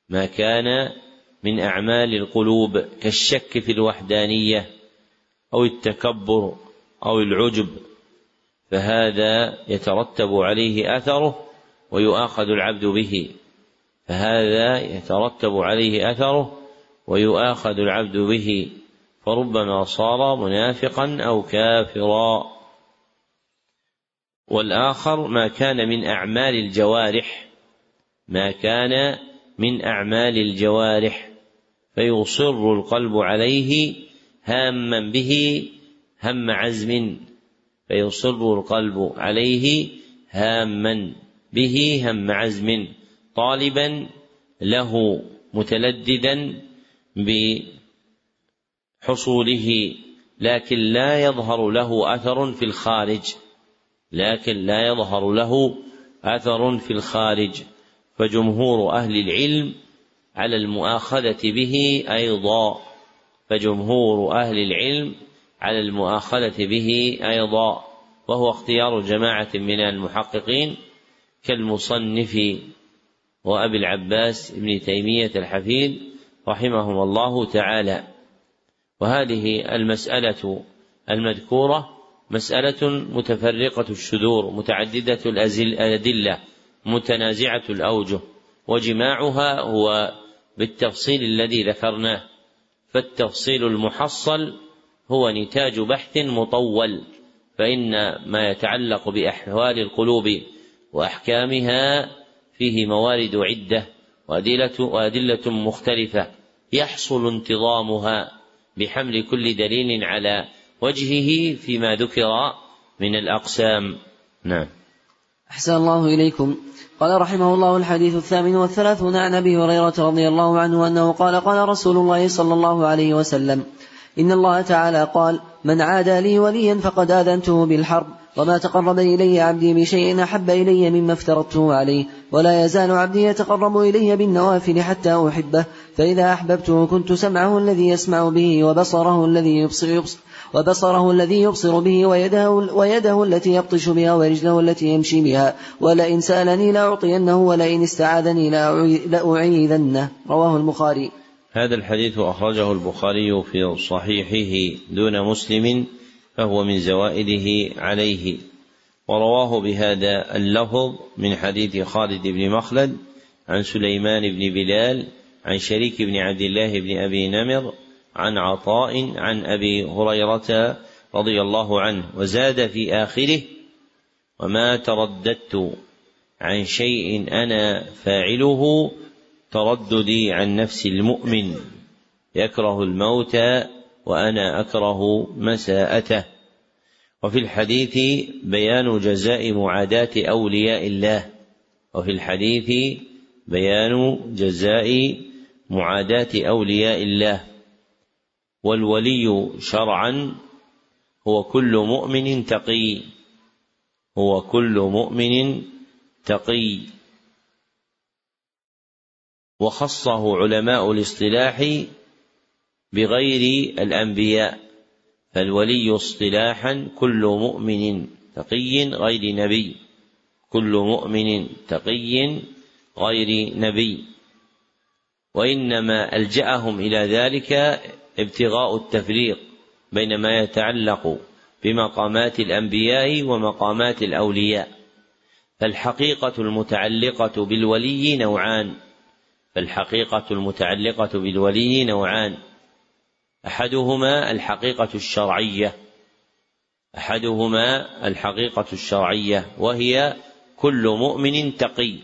S1: ما كان من أعمال القلوب كالشك في الوحدانية أو التكبر أو العجب فهذا يترتب عليه أثره ويؤاخذ العبد به فهذا يترتب عليه أثره ويؤاخذ العبد به فربما صار منافقا أو كافرا. والآخر ما كان من أعمال الجوارح ما كان من أعمال الجوارح فيصر القلب عليه هاما به هم عزم فيصر القلب عليه هاما به هم عزم طالبا له متلددا بحصوله لكن لا يظهر له أثر في الخارج. لكن لا يظهر له أثر في الخارج. فجمهور أهل العلم على المؤاخذة به أيضا. فجمهور أهل العلم على المؤاخذة به أيضا وهو اختيار جماعة من المحققين كالمصنف وأبي العباس ابن تيمية الحفيد رحمهم الله تعالى. وهذه المسألة المذكورة مسألة متفرقة الشذور متعددة الأدلة متنازعة الأوجه وجماعها هو بالتفصيل الذي ذكرناه فالتفصيل المحصل هو نتاج بحث مطول فإن ما يتعلق بأحوال القلوب وأحكامها فيه موارد عدة وأدلة, وأدلة مختلفة. يحصل انتظامها بحمل كل دليل على وجهه فيما ذكر من الأقسام. نعم.
S2: أحسن الله إليكم. قال رحمه الله الحديث الثامن والثلاثون عن أبي هريرة رضي الله عنه أنه قال قال رسول الله صلى الله عليه وسلم إن الله تعالى قال من عادى لي وليا فقد آذنته بالحرب وما تقرب إلي عبدي بشيء أحب إلي مما افترضته عليه ولا يزال عبدي يتقرب إلي بالنوافل حتى أحبه فإذا أحببته كنت سمعه الذي يسمع به وبصره الذي يبصر, يبصر وبصره الذي يبصر به ويده, ويده التي يبطش بها ورجله التي يمشي بها ولئن سألني لأعطينه ولئن استعاذني لأعيذنه. رواه البخاري.
S1: هذا الحديث أخرجه البخاري في صحيحه دون مسلم فهو من زوائده عليه. ورواه بهذا اللفظ من حديث خالد بن مخلد عن سليمان بن بلال عن شريك بن عبد الله بن أبي نمر عن عطاء عن أبي هريرة رضي الله عنه وزاد في آخره وما ترددت عن شيء أنا فاعله ترددي عن نفس المؤمن يكره الموت وأنا أكره مساءته. وفي الحديث بيان جزاء معاداة أولياء الله. وفي الحديث بيان جزاء معاداة أولياء الله. والولي شرعا هو كل مؤمن تقي. هو كل مؤمن تقي. وخصه علماء الاصطلاح بغير الأنبياء فالولي اصطلاحا كل مؤمن تقي غير نبي كل مؤمن تقي غير نبي. وإنما ألجأهم إلى ذلك ابتغاء التفريق بين ما يتعلق بمقامات الأنبياء ومقامات الأولياء. فالحقيقة المتعلقة بالولي نوعان فالحقيقة المتعلقة بالولي نوعان. أحدهما الحقيقة الشرعية. أحدهما الحقيقة الشرعية وهي كل مؤمن تقي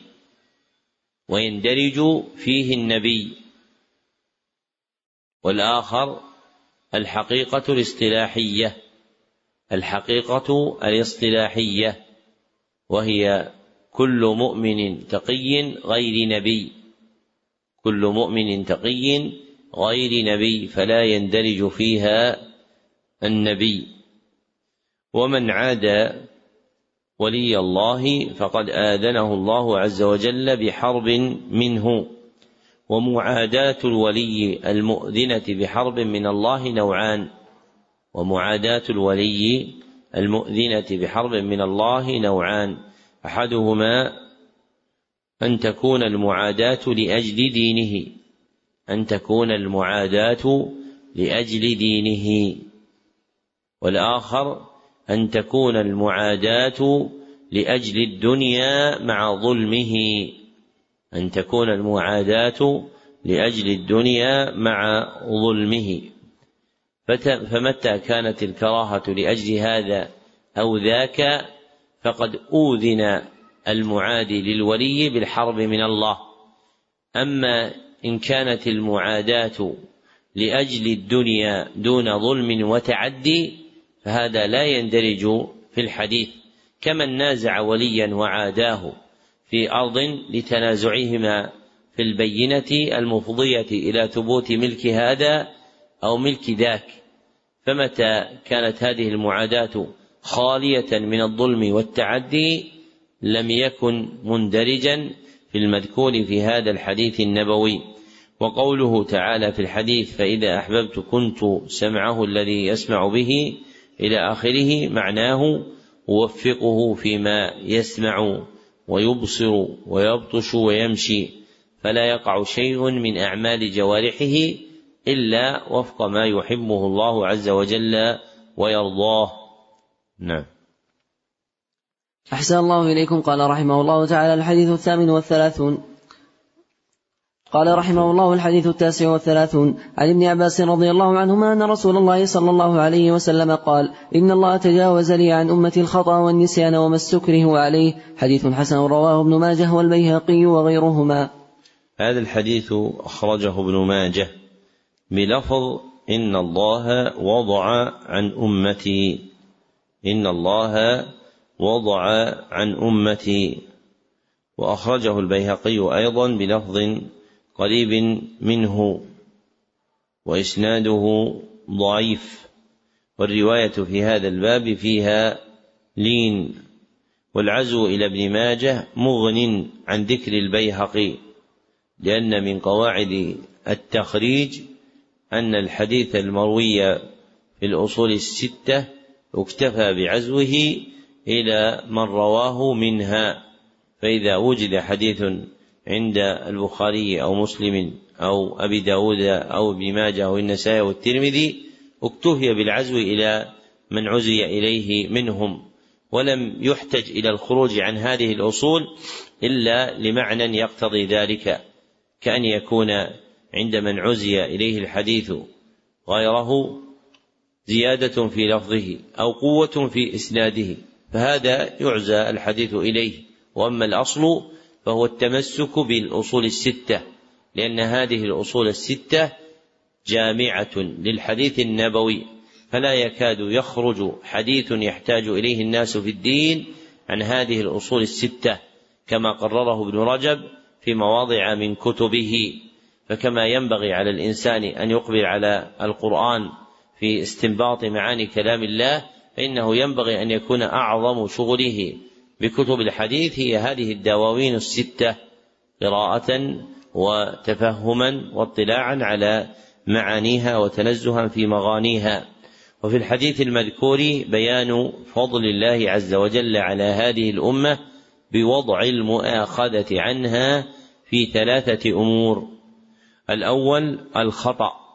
S1: ويندرج فيه النبي. والآخر الحقيقة الاصطلاحية. الحقيقة الاصطلاحية وهي كل مؤمن تقي غير نبي. كل مؤمن تقي غير نبي فلا يندرج فيها النبي. ومن عاد ولي الله فقد آذنه الله عز وجل بحرب منه. ومعاداة الولي المؤذنة بحرب من الله نوعان. ومعاداة الولي المؤذنة بحرب من الله نوعان. أحدهما أن تكون المعاداة لأجل دينه. أن تكون المعاداة لأجل دينه. والآخر أن تكون المعاداة لأجل الدنيا مع ظلمه. أن تكون المعاداة لأجل الدنيا مع ظلمه. فمتى كانت الكراهة لأجل هذا أو ذاك؟ فقد أوذن المعادي للولي بالحرب من الله. أما إن كانت المعاداة لأجل الدنيا دون ظلم وتعدي فهذا لا يندرج في الحديث. كمن نازع وليا وعاداه في أرض لتنازعهما في البينة المفضية إلى ثبوت ملك هذا أو ملك ذاك. فمتى كانت هذه المعاداة خالية من الظلم والتعدي؟ لم يكن مندرجا في المذكور في هذا الحديث النبوي. وقوله تعالى في الحديث فإذا أحببت كنت سمعه الذي يسمع به إلى آخره معناه أوفقه فيما يسمع ويبصر ويبطش ويمشي فلا يقع شيء من أعمال جوارحه إلا وفق ما يحبه الله عز وجل ويرضاه. نعم.
S2: أحسن الله إليكم. قال رحمه الله تعالى الحديث الثامن والثلاثون. قال رحمه الله الحديث التاسع والثلاثون. عن ابن عباس رضي الله عنهما أن رسول الله صلى الله عليه وسلم قال إن الله تجاوز لي عن أمتي الخطأ والنسيان وما استكره عليه. حديث حسن رواه ابن ماجه والبيهقي وغيرهما.
S1: هذا الحديث أخرجه ابن ماجه بلفظ إن الله وضع عن أمتي. إن الله وضع عن أمتي وأخرجه البيهقي أيضا بلفظ قريب منه وإسناده ضعيف. والرواية في هذا الباب فيها لين. والعزو إلى ابن ماجه مغن عن ذكر البيهقي لأن من قواعد التخريج أن الحديث المروي في الأصول الستة اكتفى بعزوه إلى من رواه منها. فإذا وجد حديث عند البخاري أو مسلم أو أبي داود أو ابن ماجه أو النسائي أو الترمذي اكتفي بالعزو إلى من عزي إليه منهم ولم يحتج إلى الخروج عن هذه الأصول إلا لمعنى يقتضي ذلك كأن يكون عند من عزي إليه الحديث غيره زيادة في لفظه أو قوة في إسناده. فهذا يعزى الحديث إليه. وأما الأصل فهو التمسك بالأصول الستة لأن هذه الأصول الستة جامعة للحديث النبوي فلا يكاد يخرج حديث يحتاج إليه الناس في الدين عن هذه الأصول الستة كما قرره ابن رجب في مواضع من كتبه. فكما ينبغي على الإنسان أن يقبل على القرآن في استنباط معاني كلام الله فإنه ينبغي أن يكون أعظم شغله بكتب الحديث هي هذه الدواوين الستة قراءة وتفهما واطلاعا على معانيها وتنزها في مغانيها. وفي الحديث المذكور بيان فضل الله عز وجل على هذه الأمة بوضع المؤاخذة عنها في ثلاثة أمور. الأول الخطأ.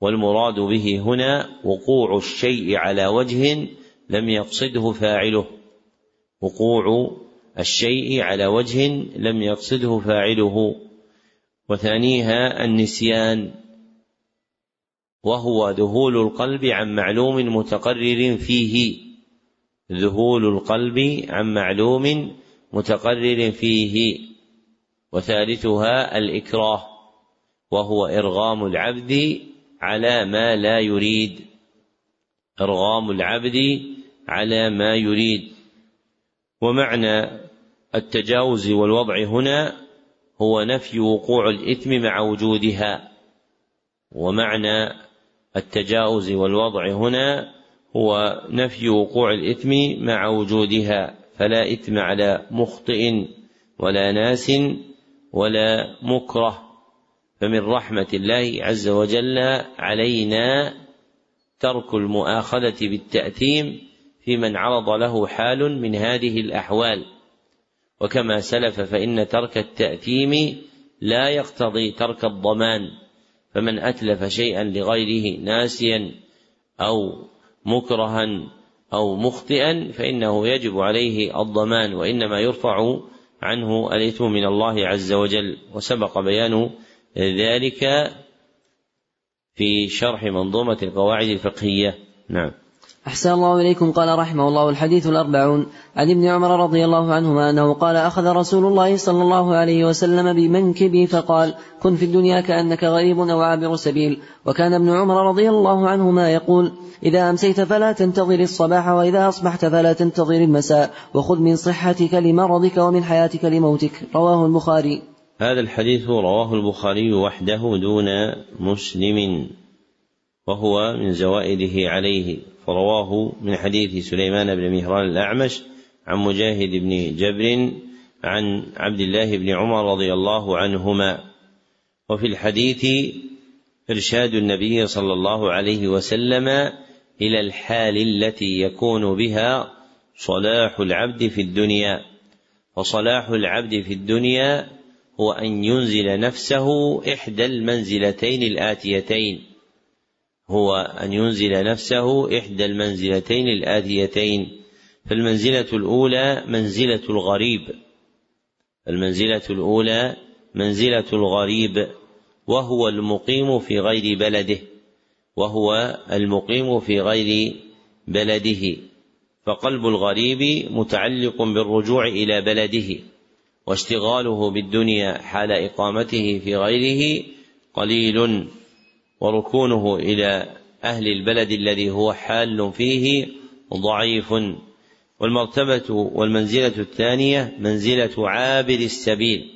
S1: والمراد به هنا وقوع الشيء على وجه لم يقصده فاعله. وقوع الشيء على وجه لم يقصده فاعله. وثانيها النسيان. وهو ذهول القلب عن معلوم متقرر فيه. ذهول القلب عن معلوم متقرر فيه. وثالثها الإكراه. وهو إرغام العبد على ما لا يريد. إرغام العبد على ما يريد. ومعنى التجاوز والوضع هنا هو نفي وقوع الإثم مع وجودها. ومعنى التجاوز والوضع هنا هو نفي وقوع الإثم مع وجودها. فلا إثم على مخطئ ولا ناس ولا مكره. فمن رحمة الله عز وجل علينا ترك المؤاخذة بالتأثيم في من عرض له حال من هذه الأحوال. وكما سلف فإن ترك التأثيم لا يقتضي ترك الضمان. فمن أتلف شيئا لغيره ناسيا أو مكرها أو مخطئا فإنه يجب عليه الضمان وإنما يرفع عنه الإثم من الله عز وجل. وسبق بيان ذلك في شرح منظومة القواعد الفقهية. نعم.
S2: أحسن الله إليكم. قال رحمه الله الحديث الأربعون. عن ابن عمر رضي الله عنهما أنه قال أخذ رسول الله صلى الله عليه وسلم بمنكبي فقال كن في الدنيا كأنك غريب أو عابر سبيل. وكان ابن عمر رضي الله عنهما يقول إذا أمسيت فلا تنتظر الصباح وإذا أصبحت فلا تنتظر المساء. وخذ من صحتك لمرضك ومن حياتك لموتك. رواه البخاري.
S1: هذا الحديث رواه البخاري وحده دون مسلم وهو من زوائده عليه فرواه من حديث سليمان بن مهران الأعمش عن مجاهد بن جبر عن عبد الله بن عمر رضي الله عنهما. وفي الحديث إرشاد النبي صلى الله عليه وسلم إلى الحال التي يكون بها صلاح العبد في الدنيا. وصلاح العبد في الدنيا هو أن ينزل نفسه إحدى المنزلتين الآتيتين. هو أن ينزل نفسه إحدى المنزلتين الآتيتين. فالمنزلة الأولى منزلة الغريب. المنزلة الأولى منزلة الغريب وهو المقيم في غير بلده وهو المقيم في غير بلده. فقلب الغريب متعلق بالرجوع إلى بلده. واشتغاله بالدنيا حال إقامته في غيره قليل وركونه إلى أهل البلد الذي هو حال فيه ضعيف. والمرتبة والمنزلة الثانية منزلة عابر السبيل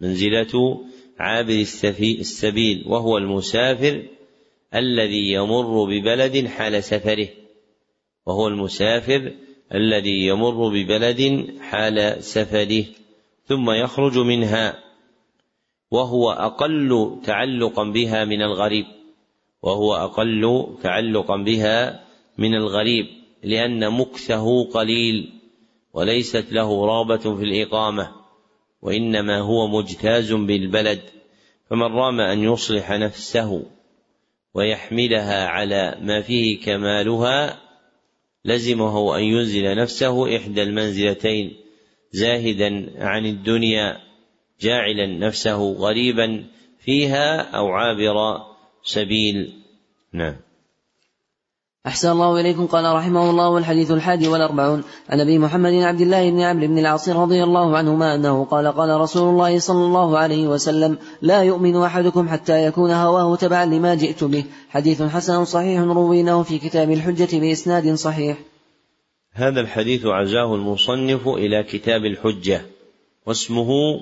S1: منزلة عابر السبيل وهو المسافر الذي يمر ببلد حال سفره وهو المسافر الذي يمر ببلد حال سفره. ثم يخرج منها وهو أقل تعلقا بها من الغريب وهو أقل تعلقا بها من الغريب لأن مكثه قليل وليست له رغبة في الإقامة وإنما هو مجتاز بالبلد فمن رام أن يصلح نفسه ويحملها على ما فيه كمالها لزمه أن ينزل نفسه إحدى المنزلتين. زاهدا عن الدنيا جاعلا نفسه غريبا فيها أو عابر سبيل. نعم.
S2: أحسن الله إليكم. قال رحمه الله والحديث الحادي والأربعون. عن أبي محمد عبد الله بن عمرو بن العاص رضي الله عنهما أنه قال قال رسول الله صلى الله عليه وسلم لا يؤمن أحدكم حتى يكون هواه تبعا لما جئت به. حديث حسن صحيح رويناه في كتاب الحجة بإسناد صحيح.
S1: هذا الحديث عزاه المصنف إلى كتاب الحجة واسمه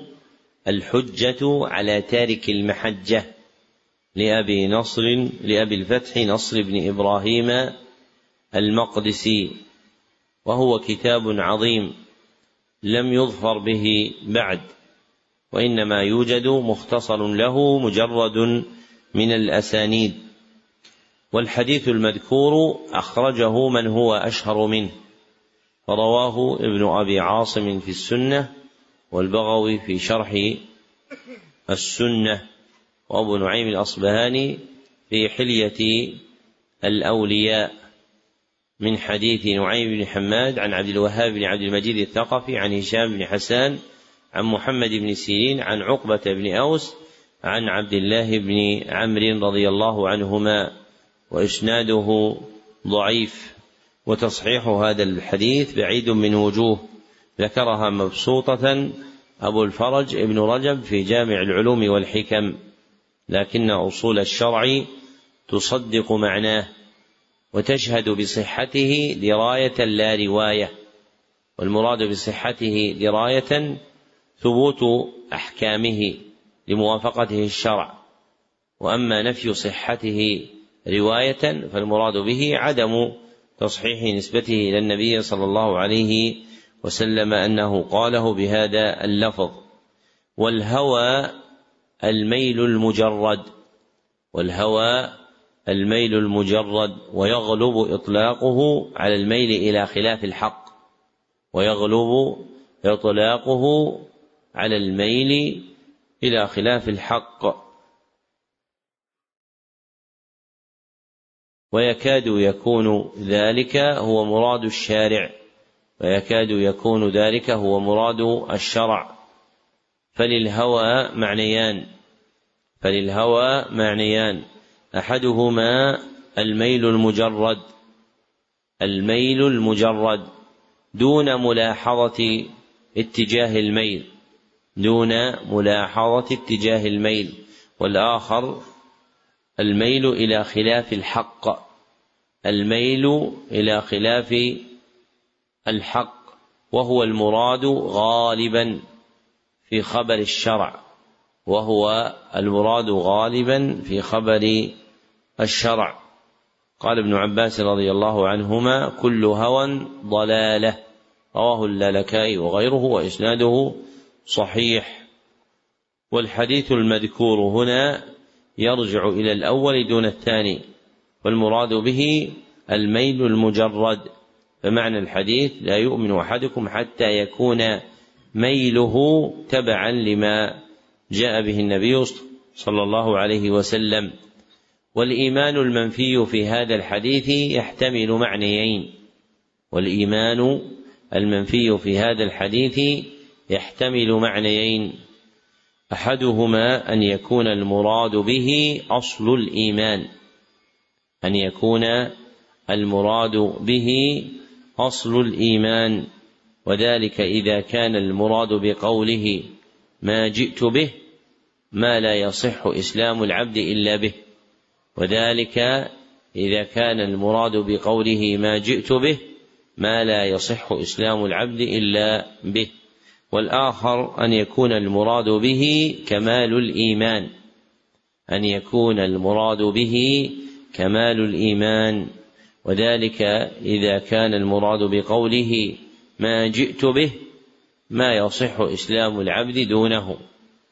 S1: الحجة على تارك المحجة لأبي نصر لأبي الفتح نصر بن إبراهيم المقدسي وهو كتاب عظيم لم يظفر به بعد وإنما يوجد مختصر له مجرد من الأسانيد والحديث المذكور أخرجه من هو أشهر منه. فرواه ابن أبي عاصم في السنة والبغوي في شرح السنة وأبو نعيم الأصبهاني في حلية الأولياء من حديث نعيم بن حماد عن عبد الوهاب بن عبد المجيد الثقفي عن هشام بن حسان عن محمد بن سيرين عن عقبة بن أوس عن عبد الله بن عمرو رضي الله عنهما وإسناده ضعيف. وتصحيح هذا الحديث بعيد من وجوه. ذكرها مبسوطة أبو الفرج ابن رجب في جامع العلوم والحكم لكن أصول الشرع تصدق معناه وتشهد بصحته دراية لا رواية والمراد بصحته دراية ثبوت أحكامه لموافقته الشرع. وأما نفي صحته رواية فالمراد به عدم تصحيح نسبته إلى النبي صلى الله عليه وسلم أنه قاله بهذا اللفظ والهوى الميل المجرد والهوى الميل المجرد ويغلب إطلاقه على الميل إلى خلاف الحق ويغلب إطلاقه على الميل إلى خلاف الحق. ويكاد يكون ذلك هو مراد الشارع. ويكاد يكون ذلك هو مراد الشرع. فللهوى معنيان. فللهوى معنيان. أحدهما الميل المجرد. الميل المجرد. دون ملاحظة اتجاه الميل. دون ملاحظة اتجاه الميل. والآخر الميل إلى خلاف الحق. الميل إلى خلاف الحق وهو المراد غالبا في خبر الشرع وهو المراد غالبا في خبر الشرع. قال ابن عباس رضي الله عنهما كل هوى ضلالة. رواه اللالكائي وغيره وإسناده صحيح. والحديث المذكور هنا يرجع إلى الأول دون الثاني. والمراد به الميل المجرد. فمعنى الحديث لا يؤمن أحدكم حتى يكون ميله تبعا لما جاء به النبي صلى الله عليه وسلم. والإيمان المنفي في هذا الحديث يحتمل معنيين. والإيمان المنفي في هذا الحديث يحتمل معنيين. أحدهما أن يكون المراد به أصل الإيمان. أن يكون المراد به أصل الإيمان وذلك إذا كان المراد بقوله ما جئت به ما لا يصح إسلام العبد إلا به. وذلك إذا كان المراد بقوله ما جئت به ما لا يصح إسلام العبد إلا به. والآخر أن يكون المراد به كمال الإيمان أن يكون المراد به كمال الإيمان وذلك إذا كان المراد بقوله ما جئت به ما يصح إسلام العبد دونه.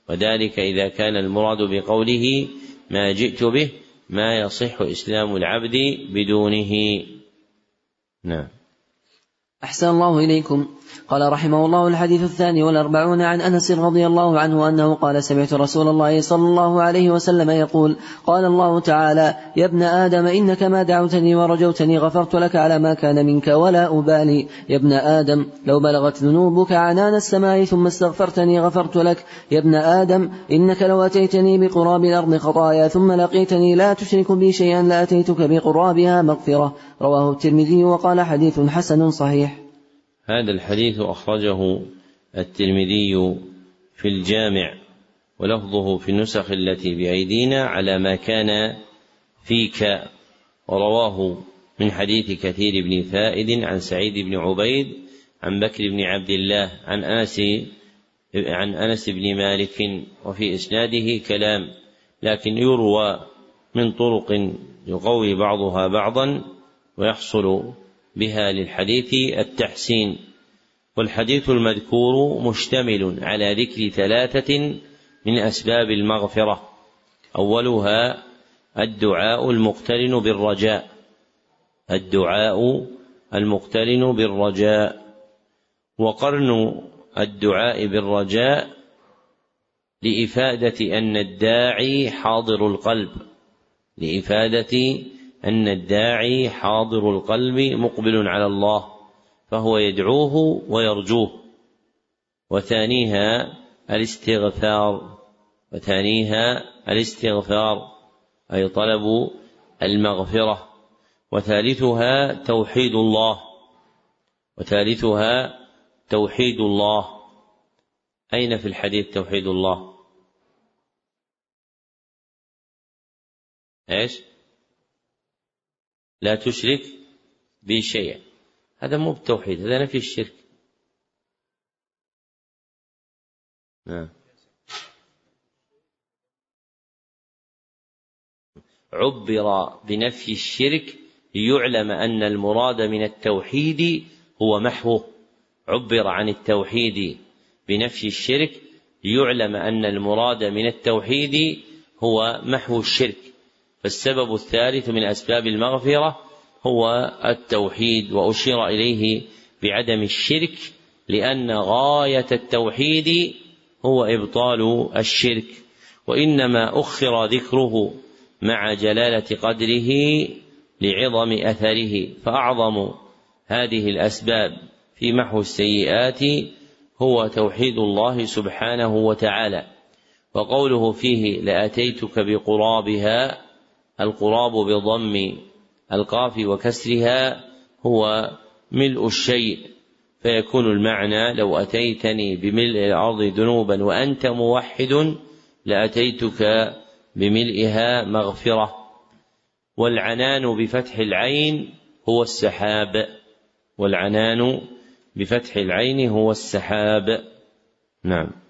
S1: وذلك إذا كان المراد بقوله ما جئت به ما يصح إسلام العبد بدونه. نعم.
S2: أحسن الله إليكم. قال رحمه الله الحديث الثاني والأربعون عن أنس رضي الله عنه أنه قال سمعت رسول الله صلى الله عليه وسلم يقول قال الله تعالى يا ابن آدم إنك ما دعوتني ورجوتني غفرت لك على ما كان منك ولا أبالي. يا ابن آدم لو بلغت ذنوبك عنان السماء ثم استغفرتني غفرت لك. يا ابن آدم إنك لو أتيتني بقراب الأرض خطايا ثم لقيتني لا تشرك بي شيئا لأتيتك بقرابها مغفرة. رواه الترمذي وقال حديث حسن صحيح.
S1: هذا الحديث أخرجه الترمذي في الجامع ولفظه في النسخ التي بأيدينا على ما كان فيك ورواه من حديث كثير بن فائد عن سعيد بن عبيد عن بكر بن عبد الله عن أنس عن أنس بن مالك وفي إسناده كلام لكن يروى من طرق يقوي بعضها بعضا ويحصل بها للحديث التحسين. والحديث المذكور مشتمل على ذكر ثلاثة من أسباب المغفرة. أولها الدعاء المقترن بالرجاء. الدعاء المقترن بالرجاء. وقرن الدعاء بالرجاء لإفادة أن الداعي حاضر القلب. لإفادة أن الداعي حاضر القلب مقبل على الله فهو يدعوه ويرجوه. وثانيها الاستغفار وثانيها الاستغفار أي طلب المغفرة. وثالثها توحيد الله وثالثها توحيد الله. أين في الحديث توحيد الله؟ إيش؟ لا تشرك بي شيئا. هذا مو بالتوحيد هذا نفي الشرك. نعم. عبر بنفي الشرك ليعلم أن المراد من التوحيد هو محوه. عبر عن التوحيد بنفي الشرك ليعلم أن المراد من التوحيد هو محو الشرك. فالسبب الثالث من أسباب المغفرة هو التوحيد وأشير إليه بعدم الشرك لأن غاية التوحيد هو إبطال الشرك. وإنما أخر ذكره مع جلالة قدره لعظم أثره. فأعظم هذه الأسباب في محو السيئات هو توحيد الله سبحانه وتعالى. وقوله فيه لأتيتك بقرابها القراب بضم القاف وكسرها هو ملء الشيء فيكون المعنى لو أتيتني بملء الأرض ذنوبا وأنت موحد لأتيتك بملئها مغفرة. والعنان بفتح العين هو السحاب. والعنان بفتح العين هو السحاب. نعم.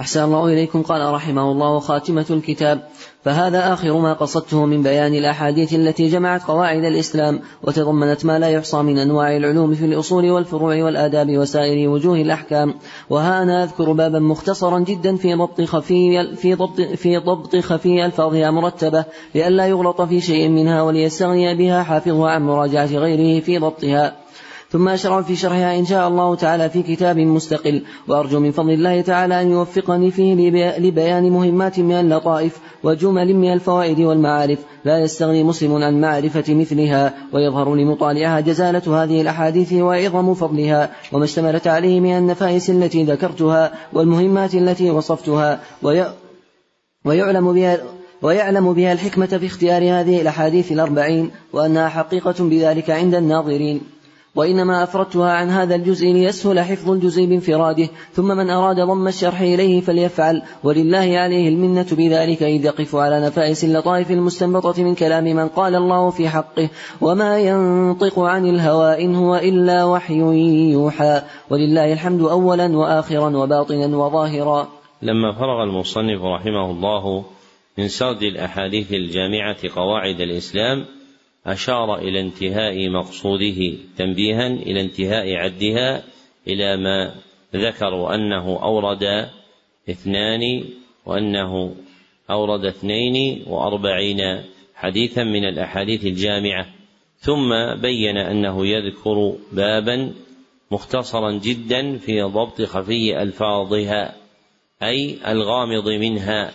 S2: أحسن الله إليكم. قال رحمه الله خاتمة الكتاب. فهذا آخر ما قصدته من بيان الأحاديث التي جمعت قواعد الإسلام وتضمنت ما لا يحصى من أنواع العلوم في الأصول والفروع والآداب وسائر وجوه الأحكام. وها أنا أذكر بابا مختصرا جدا في ضبط خفي في ضبط في ضبط خفي ألفاظها مرتبة لئلا يغلط في شيء منها وليستغني بها حافظها عن مراجعة غيره في ضبطها. ثم أشرع في شرحها إن شاء الله تعالى في كتاب مستقل وأرجو من فضل الله تعالى أن يوفقني فيه لبيان مهمات من اللطائف وجمل من الفوائد والمعارف. لا يستغني مسلم عن معرفة مثلها ويظهر لمطالعها جزالة هذه الأحاديث وعظم فضلها. وما اشتملت عليه من النفائس التي ذكرتها والمهمات التي وصفتها ويعلم بها ويعلم بها الحكمة في اختيار هذه الأحاديث الأربعين وأنها حقيقة بذلك عند الناظرين. وإنما أفردتها عن هذا الجزء ليسهل حفظ الجزء بانفراده ثم من أراد ضم الشرح إليه فليفعل. ولله عليه المنة بذلك إذ يقف على نفائس اللطائف المستنبطة من كلام من قال الله في حقه. وما ينطق عن الهوى إن هو إلا وحي يوحى. ولله الحمد أولا وآخرا وباطنا وظاهرا.
S1: لما فرغ المصنف رحمه الله من سرد الأحاديث الجامعة قواعد الإسلام أشار إلى انتهاء مقصوده تنبيها إلى انتهاء عدها إلى ما ذكروا أنه أورد اثنان وأنه أورد اثنين وأربعين حديثا من الأحاديث الجامعة. ثم بين أنه يذكر بابا مختصرا جدا في ضبط خفي ألفاظها أي الغامض منها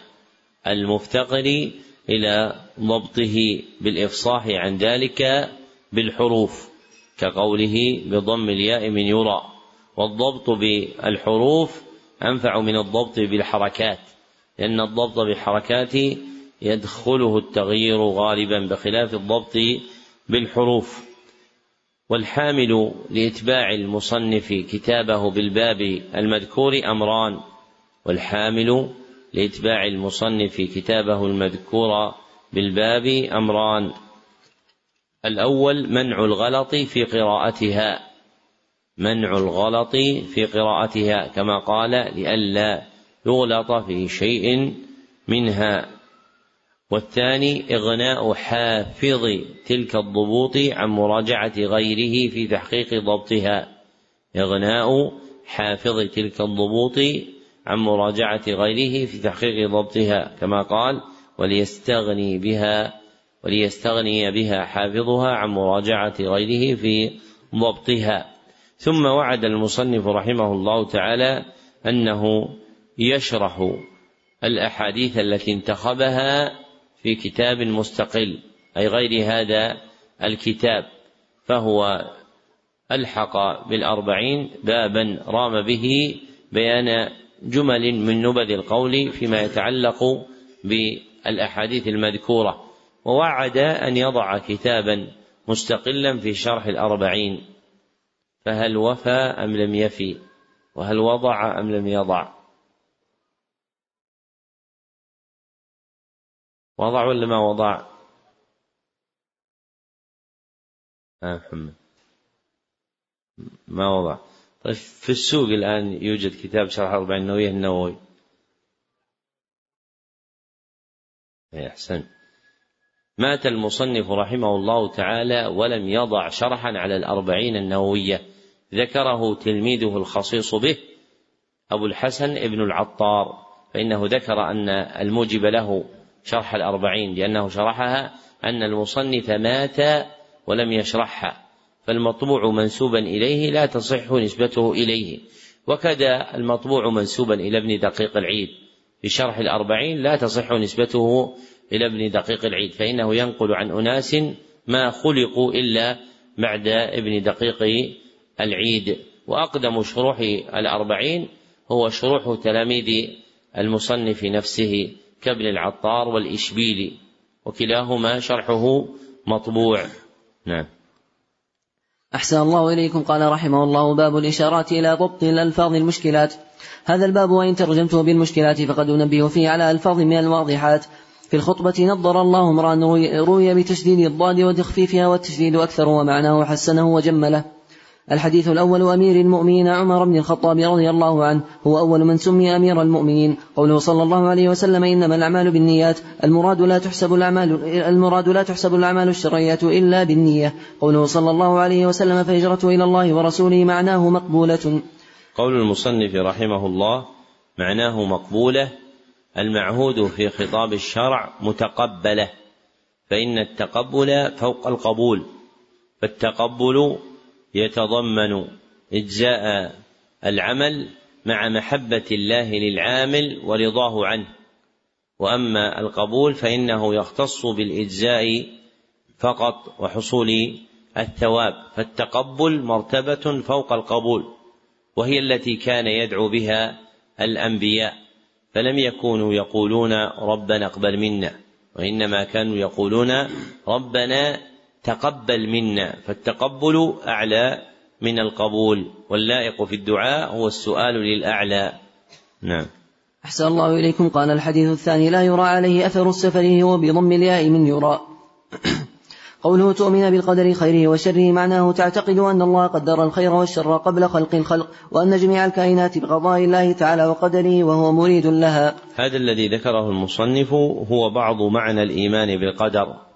S1: المفتقر إلى ضبطه بالإفصاح عن ذلك بالحروف كقوله بضم الياء من يرى والضبط بالحروف أنفع من الضبط بالحركات لأن الضبط بالحركات يدخله التغيير غالبا بخلاف الضبط بالحروف. والحامل لإتباع المصنف كتابه بالباب المذكور أمران والحامل لإتباع المصنف كتابه المذكور بالباب أمران. الأول منع الغلط في قراءتها. منع الغلط في قراءتها كما قال لئلا يغلط في شيء منها. والثاني إغناء حافظ تلك الضبوط عن مراجعة غيره في تحقيق ضبطها. إغناء حافظ تلك الضبوط عن مراجعة غيره في تحقيق ضبطها كما قال وليستغني بها وليستغني بها حافظها عن مراجعة غيره في ضبطها. ثم وعد المصنف رحمه الله تعالى أنه يشرح الأحاديث التي انتخبها في كتاب مستقل أي غير هذا الكتاب فهو ألحق بالأربعين بابا رام به بيان جمل من نبذ القول فيما يتعلق بالأحاديث المذكورة. ووعد أن يضع كتابا مستقلا في شرح الأربعين. فهل وفى أم لم يفي؟ وهل وضع أم لم يضع؟ وضع ولا ما وضع؟ آه محمد. ما وضع؟ طيب في السوق الآن يوجد كتاب شرح أربعين النووية النووي أحسن. مات المصنف رحمه الله تعالى ولم يضع شرحا على الأربعين النووية. ذكره تلميذه الخصيص به أبو الحسن ابن العطار. فإنه ذكر أن الموجب له شرح الأربعين لأنه شرحها أن المصنف مات ولم يشرحها. فالمطبوع منسوبا إليه لا تصح نسبته إليه. وكذا المطبوع منسوبا إلى ابن دقيق العيد. في شرح الأربعين لا تصح نسبته إلى ابن دقيق العيد فإنه ينقل عن أناس ما خلقوا إلا بعد ابن دقيق العيد. وأقدم شروح الأربعين هو شروح تلاميذ المصنف نفسه كابن العطار والإشبيلي وكلاهما شرحه مطبوع. نعم.
S2: أحسن الله إليكم. قال رحمه الله باب الإشارات إلى ضبط الألفاظ المشكلات. هذا الباب وإن ترجمته بالمشكلات فقد أنبه فيه على ألفاظ من الواضحات. في الخطبة نظر الله امرأ روي بتشديد الضاد وتخفيفها والتشديد أكثر ومعناه حسنه وجمله. الحديث الأول أمير المؤمنين عمر بن الخطاب رضي الله عنه هو أول من سمي أمير المؤمنين. قوله صلى الله عليه وسلم إنما الأعمال بالنيات. المراد لا تحسب الأعمال المراد لا تحسب الأعمال الشرعية إلا بالنية. قوله صلى الله عليه وسلم فهجرته إلى الله ورسوله معناه مقبولة.
S1: قول المصنف رحمه الله معناه مقبولة. المعهود في خطاب الشرع متقبلة فإن التقبل فوق القبول فالتقبل يتضمن إجزاء العمل مع محبة الله للعامل ورضاه عنه. وأما القبول فإنه يختص بالإجزاء فقط وحصول الثواب فالتقبل مرتبة فوق القبول وهي التي كان يدعو بها الأنبياء. فلم يكونوا يقولون ربنا اقبل منا وإنما كانوا يقولون ربنا تقبل منا فالتقبل أعلى من القبول واللائق في الدعاء هو السؤال للأعلى. نعم.
S2: أحسن الله إليكم. قال الحديث الثاني لا يرى عليه أثر السفر هو بضم الياء من يرى. قوله تؤمن بالقدر خيره وشره. معناه تعتقد أن الله قدر الخير والشر قبل خلق الخلق وأن جميع الكائنات بقضاء الله تعالى وقدره وهو مريد لها.
S1: هذا الذي ذكره المصنف هو بعض معنى الإيمان بالقدر.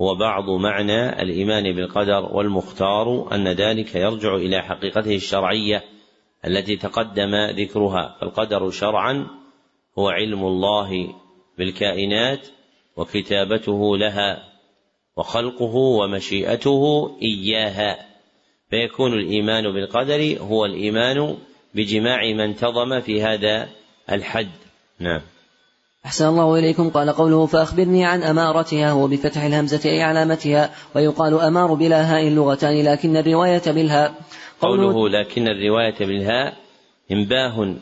S1: هو بعض معنى الإيمان بالقدر والمختار أن ذلك يرجع إلى حقيقته الشرعية التي تقدم ذكرها. فالقدر شرعا هو علم الله بالكائنات وكتابته لها وخلقه ومشيئته إياها. فيكون الإيمان بالقدر هو الإيمان بجماع ما انتظم في هذا الحد. نعم.
S2: أحسن الله إليكم. قال قوله فأخبرني عن أمارتها هو بفتح الهمزة أي علامتها. ويقال أمار بلا هاء لغتان لكن الرواية بالهاء.
S1: قوله لكن الرواية بالهاء انباه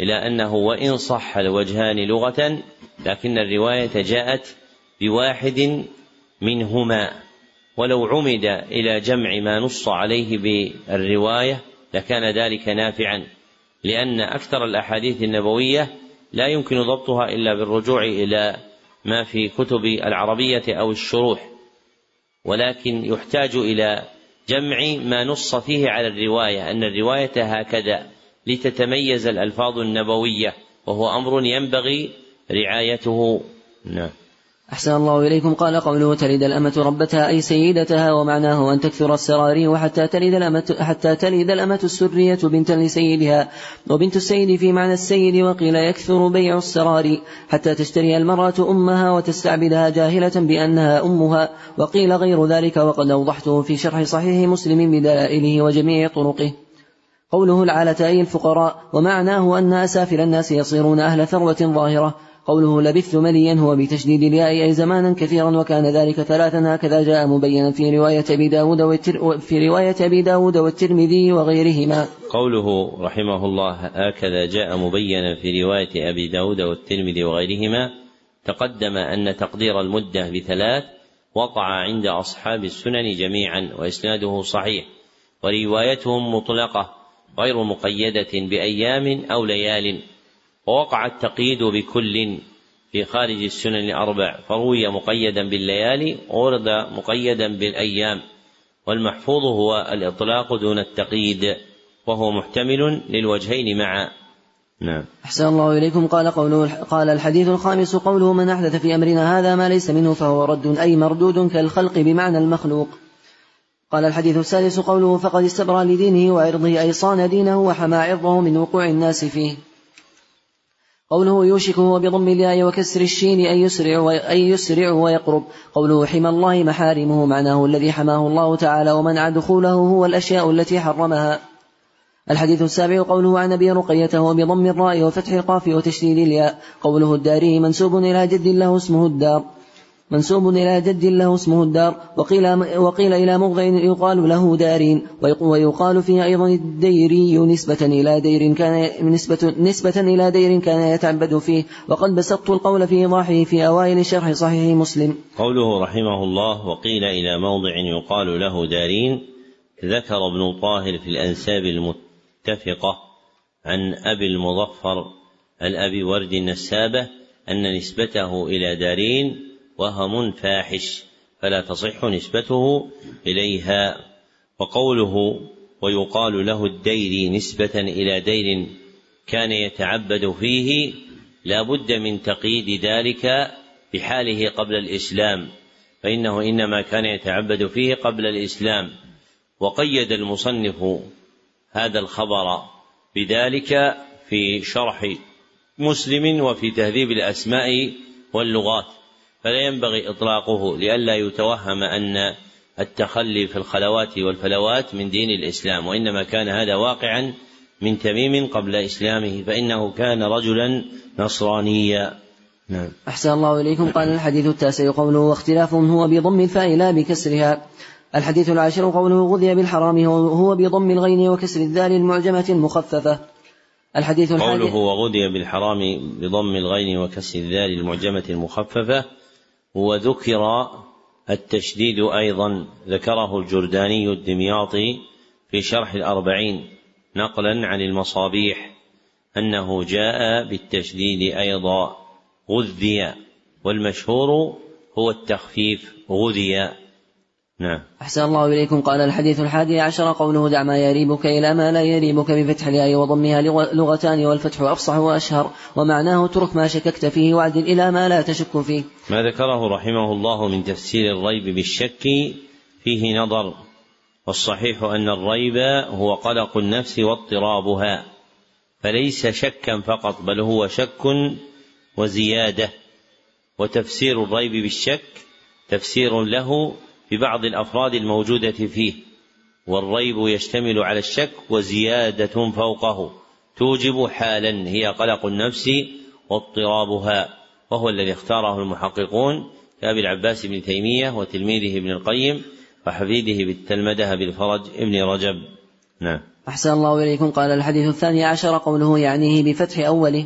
S1: إلى أنه وإن صح الوجهان لغة لكن الرواية جاءت بواحد منهما. ولو عمد إلى جمع ما نص عليه بالرواية لكان ذلك نافعا. لأن أكثر الأحاديث النبوية لا يمكن ضبطها إلا بالرجوع إلى ما في كتب العربية أو الشروح ولكن يحتاج إلى جمع ما نص فيه على الرواية أن الرواية هكذا لتتميز الألفاظ النبوية وهو أمر ينبغي رعايته. نعم.
S2: أحسن الله إليكم. قال قوله تلد الأمة ربتها أي سيدتها ومعناه أن تكثر السراري وحتى تلد الأمة حتى تلد الأمة السرية بنتا لسيدها. وبنت السيد في معنى السيد وقيل يكثر بيع السراري حتى تشتري المرأة أمها وتستعبدها جاهلة بأنها أمها. وقيل غير ذلك وقد أوضحته في شرح صحيح مسلم بدلائله وجميع طرقه. قوله العالة أي الفقراء ومعناه أن أسافل الناس يصيرون أهل ثروة ظاهرة. قوله لبثت مليا هو بتشديد الياء أي زمانا كثيرا وكان ذلك ثلاثا هكذا جاء مبينا في رواية أبي داود في رواية أبي داود والترمذي وغيرهما.
S1: قوله رحمه الله هكذا جاء مبينا في رواية أبي داود والترمذي وغيرهما تقدم أن تقدير المدة بثلاث وقع عند أصحاب السنن جميعا وإسناده صحيح وروايتهم مطلقة غير مقيدة بأيام أو ليال. ووقع التقييد بكل في خارج السنن الأربع فروي مقيدا بالليالي ورد مقيدا بالأيام والمحفوظ هو الإطلاق دون التقييد وهو محتمل للوجهين معا. نعم.
S2: أحسن الله إليكم. قال قوله قال الحديث الخامس قوله من أحدث في أمرنا هذا ما ليس منه فهو رد أي مردود كالخلق بمعنى المخلوق. قال الحديث السادس قوله فقد استبرى لدينه وعرضه أي صان دينه وحمى عرضه من وقوع الناس فيه. قوله يوشك هو بضم الياء وكسر الشين أي يسرع أي يسرع ويقرب. قوله حمى الله محارمه معناه الذي حماه الله تعالى ومنع دخوله هو الأشياء التي حرمها. الحديث السابع قوله عن أبي رقية بضم الراء وفتح القاف وتشديد الياء. قوله الداري منسوب إلى جد له اسمه الدار. منسوب إلى جد له اسمه الدار وقيل, وقيل إلى موضع يقال له دارين ويقال فيه أيضا الديري نسبة إلى دير كان نسبة, نسبة إلى دير كان يتعبد فيه وقد بسطت القول في إيضاحه في أوائل شرح صحيح مسلم.
S1: قوله رحمه الله وقيل إلى موضع يقال له دارين ذكر ابن طاهر في الأنساب المتفقة عن أبي المظفر الأبي ورد النسابة أن نسبته إلى دارين وهم فاحش فلا تصح نسبته إليها. وقوله ويقال له الدير نسبة إلى دير كان يتعبد فيه لا بد من تقييد ذلك بحاله قبل الإسلام فإنه إنما كان يتعبد فيه قبل الإسلام. وقيد المصنف هذا الخبر بذلك في شرح مسلم وفي تهذيب الأسماء واللغات. فلا ينبغي إطلاقه لئلا يتوهم أن التخلي في الخلوات والفلوات من دين الإسلام وإنما كان هذا واقعا من تميم قبل إسلامه فإنه كان رجلا نصرانيا.
S2: نعم. أحسن الله إليكم. قال الحديث التاسع قوله واختلاف هو بضم الفاء لا بكسرها. الحديث العاشر قوله غذي بالحرام هو بضم الغين وكسر الذال المعجمة المخففة.
S1: الحديث قوله وغذي بالحرام بضم الغين وكسر الذال المعجمة المخففة. وذكر التشديد أيضا ذكره الجرداني الدمياطي في شرح الأربعين نقلا عن المصابيح أنه جاء بالتشديد أيضا غذي والمشهور هو التخفيف غذي. نعم.
S2: أحسن الله إليكم. قال الحديث الحادي عشر قوله دع ما يريبك إلى ما لا يريبك بفتح الياء وضمها لغتان والفتح أفصح وأشهر ومعناه ترك ما شككت فيه وعدل إلى ما لا تشك فيه.
S1: ما ذكره رحمه الله من تفسير الريب بالشك فيه نظر والصحيح أن الريب هو قلق النفس واضطرابها فليس شكا فقط بل هو شك وزيادة. وتفسير الريب بالشك تفسير له ببعض الأفراد الموجودة فيه والريب يشتمل على الشك وزيادة فوقه. توجب حالا هي قلق النفس واضطرابها وهو الذي اختاره المحققون كابي العباس بن تيمية وتلميذه ابن القيم وحفيده بالتلمذة بالفرج ابن رجب. نعم.
S2: أحسن الله إليكم. قال الحديث الثاني عشر قوله يعنيه بفتح أوله.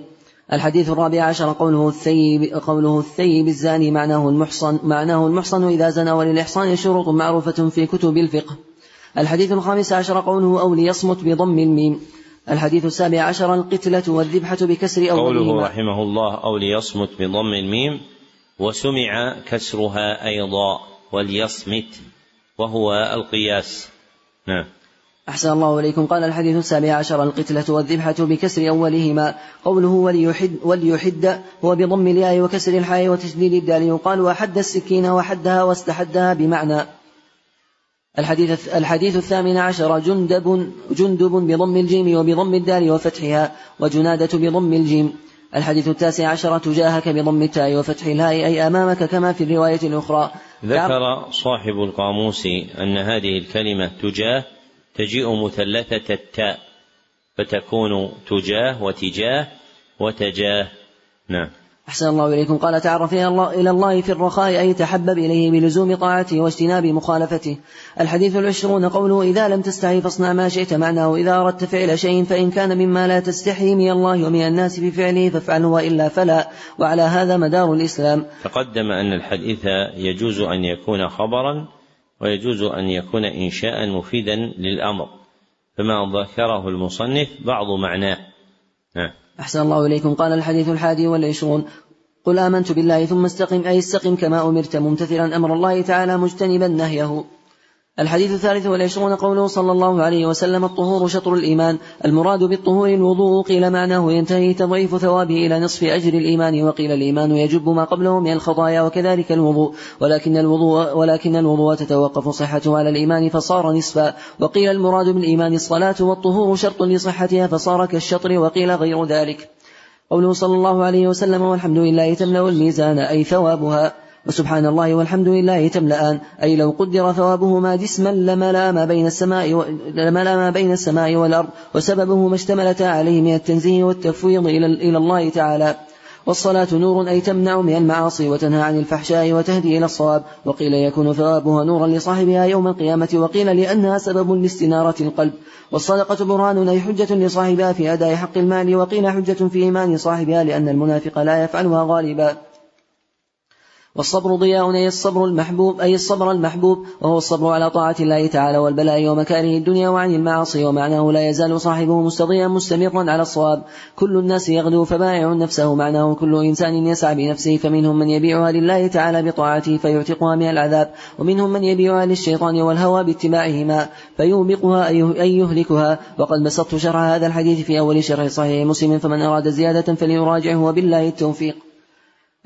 S2: الحديث الرابع عشر قوله الثيب قوله الثيب الزاني معناه المحصن معناه المحصن إذا زنى وللإحصان شروط معروفة في كتب الفقه. الحديث الخامس عشر قوله أو ليصمت بضم الميم. الحديث السابع عشر القتلة والذبحة بكسر
S1: أولهما قوله رحمه الله أو ليصمت بضم الميم وسمع كسرها أيضا وليصمت وهو القياس نعم
S2: أحسن الله إليكم. قال الحديث السابع عشر القتلة والذبحة بكسر أولهما. قوله وليحد, وليحد هو بضم الياء وكسر الحاء وتشديد الدال. يقال أحد السكين وحدها واستحدها بمعنى. الحديث الحديث الثامن عشر جندب جندب بضم الجيم وبضم الدال وفتحها وجنادة بضم الجيم. الحديث التاسع عشر تجاهك بضم التاء وفتح الهاء أي أمامك كما في الرواية الأخرى.
S1: ذكر صاحب القاموس أن هذه الكلمة تجاه تجيء مثلثة التاء فتكون تجاه وتجاه وتجاه. نعم.
S2: أحسن الله إليكم. قال تعرف إلى الله في الرخاء أي تحبب إليه بلزوم طاعته واجتناب مخالفته. الحديث العشرون قوله إذا لم تستحي فاصنع ما شئت معناه. إذا أردت فعل شيء فإن كان مما لا تستحي من الله ومن الناس في فعله فافعله وإلا فلا. وعلى هذا مدار الإسلام.
S1: تقدم أن الحديث يجوز أن يكون خبرا ويجوز أن يكون إنشاء مفيدا للأمر فما ذكره المصنف بعض معناه. نعم.
S2: أحسن الله إليكم. قال الحديث الحادي والعشرون قل آمنت بالله ثم استقم أي استقم كما أمرت ممتثلا أمر الله تعالى مجتنبا نهيه. الحديث الثالث والعشرون قوله صلى الله عليه وسلم الطهور شطر الإيمان. المراد بالطهور الوضوء قيل معناه ينتهي تضعيف ثوابه إلى نصف أجر الإيمان وقيل الإيمان يجب ما قبله من الخطايا وكذلك الوضوء. ولكن الوضوء ولكن الوضوء تتوقف صحته على الإيمان فصار نصفا. وقيل المراد بالإيمان الصلاة والطهور شرط لصحتها فصار كالشطر وقيل غير ذلك. قوله صلى الله عليه وسلم والحمد لله تملأ الميزان أي ثوابها. وسبحان الله والحمد لله تملأان. أي لو قدر ثوابهما جسما لملا ما بين السماء و... لملا ما بين السماء والأرض وسببه ما اشتملتا عليه من التنزيه والتفويض إلى إلى الله تعالى. والصلاة نور أي تمنع من المعاصي وتنهى عن الفحشاء وتهدي إلى الصواب. وقيل يكون ثوابها نورا لصاحبها يوم القيامة وقيل لأنها سبب لاستنارة القلب. والصدقة برهان أي حجة لصاحبها في أداء حق المال وقيل حجة في إيمان صاحبها لأن المنافق لا يفعلها غالبا. والصبر ضياء أي الصبر المحبوب أي الصبر المحبوب وهو الصبر على طاعة الله تعالى والبلاء ومكاره الدنيا وعن المعاصي ومعناه لا يزال صاحبه مستضيا مستمرا على الصواب. كل الناس يغدو فبائع نفسه معناه كل إنسان يسعى بنفسه فمنهم من يبيعها لله تعالى بطاعته فيعتقها من العذاب ومنهم من يبيعها للشيطان والهوى باتباعهما فيوبقها أي يهلكها. وقد بسطت شرح هذا الحديث في أول شرح صحيح مسلم فمن أراد زيادة فليراجعه وبالله التوفيق.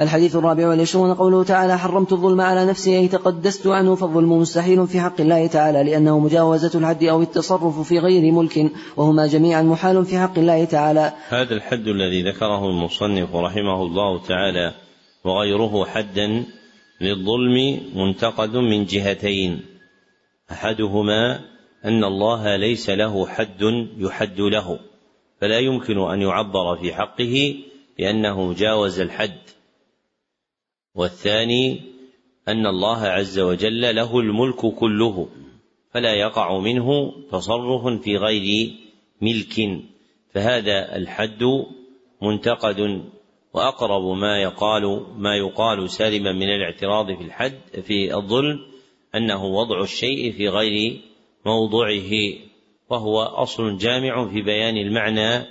S2: الحديث الرابع والعشرون قوله تعالى حرمت الظلم على نفسي أي تقدست عنه فالظلم مستحيل في حق الله تعالى لأنه مجاوزة الحد أو التصرف في غير ملك وهما جميعا محال في حق الله تعالى.
S1: هذا الحد الذي ذكره المصنف رحمه الله تعالى وغيره حدا للظلم منتقد من جهتين. أحدهما أن الله ليس له حد يحد له فلا يمكن أن يعبر في حقه بأنه جاوز الحد. والثاني أن الله عز وجل له الملك كله فلا يقع منه تصرف في غير ملك فهذا الحد منتقد وأقرب ما يقال ما يقال سالما من الاعتراض في الحد في الظلم أنه وضع الشيء في غير موضعه وهو أصل جامع في بيان المعنى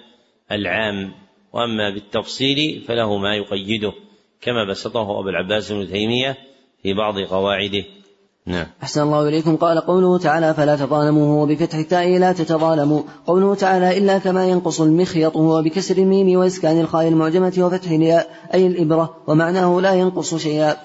S1: العام وأما بالتفصيل فله ما يقيده. كما بسطه أبو العباس بن تيمية في بعض قواعده. نعم.
S2: أحسن الله إليكم. قال قوله تعالى فلا تظالموا وبفتح التاء لا تتظالموا. قوله تعالى إلا كما ينقص المخيط هو بكسر الميم وإسكان الخاء المعجمة وفتح الياء أي الإبرة ومعناه لا ينقص شيئا.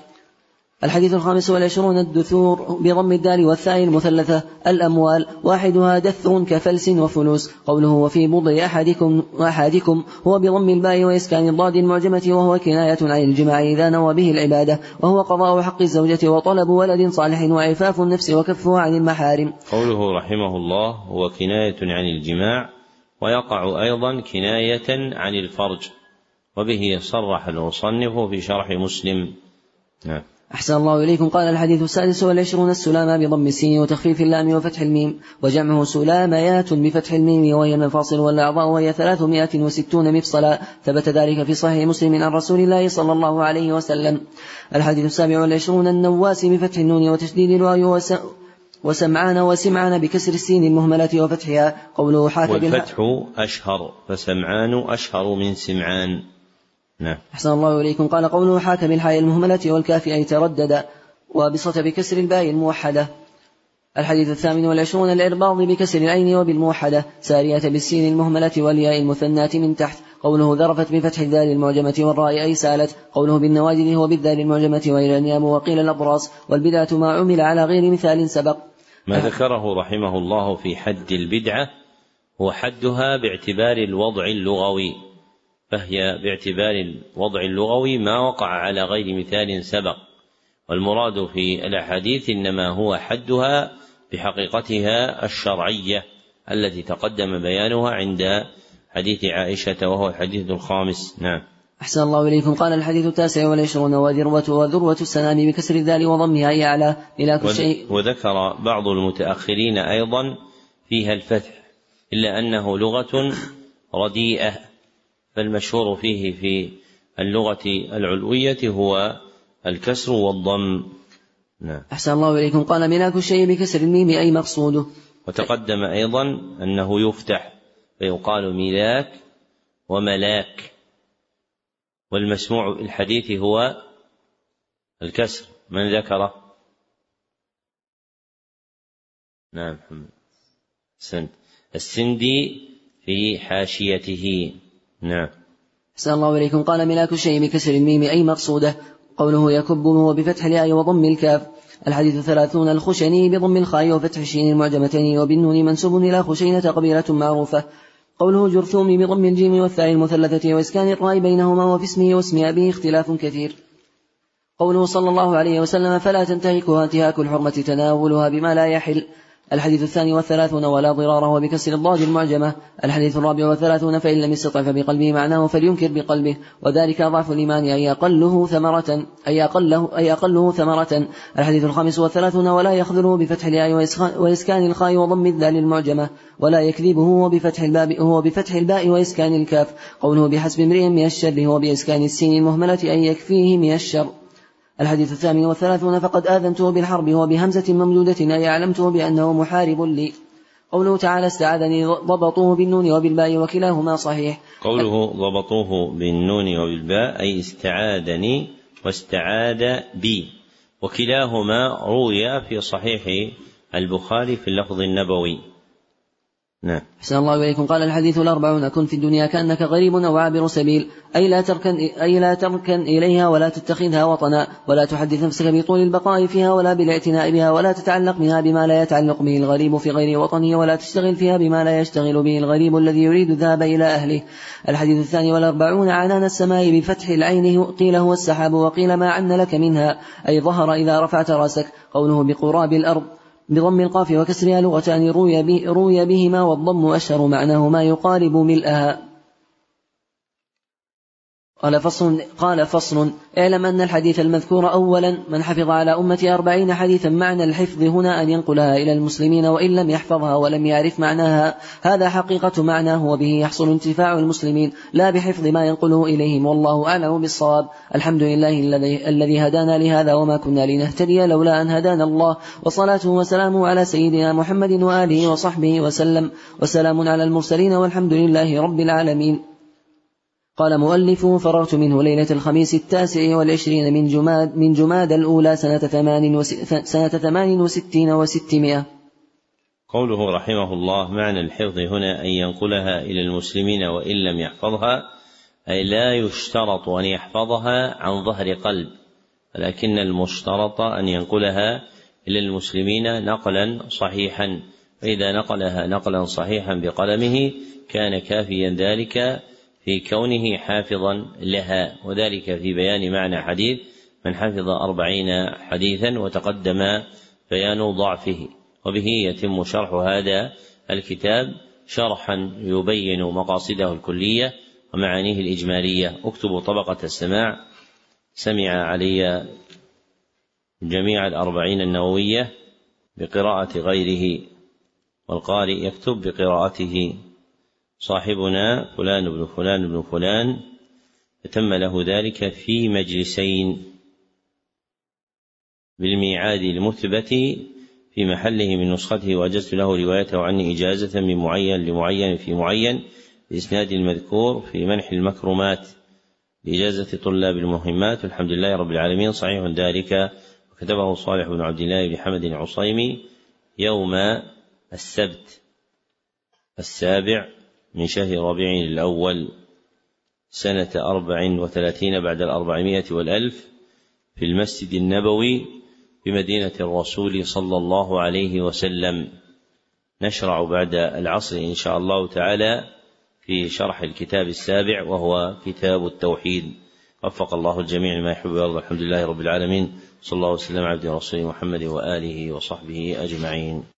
S2: الحديث الخامس والعشرون الدثور بضم الدال والثاء المثلثة الأموال واحدها دثر كفلس وفلوس. قوله وفي بضع أحدكم وأحدكم هو بضم الباء وإسكان الضاد المعجمة وهو كناية عن الجماع إذا نوى به العبادة وهو قضاء حق الزوجة وطلب ولد صالح وعفاف النفس وكفها عن المحارم.
S1: قوله رحمه الله هو كناية عن الجماع ويقع أيضا كناية عن الفرج وبه صرح المصنف في شرح مسلم. نعم.
S2: أحسن الله إليكم. قال الحديث السادس والعشرون السلامة بضم السين وتخفيف اللام وفتح الميم وجمعه سلاميات بفتح الميم وهي المفاصل والأعضاء وهي ثلاثمائة وستون مفصلا. ثبت ذلك في صحيح مسلم عن رسول الله صلى الله عليه وسلم. الحديث السابع والعشرون النواس بفتح النون وتشديد الواو وسمعان وسمعان بكسر السين المهملة وفتحها. قوله حاكم
S1: والفتح أشهر فسمعان أشهر من سمعان. نعم.
S2: أحسن الله إليكم. قال قوله حاك بالحاء المهملة والكاف أي تردد وبسط بكسر الباء الموحدة. الحديث الثامن والعشرون الإرباض بكسر العين وبالموحدة. سارية بالسين المهملة والياء المثناة من تحت. قوله ذرفت بفتح الدال المعجمة والراء أي سالت. قوله بالنواجذ هو بالدال المعجمة وإلى النيام وقيل الأبراس والبدعة ما عمل على غير مثال سبق.
S1: ما ذكره رحمه الله في حد البدعة هو حدها باعتبار الوضع اللغوي. فهي باعتبار الوضع اللغوي ما وقع على غير مثال سبق. والمراد في الأحاديث إنما هو حدها بحقيقتها الشرعية التي تقدم بيانها عند حديث عائشة وهو الحديث الخامس. نعم.
S2: أحسن الله إليكم. قال الحديث التاسع والعشرون وذروة وذروة السنام بكسر الذال وضمها أي أعلى ملاك الشيء
S1: وذكر بعض المتأخرين أيضا فيها الفتح إلا أنه لغة رديئة. فالمشهور فيه في اللغة العلوية هو الكسر والضم.
S2: نعم. أحسن الله إليكم. قال ملاك الشيء بكسر الميم أي مقصوده؟
S1: وتقدم أيضا أنه يفتح فيقال ملاك وملاك. والمسموع في الحديث هو الكسر. من ذكره؟ نعم محمد. سند. السندي في حاشيته. نعم.
S2: أحسن الله إليكم. قال ملاك الشيء بكسر الميم أي مقصودة؟ قوله يكب وهو بفتح الياء وضم الكاف. الحديث الثلاثون الخشني بضم الخاء وفتح الشين المعجمتين وبالنون منسوب إلى خشينة قبيلة معروفة. قوله جرثوم بضم الجيم والثاء المثلثة وإسكان الراء بينهما وفي اسمه واسم أبيه اختلاف كثير. قوله صلى الله عليه وسلم فلا تنتهكها انتهاك الحرمة تناولها بما لا يحل. الحديث الثاني والثلاثون ولا ضرار هو بكسر الضاد المعجمة. الحديث الرابع والثلاثون فإن لم يستطع فبقلبه معناه فلينكر بقلبه. وذلك ضعف الإيمان أي أقله ثمرة أي أقله أي أقله ثمرة. الحديث الخامس والثلاثون ولا يخذله بفتح الياء وإسكان الخاء وضم الذال المعجمة. ولا يكذبه هو بفتح الباء هو بفتح الباء وإسكان الكاف. قوله بحسب امرئ من الشر هو بإسكان السين المهملة أن يكفيه من الشر. الحديث الثامن والثلاثون فقد آذنته بالحرب هو بهمزة ممدودة أي أعلمته بأنه محارب لي. قوله تعالى استعاذني ضبطوه بالنون وبالباء وكلاهما صحيح.
S1: قوله ضبطوه بالنون وبالباء أي استعاذني واستعاذ بي. وكلاهما روي في صحيح البخاري في اللفظ النبوي.
S2: نعم. أحسن الله إليكم. قال الحديث الأربعون كن في الدنيا كأنك غريب أو عابر سبيل أي لا تركن أي لا تركن إليها ولا تتخذها وطنا ولا تحدث نفسك بطول البقاء فيها ولا بالاعتناء بها ولا تتعلق بها بما لا يتعلق به الغريب في غير وطنه ولا تشتغل فيها بما لا يشتغل به الغريب الذي يريد الذهاب إلى أهله. الحديث الثاني والأربعون عنان السماء بفتح العين قيل هو السحاب وقيل ما عن لك منها أي ظهر إذا رفعت رأسك. قوله بقراب الأرض. بضم القاف وكسرها لغتان روي, به روي بهما والضم أشهر معناه ما يقارب ملئها قال فصل قال فصل. اعلم أن الحديث المذكور أولا من حفظ على أمتي أربعين حديثا معنى الحفظ هنا أن ينقلها إلى المسلمين وإن لم يحفظها ولم يعرف معناها. هذا حقيقة معناه وبه يحصل انتفاع المسلمين لا بحفظ ما ينقله إليهم والله أعلم بالصواب. الحمد لله الذي هدانا لهذا وما كنا لنهتدي لولا أن هدانا الله. وصلاته وسلامه على سيدنا محمد وآله وصحبه وسلم. وسلام على المرسلين والحمد لله رب العالمين. قال مؤلفه فرغت منه ليلة الخميس التاسع والعشرين من جماد من جماد الأولى سنة ثمان سنة ثمان وستين وستمائة.
S1: قوله رحمه الله معنى الحفظ هنا أن ينقلها إلى المسلمين وإن لم يحفظها أي لا يشترط أن يحفظها عن ظهر قلب ولكن المشترط أن ينقلها إلى المسلمين نقلا صحيحا. فإذا نقلها نقلا صحيحا بقلمه كان كافيا ذلك في كونه حافظا لها وذلك في بيان معنى حديث من حفظ أربعين حديثا وتقدم بيان ضعفه. وبه يتم شرح هذا الكتاب شرحا يبين مقاصده الكلية ومعانيه الإجمالية. اكتبوا طبقة السماع. سمع علي جميع الأربعين النووية بقراءة غيره والقارئ يكتب بقراءته. صاحبنا فلان بن فلان بن فلان فتم له ذلك في مجلسين بالميعاد المثبت في محله من نسخته وأجزت له روايته عني إجازة من معين لمعين في معين بإسناد المذكور في منح المكرمات بإجازة طلاب المهمات والحمد لله رب العالمين صحيح ذلك. وكتبه صالح بن عبد الله بن حمد العصيمي يوم السبت السابع من شهر ربيع الأول سنة أربع وثلاثين بعد الأربعمائة والألف في المسجد النبوي بمدينة الرسول صلى الله عليه وسلم. نشرع بعد العصر إن شاء الله تعالى في شرح الكتاب السابع وهو كتاب التوحيد. وفق الله الجميع لما يحب ويرضى. الحمد لله رب العالمين. صلى الله وسلم على عبد رسوله محمد وآله وصحبه أجمعين.